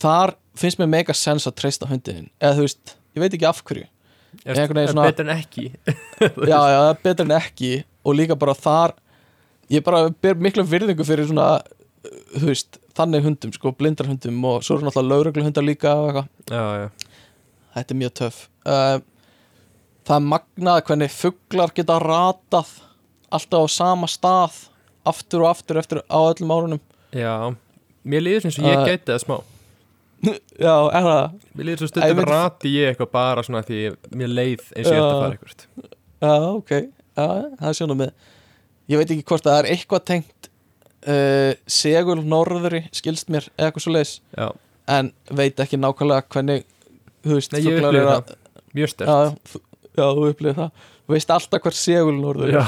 þar finnst mér mega sens að treysta á hundiðin eða þú veist, ég veit ekki af hverju. Er, veginn er svona- betur en ekki? Já, já, það er betur en ekki. Og líka bara þar ég bara ber mikla virðingu fyrir svona þú veist, þannig hundum, sko, blindar hundum. Og svo eru náttúrulega laurugluhundar líka þetta er mjög töff. Uh, það er magnað hvernig fuglar geta ratað alltaf á sama stað aftur og aftur eftir á öllum árunum. Já Mér líður sem svo ég Uh, gæti það smá. Já, er það? Mér líður svo Æ, stundum veit- rati ég eitthvað bara svona því mér leið eins og ég ætti að fara eitthvað Já, ok, já, það er sjónum með Ég veit ekki hvort það er eitthvað tengt uh, segul norðri skilst mér eitthvað svo leis Já, en veit ekki nákvæmlega hvernig þú veist, upplifði eru það. mjög stert Já, þú upplifir það. Þú veist alltaf hver segul norður Já.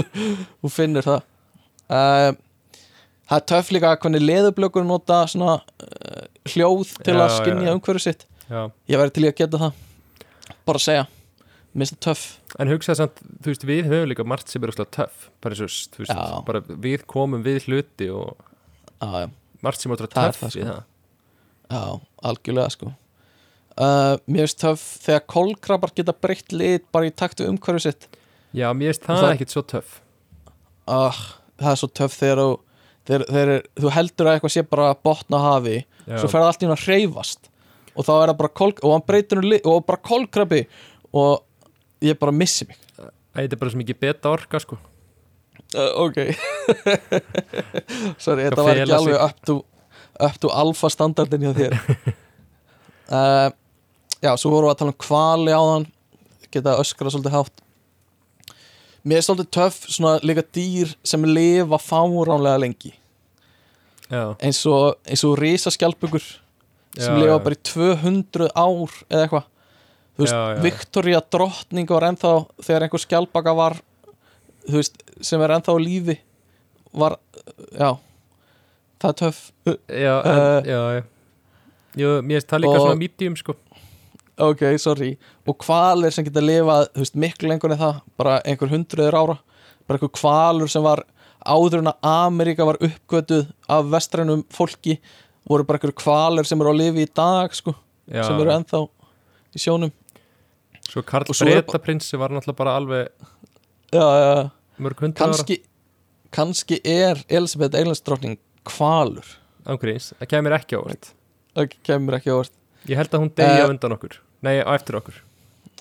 Þú finnir það. Uh, Það er töff líka hvernig leðublökur nota svona uh, hljóð til Já, að skinja umhverju sitt. Já. Ég væri til í að geta það. Bara að segja. Mér finnst það töff. En hugsaði samt, þú veist, við höfum líka margt sem er óslega töff bara Já. bara við komum við hluti og Já, margt sem er Það er töff það, við sko. það. Já, algjörlega sko uh, Mér finnst töff þegar kolkrabar geta breytt lit bara í taktu umhverju sitt. Já, mér finnst það það- ekkit svo töff. Uh, Það er svo töff þegar þegar, þegar þú heldur að eitthvað sé bara botna hafi Já. svo fer það allt í hún að hreyfast. Og þá er það bara kol, og hann breytir um li- og bara kolkrabi og ég bara missi mig. Þetta er bara svo mikið beta orka sko. Uh, ok. Sorry, þetta var ekki alveg up to, up to alfa standardin hjá þér. Uh, já, svo vorum við að tala um kvali á þann geta öskra svolítið hátt. Mér er svolítið töff svona líka dýr sem lifa fáránlega lengi. Já, eins og, eins og risaskjálpugur sem Já, lifa já. bara í 200 ár eða eitthvað. Þú veist. Victoria drottning var ennþá þegar einhver skjálpaka var þú veist, sem er ennþá lífi var, já það er töff. Já, en, Uh, já, já. Mér finnst það líka og- svona medium sko ok, sorry. Og hvalir sem geta lifað, veist, miklu lengur en það bara einhver hundruður ára. Bara einhver hvalur sem var áður en að Ameríka var uppgötuð af vestrænum fólki voru bara einhver hvalir sem eru á lifi í dag sko, já, sem eru ennþá í sjónum. Svo Karl og svo Breta prinssi var náttúrulega bara alveg já, já, mörg hundru ára. Kannski er Elisabeth Eilandsdrottning hvalur. Ángríns, það kemur ekki á orð það kemur ekki á orð Ég held að hún degi Eh, á undan okkur Nei, á eftir okkur.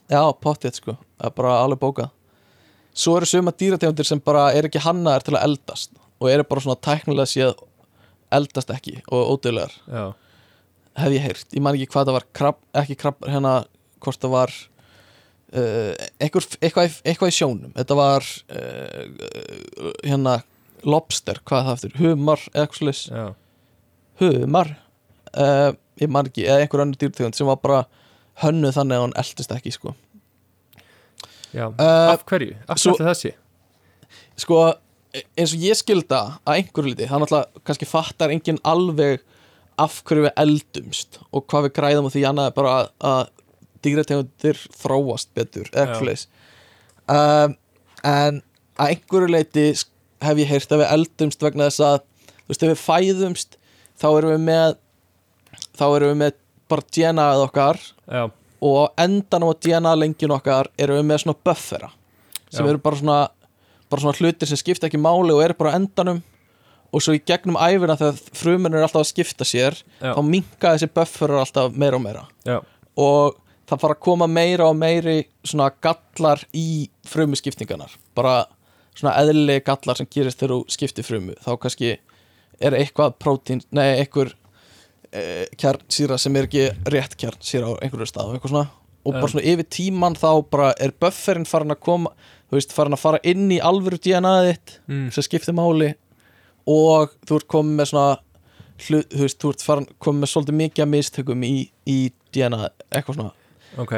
Já, pottið sko, það er bara alveg bókað. Svo eru suma dýrategundir sem bara er ekki hannaðar til að eldast og eru bara svona tæknilega séð eldast ekki og ódöðlegar hef ég heyrt, ég man ekki hvað það var krab, ekki krab, hérna hvort það var uh, eitthvað, í- eitthvað í sjónum. Þetta var uh, hérna lobster, hvað það eftir humar, eða eitthvað slis já, humar uh, ég man ekki, eða einhver önnur dýrtegund sem var bara hönnuð þannig að hann eldist ekki sko, já Uh, Af hverju? Af hverju þessi? sko eins og ég skilda að einhverju liti hann alltaf kannski fattar enginn alveg af hverju við eldumst og hvað við græðum á því annað er bara að, að dýrategundir þróast betur eða eitthvað leis um, en að einhverju leiti hef ég heyrt að við eldumst vegna þess að þú veist ef við fæðumst þá erum við með þá erum við með bara DNA-ið okkar Já, og á endanum á DNA lengin okkar erum við með svona buffera sem Já. eru bara svona bara svona hlutir sem skipta ekki máli og eru bara á endanum. Og svo í gegnum æfina þegar frumunir er alltaf að skipta sér Já. þá minka þessi bufferar alltaf meira og meira. Já, og það fara að koma meira og meiri svona gallar í frumuskiptingarnar. Bara svona eðli gallar sem gerist þegar þú skiptir frumu. Þá kannski er eitthvað prótín, nei, einhver e, kjarnsýra sem er ekki rétt kjarnsýra á einhverju stað og eitthvað svona. Og bara svona yfir tíman þá bara er bufferinn farin að koma þú veist, farin að fara inn í alvöru DNA-ið þitt mm. sem skiptir máli. Og þú ert komið með svona þú veist, þú ert farin, komið með svolítið mikið að mistökum í, í DNA eitthvað svona. Ok.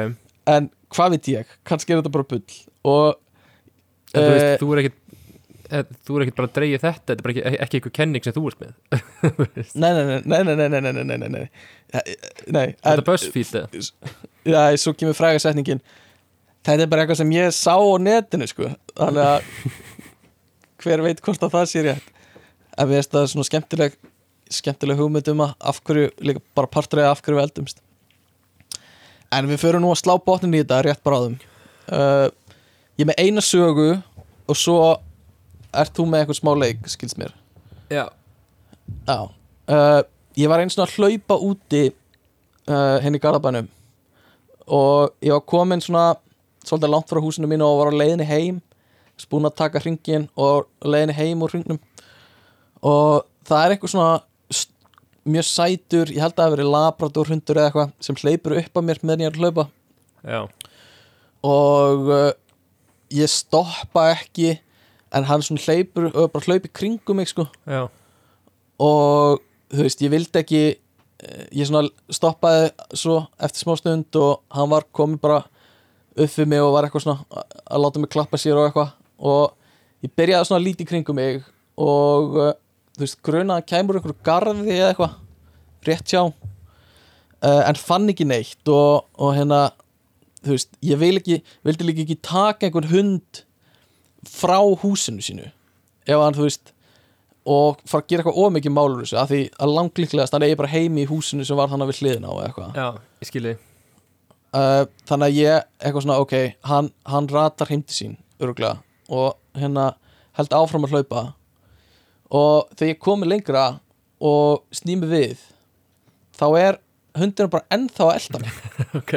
En hvað veit ég, kannski er þetta bara bull. Og En þú veist, Eh, þú er ekkit eh, Þú er ekkit bara að dreigja þetta Þetta er bara ekki, ekki eitthvað kenning sem þú ert með nei, nei, nei, nei, nei, nei, nei, nei, nei, Þetta er BuzzFeed já, svo kemur fræga setningin þetta er bara eitthvað sem ég sá á netinu sko, þannig að hver veit hvort að það sé rétt en við veist að það er svona skemmtileg skemmtileg hugmynd um að af hverju líka bara partur eða af hverju við eldumst en við förum nú að slá botnin í þetta rétt bráðum uh, ég er með eina sögu og svo ert þú með eitthvað smá leik skils mér? Já, Já. Uh, Ég var eins og að hlaupa úti uh, henni í Garðabænum. Og ég var komin svona svolítið langt frá húsinu mínu og var á leiðinni heim. Spúin að taka hringin og leiðinni heim úr hringnum. Og það er eitthvað svona mjög sætur, ég held að það hafi verið labrador hundur eða eitthvað sem hleypur upp að mér meðan ég er að hlaupa. Já, og uh, ég stoppa ekki en hann svona hleypur og bara hlaupi kringum mig sko. Já. Og þú veist, ég vildi ekki eh, ég svona stoppaði svo eftir smá stund og hann var komið bara upp við mig og var eitthvað svona að- láta mig klappa sér og eitthvað. Og ég byrjaði svona að líti kringum mig og uh, þú veist, grunaði að kæmur einhverju garði eða eitthvað rétt hjá. Uh, en fann ekki neitt og, og hérna þú veist, ég vil ekki, vildi líka ekki taka einhvern hund frá húsinu sínu ef hann, þú veist og fara að gera eitthvað ómikið málur þessu af því að langlíklegast hann eigi bara heimi í húsinu sem var þannig við hliðina og eitthvað. Já, ég skilji uh, þannig að ég eitthvað svona ok, hann, hann ratar heim til sín öruglega og hérna held áfram að hlaupa. Og þegar ég komi lengra og snými við þá er hundurinn bara ennþá að elda mig. Ok.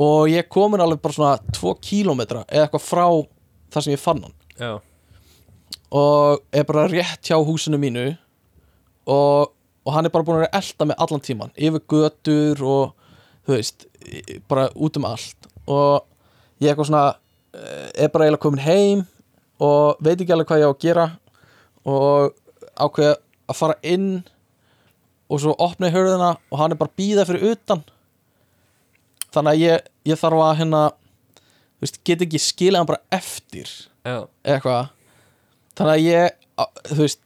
Og ég komin alveg bara svona 2 kílómetra eða eitthvað frá þar sem ég fann hann. Já, og er bara rétt hjá húsinu mínu og, og hann er bara búin að vera elda mig allan tíman yfir götur og þú veist, í- bara út um allt. Og ég eitthvað svona eh, er bara eiginlega komin heim og veit ekki alveg hvað ég á að gera og ákveða að fara inn og svo opna ég hörðina og hann er bara býða fyrir utan. Þannig að ég, ég þarf að hérna veist, get ekki skilja hann bara eftir já, eitthvað. Þannig að ég, á- þú veist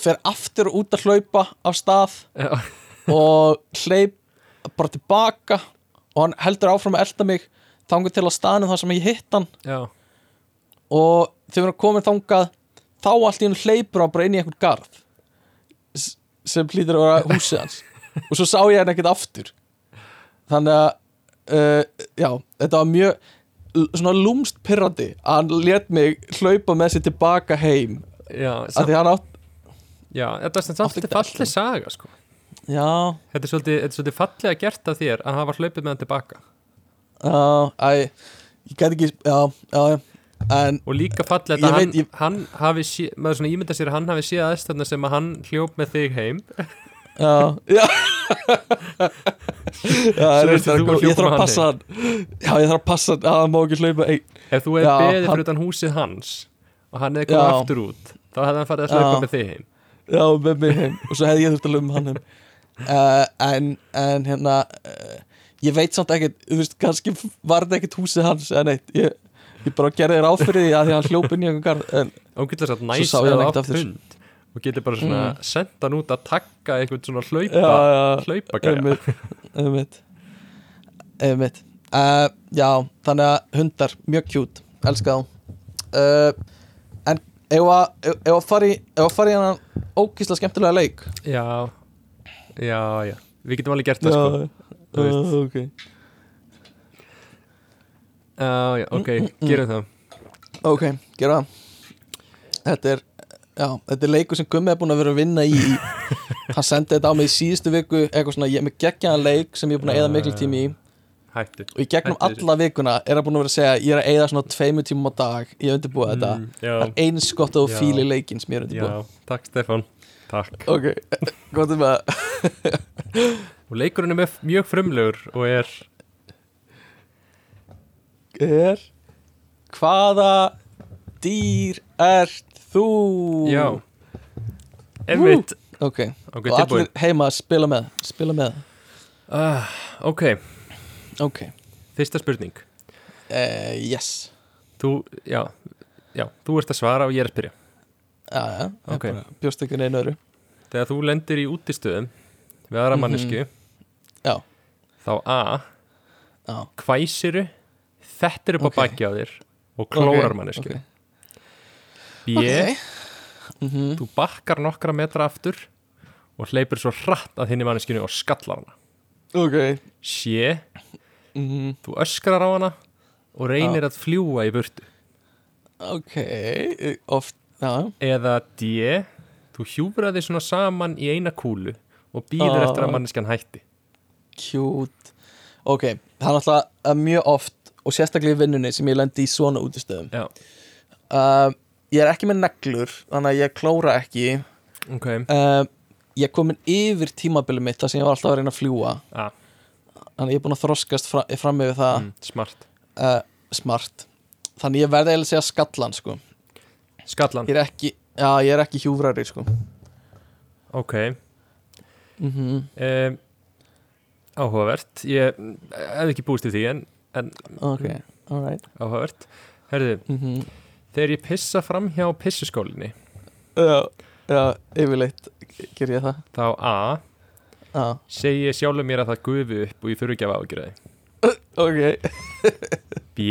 fer aftur út að hlaupa á stað já, og hleyp bara tilbaka og hann heldur áfram að elda mig þangur til að staðnum þar sem ég hitt hann. Já. Og þegar erum komin þangað þá allt í hann hleypur hann bara inn í einhvern garð sem hlýtur að vera húsið hans. Og svo sá ég hann ekkert aftur. Þannig að uh, já, þetta var mjög svona lúmst pirrandi að hann let mig hlaupa með sér tilbaka heim. Já, að því hann átt já þetta er ekki að fallið saga sko. já, þetta, er svolítið, þetta er svolítið fallega gert af þér að hafa hlaupið með hann tilbaka. Já, æ ég gæti ekki, já, já, en, og líka fallið að hann, veit, ég- hann hafi sé, maður svona ímynda sér að hann hafi séð aðstæðna sem að hann hljóp með þig heim. Já, já já, góð. ég hljópa þarf með að passa hann. Já, ég þarf að passa hann að hann má ekki hlaupa ef þú hefði beðið fyrir utan húsið hans og hann hefði komið aftur út þá hefði hann farið að hlaupa með þig heim. Já, með mig heim. Og svo hefði ég þurft að lögum hann heim. Uh, en, en hérna uh, ég veit samt ekkert, þú veist, kannski var þetta ekkert húsið hans eða neitt. Ég, ég bara gerði þér áfyrir því að því hann hljóp inn í einhvern garð en Svo sá ég hann ekkert aftur. og getur bara svona mm. senda hann út að takka einhvern svona hlaupa já, já, hlaupa gæja einmitt. Einmitt. Uh, já, þannig að hundar, mjög kjút elska þá. Uh, en ef að í ef að fara í hann ógísla skemmtilega leik? Já, já, já. Við getum alveg gert það sko. Þú veist. uh, ok. Já, já, ok, gerum það. Ok, gera það. Þetta er já, þetta er leikur sem Gummi er búin að vera að vinna í hann sendi þetta á mig í síðustu viku eitthvað svona, ég er með geggjaðan leik sem ég er búin að eða miklu tími í. Hættu. Og í gegnum Hættu alla vikuna er hann búin að vera að segja ég er að eða svona tveimu tímum á dag ég er undirbúið þetta. Mm, það já, er eins gott að þú Já. fíli leikinn sem ég er já, undirbúið takk Stefán. Takk. Ok, gott um að og leikurinn er með mjög frumlegur og er er hvaða dýr ert þú. Já. Einmitt. Ok, ok, og tilbúin. allir heima að spila með. Spila með, uh, ok, ok. Fyrsta spurning. Uh, yes. Þú, já, já, þú ert að svara og ég er að spyrja. Já, já, Ok. okay. bjóst ekki neina öru þegar þú lendir í útistöðum við aðra Mhm. mannesku já, þá A, já. hvæsiru þetta er upp Ok. á baki á þér og klórar Ok, mannesku B, ok. Mhm. þú bakkar nokkra metra aftur og hleypur svo hratt að hinni manneskinu og skallar hana. Ok. C, Mhm. þú öskrar á hana og reynir að fljúa í burtu. Ok, eh, oft já, eða D, þú hjúfrar þig svona saman í eina kúlu og býður Ah. eftir að manneskan hætti. Cute. Ok, það er náttúrulega uh, mjög oft og sérstaklega í vinnunni sem ég lendi í svona útistöðum. Já, uh, ég er ekki með neglur þannig að ég klóra ekki. Ok, uh, ég er komin yfir tímabilið mitt þar sem ég var alltaf að reyna að fljúa A, þannig ég er búin að þroskast fra, fram yfir það. Mm, smart. Uh, smart. Þannig ég verði að segja skallan sko. Skallan, ég er ekki, já, ég er ekki hjúfrari sko. ok. Mm -hmm. um, Áhugavert. Ég mm, hef ekki búist til því en, en ok, alright. áhugavert. Herðu, mm þegar ég pissa fram hjá pissuskólinni. Já, já, yfirleitt ger ég það. Þá A, já, segi ég sjálfur mér að það gufi upp og ég þurfi ekki að ágjöra því. Ok. B,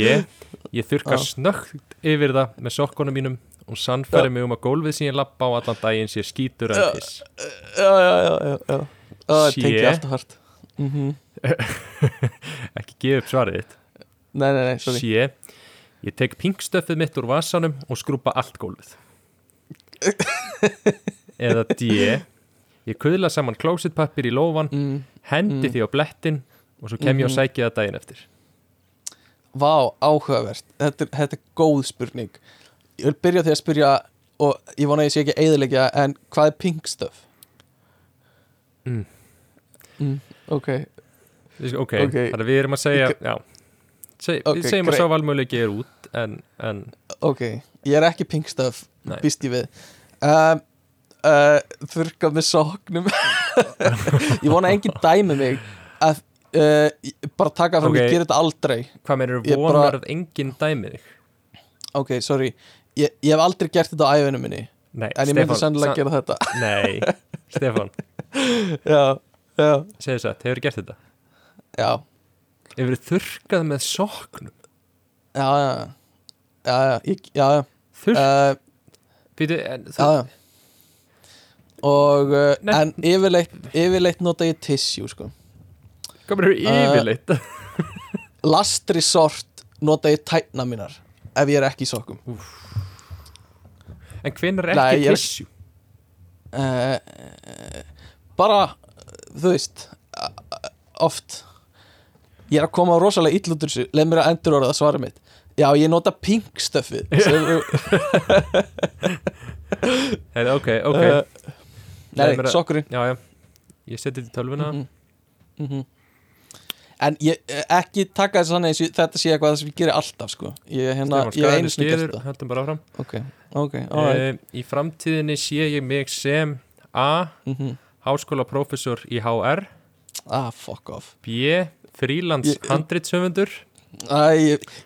ég þurka snögt yfir það með sokkunum mínum og sannfæri mig um að gólfið sem ég lappa á allan daginn sé skítur en Já. piss. Já, já, já, já, já. það tengi alltaf hart. Mm -hmm. ekki gefa upp svarið þitt. Nei, nei, nei, sorry. C, ég tek pinkstöfið mitt úr vasanum og skrúpa allt gólfið eða D ég kuðla saman klósitpappir í lófan mm. hendi því á blettin og svo kem ég og Mhm. sæki það daginn eftir Vá, áhugavert þetta, þetta er góð spurning Ég vil byrja því að spyrja og ég vona að ég sé ekki eiðilegja en hvað er pink stuff? Mm. Mm, ok, ok, þannig að við erum að segja já, Seg, Ok, við segjum great. að sá valmöðuleiki er út en, en ok Ég er ekki pink stuff, Nei. býst ég við. Um, uh, Þurka með soknum. Ég vona enginn dæmi mig að uh, bara taka fram, Ok. ég ger þetta aldrei. Hvað meður vonar bara- að enginn dæmi þig? Ok, sorry. Ég, ég hef aldrei gert þetta á æfinu minni. Nei, En ég myndi Stefán, sennilega sa- gera þetta. Nei, Stefán, Já, já, segðu satt, hefur gert þetta? Já hefur þurrkað með soknum Já, já, já, já, ég, já, já, þurrk, uh, býtu, en, já, já. Og, uh, Nei. en yfirleitt, yfirleitt nota ég tissue, sko. Hvað meður Uh, yfirleitt? Last resort nota ég tætna mínar Ef ég er ekki í sokkum. En hvenær er Nei, ekki ég er- tissue? Uh, Bara, þú veist Oft Ég er að koma rosalega ill út úr þessu. Leð mér að endur orða svara mitt. Já, ég nota pink stöfið Heri, ok, ok, uh, Nei, að- sokkurinn. Já, já. Ég seti þetta í tölvuna. Mhm. Mhm. En ég eh, ekki taka þess að þetta sé eitthvað sem ég gerir alltaf sko. Ég, hérna, ég hef einu þetta höldum bara áfram. Ok, ok, alright. Uh, í framtíðinni sé ég mig sem A. mm Háskólaprófessor í HR Ah, fuck off. B. Frílands handritshöfundur? Æ,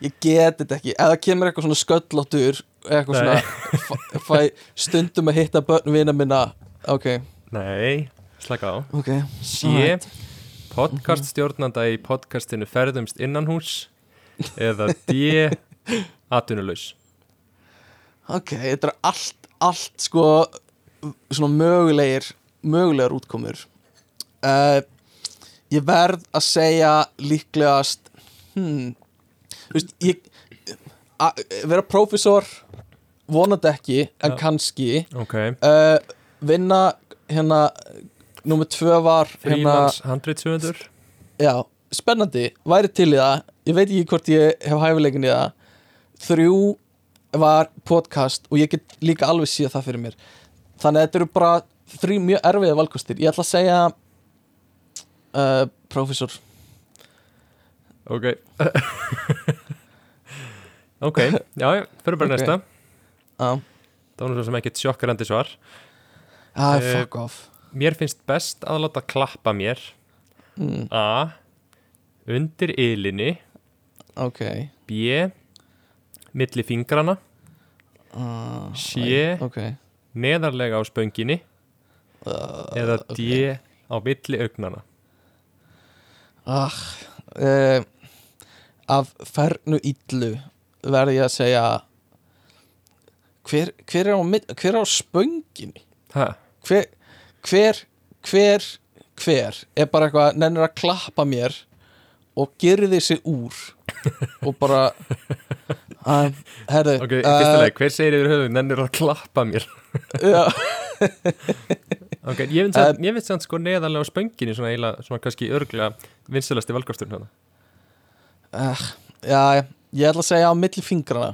ég, get þetta ekki. Það kemur eitthvað svona sköllóttur Eitthvað svona fæ, fæ stundum að hitta börn vina minna. Ok, Nei, slaka á. Ok. C. Alright. Podcast stjórnanda í podcastinu Ferðumst innanhús eða D. Atvinnulaus. Ok, þetta er allt, allt sko Svona mögulegir Mögulegar útkomur. Uh, Ég verð að segja líklegast hmm, veist, ég a, Vera prófessor Vonandi ekki, en Já. kannski Ok, uh, Vinna hérna Númer tvö var hérna, Frílands handritshöfundur Já, spennandi, væri til í það. Ég veit ekki hvort ég hef hæfileikin í það. Þrjú var podcast og ég get líka alveg síða það fyrir mér. Þannig að þetta eru bara þrjú mjög erfiði valkostir. Ég ætla að segja uh, Professor. Ok. Ok, já, fyrir bara Ok. næsta. Já, Það var svo sem ekkert sjokkarandi svar. Ah, fuck off. Mér finnst best að láta klappa mér. Mm, A. Undir ylinni. Ok. B. Milli fingrana. Uh, C. Ok. Neðarlega á spönginni. Uh, Eða D. Á milli augnana ah, uh, Af fernu illu verði ég að segja Hver, hver, er á, hver er á spönginni? Hver, hver, hver, hver er bara eitthvað, nennir að klappa mér og gerði sig úr og bara að, herðu ok, í fyrsta leik, hver segir yfir höfuð Nennir að klappa mér? Já, Ok, ég finnst uh, ég finnst sko neðarlega á spönginni Svona eiginlega, svona kannski örglega Vinstilasti valkosturinn hérna uh, já, ég ætla að segja á milli fingrana.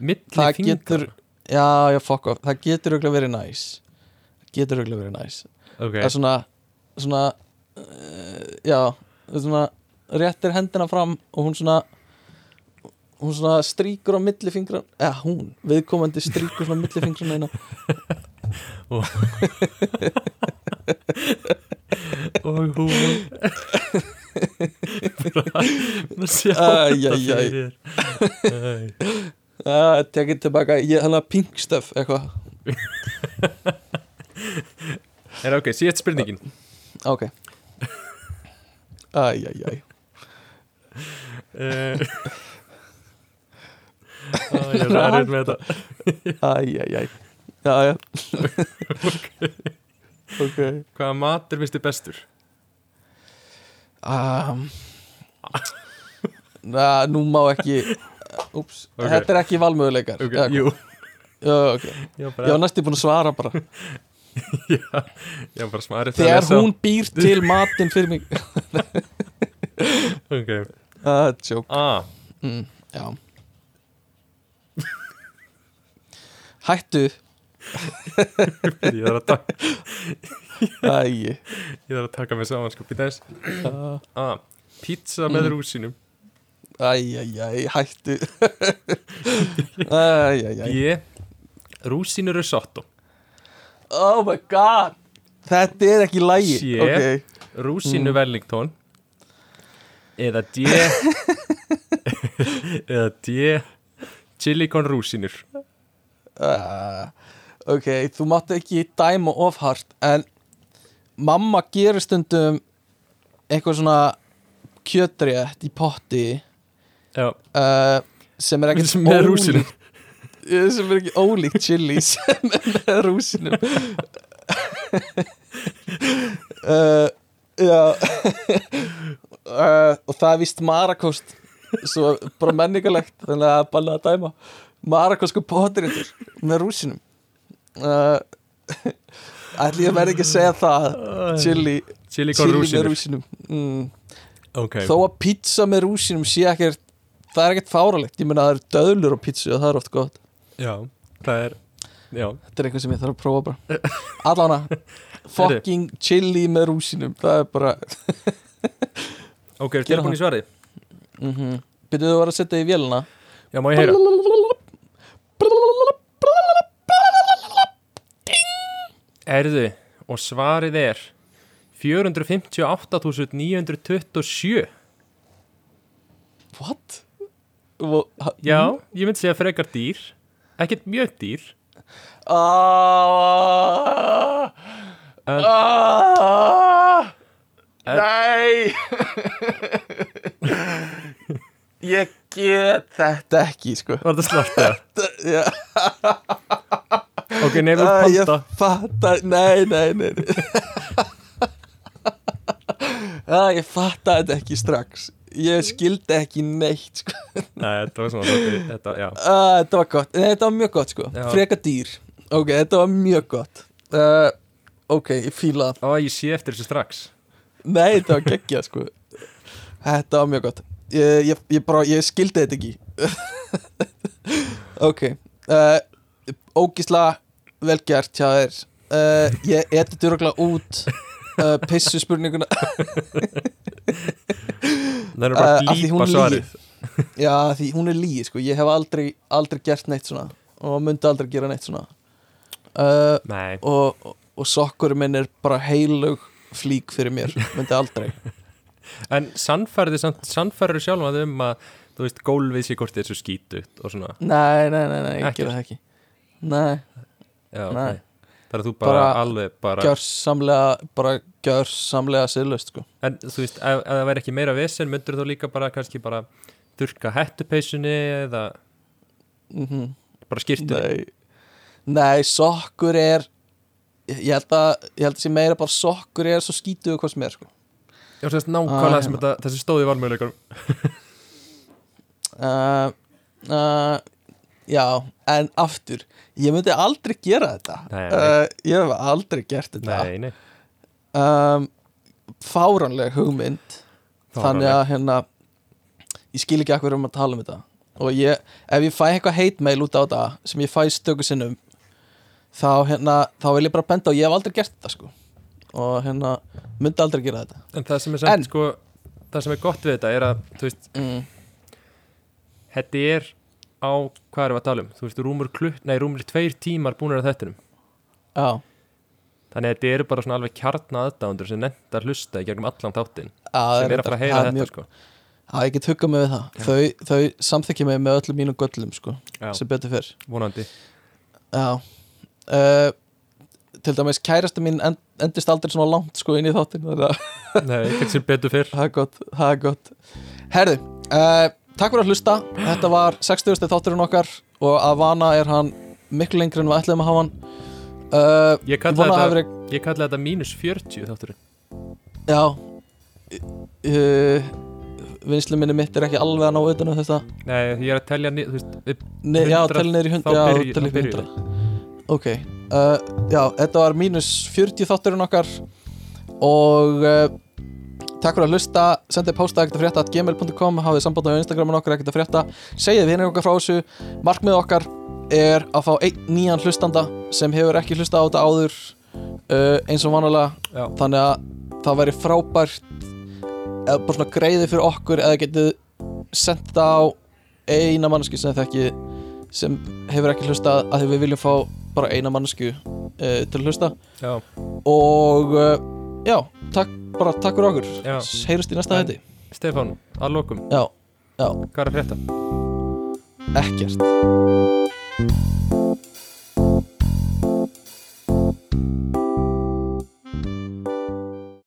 Milli Það fingrana getur- já, já, fuck off, það getur auðvitað verið næs. Það getur auðvitað verið næs. Ok, það er svona, svona uh, já, svona réttir hendina fram og hún svona hún svona stríkur á milli fingran eða hún, viðkomandi stríkur svona á milli fingran eina og hún Bara sjá Æ, þetta fyrir að tekið tilbaka, ég hann að pink stuff eitthvað, Er ok, síðast spurningin. Ok. Æj, æj, æj uh, Á, Ég er ræður með þetta. Æj, já, já. Ok. Hvaða matur finnst þið bestur? um, na, nú má ekki. Úps, Ok. þetta er ekki valmöðuleikar Ok, Eða hvað? jú. Já, ok. Ég var næstu búin að svara bara. Já, var bara smarið Þegar hún býr til matinn fyrir mig. Ok. Það er mm, Já. Hættu ég þarf að taka Ég þarf að taka mig saman sko Ah, pizza með Mm. rúsinum æ, æ, æ, hættu. Æ, æ, æ Ég Rúsinu risotto. Oh my god. Þetta er ekki lægi Shit. Ok, Rúsinu Wellington. Eða D. Eða D. Chili con rúsinur uh, ok, þú mátt ekki dæma of hart En mamma gerir stundum Eitthvað svona kjötrétt í potti uh, Sem er ekkert með rúsinum Eh, sem er ekki ólíkt chili sem er rúsinum uh, já. Uh, og það er vist marakost svo bara menningalegt þannig að bara að dæma. Marakosku potritur með rúsinum ætli ég verði ekki að segja það. Chili, Chili chili með rúsinum mm. Ok, þó að pizza með rúsinum sé ekkert það er ekkert fáralegt, ég meina það eru döðlur á pizzu og það er oft gott. Já, það er Já, Þetta er eitthvað sem ég þarf að prófa bara. Allana Fucking chili með rúsinum Það er bara ok, er tilbúin í svarið? mm -hmm. Byrjuðu þú að setja í vélina. Já, má ég heyra? Erðu, og svarið er 458.927 What? Ha- Já, ég myndi segja frekar dýr. Ekkert mjög dýr. Ah, En- ah, En- Nei! Ég get þetta ekki sko. Var það slart það? Já, Ok, nefnum ah, Ég fattar Nei, nei, nei, nei. ah, Ég fattar þetta ekki strax. Ég skildi ekki neitt sko. Nei, þetta var svona þetta, þetta, uh, Þetta var gott, Nei, þetta var mjög gott sko. Freka dýr. Ok, þetta var mjög gott. Uh, Ok, ég fíla það. Ó, ég sé eftir þessu strax. Nei, þetta var geggjað sko. Þetta var mjög gott. Ég, ég, ég bara, ég skildi þetta ekki. Ok. Uh, Ógisla vel gert hjá þér uh, Ég eti dyrugla út uh, Pissu spurninguna. Það er bara Uh, að lípa svarið. Já, því hún er lígi sko. Ég hef aldrei, aldrei gert neitt svona Og myndi aldrei gera neitt svona. Uh, Nei, og, og, og sokkurinn minn er bara heilug flík fyrir mér myndi aldrei. En sannfærði samt, sannfærður sjálf að um að þú veist, gólfið sé hvort þessu skítugt og svona, Nei, nei, nei, nei, ég gera það ekki. Nei, já, Nei. ok Það er þú bara, Bara alveg bara gjörsamlega bara gjörsamlega siðlust sko. En þú veist, ef, ef það væri ekki meira vesen myndur þú líka bara kannski bara þurka hettupeysunni eða mm bara skýrtu Nei Nei, sokkur er ég held að ég held að sé meira bara sokkur er svo skítuðu hvað sem er sko. Já, veist, nákvæmlega Ah, sem þetta, þessi stóði valmöðuleikar uh, uh, Já, en aftur ég myndi aldrei gera þetta. Nei, nei. Uh, ég hef aldrei gert þetta. Nei, nei. Um, fáranleg hugmynd. Þannig að hérna ég skil ekki akkur um að tala um þetta. Og ég, ef ég fæ eitthvað hate mail út á þetta sem ég fæ stöku sinnum þá hérna, þá vil ég bara benda og ég hef aldrei gert þetta sko. Og hérna, myndi aldrei gera þetta. En það sem er samt, En- sko það sem er gott við þetta er að, þú veist, mm. þetta er á, hvað erum við að tala um? Þú veist, rúmur klutt, nei, rúmur tveir tímar búinir að þettinum já, Þannig að þetta eru bara svona alveg kjarna aðdándur sem nefndar hlusta í gegnum allan þáttin já sem er að fara að heyra þetta, mjög, sko. Já, ég get huggað mig við það. Þau, þau samþykja mig með öllum mínum göllum sko, Já, sem betur fyrr vonandi. Já. Uh, Til dæmis kærasta mín end, endist aldrei svona langt sko inn í þáttin Nei, ekkert sem betur fyrr það er gott, það er gott. Herðu, uh, takk fyrir að hlusta. Þetta var 60. þátturinn okkar og að vana er hann miklu lengri en við ætlum að hafa hann. Uh, Ég kalla þetta, kalla þetta mínus 40 þátturinn. Já. Uh, vinslu minni mitt er ekki alveg að ná utan um þetta. Nei, ég er að telja nið, þú veist, upp, Nei, já, 100, telli niður í hund þá Já, byrju- telli þá upp í byrju. 100 Ok, uh, já, þetta var mínus 40 þátturinn okkar og uh, takk fyrir að hlusta. Sendið posta ekkert að frétta at gmail.com hafið samband á Instagramin okkar ekkert að frétta. Segið við okkar frá þessu. Markmið okkar er að fá einn nýjan hlustanda sem hefur ekki hlusta á þetta áður uh, eins og vanalega. Þannig að það væri frábært eða bara svona greiði fyrir okkur eða getið sendt það á eina mannsku sem þekki sem hefur ekki hlustað að því við viljum fá bara eina mannsku uh, til að hlusta. Já, og uh, já, takk, bara takk fyrir okkur Já. heyrust í næsta hætti Stefán, að lokum, já, já, hvað er að frétta? ekkert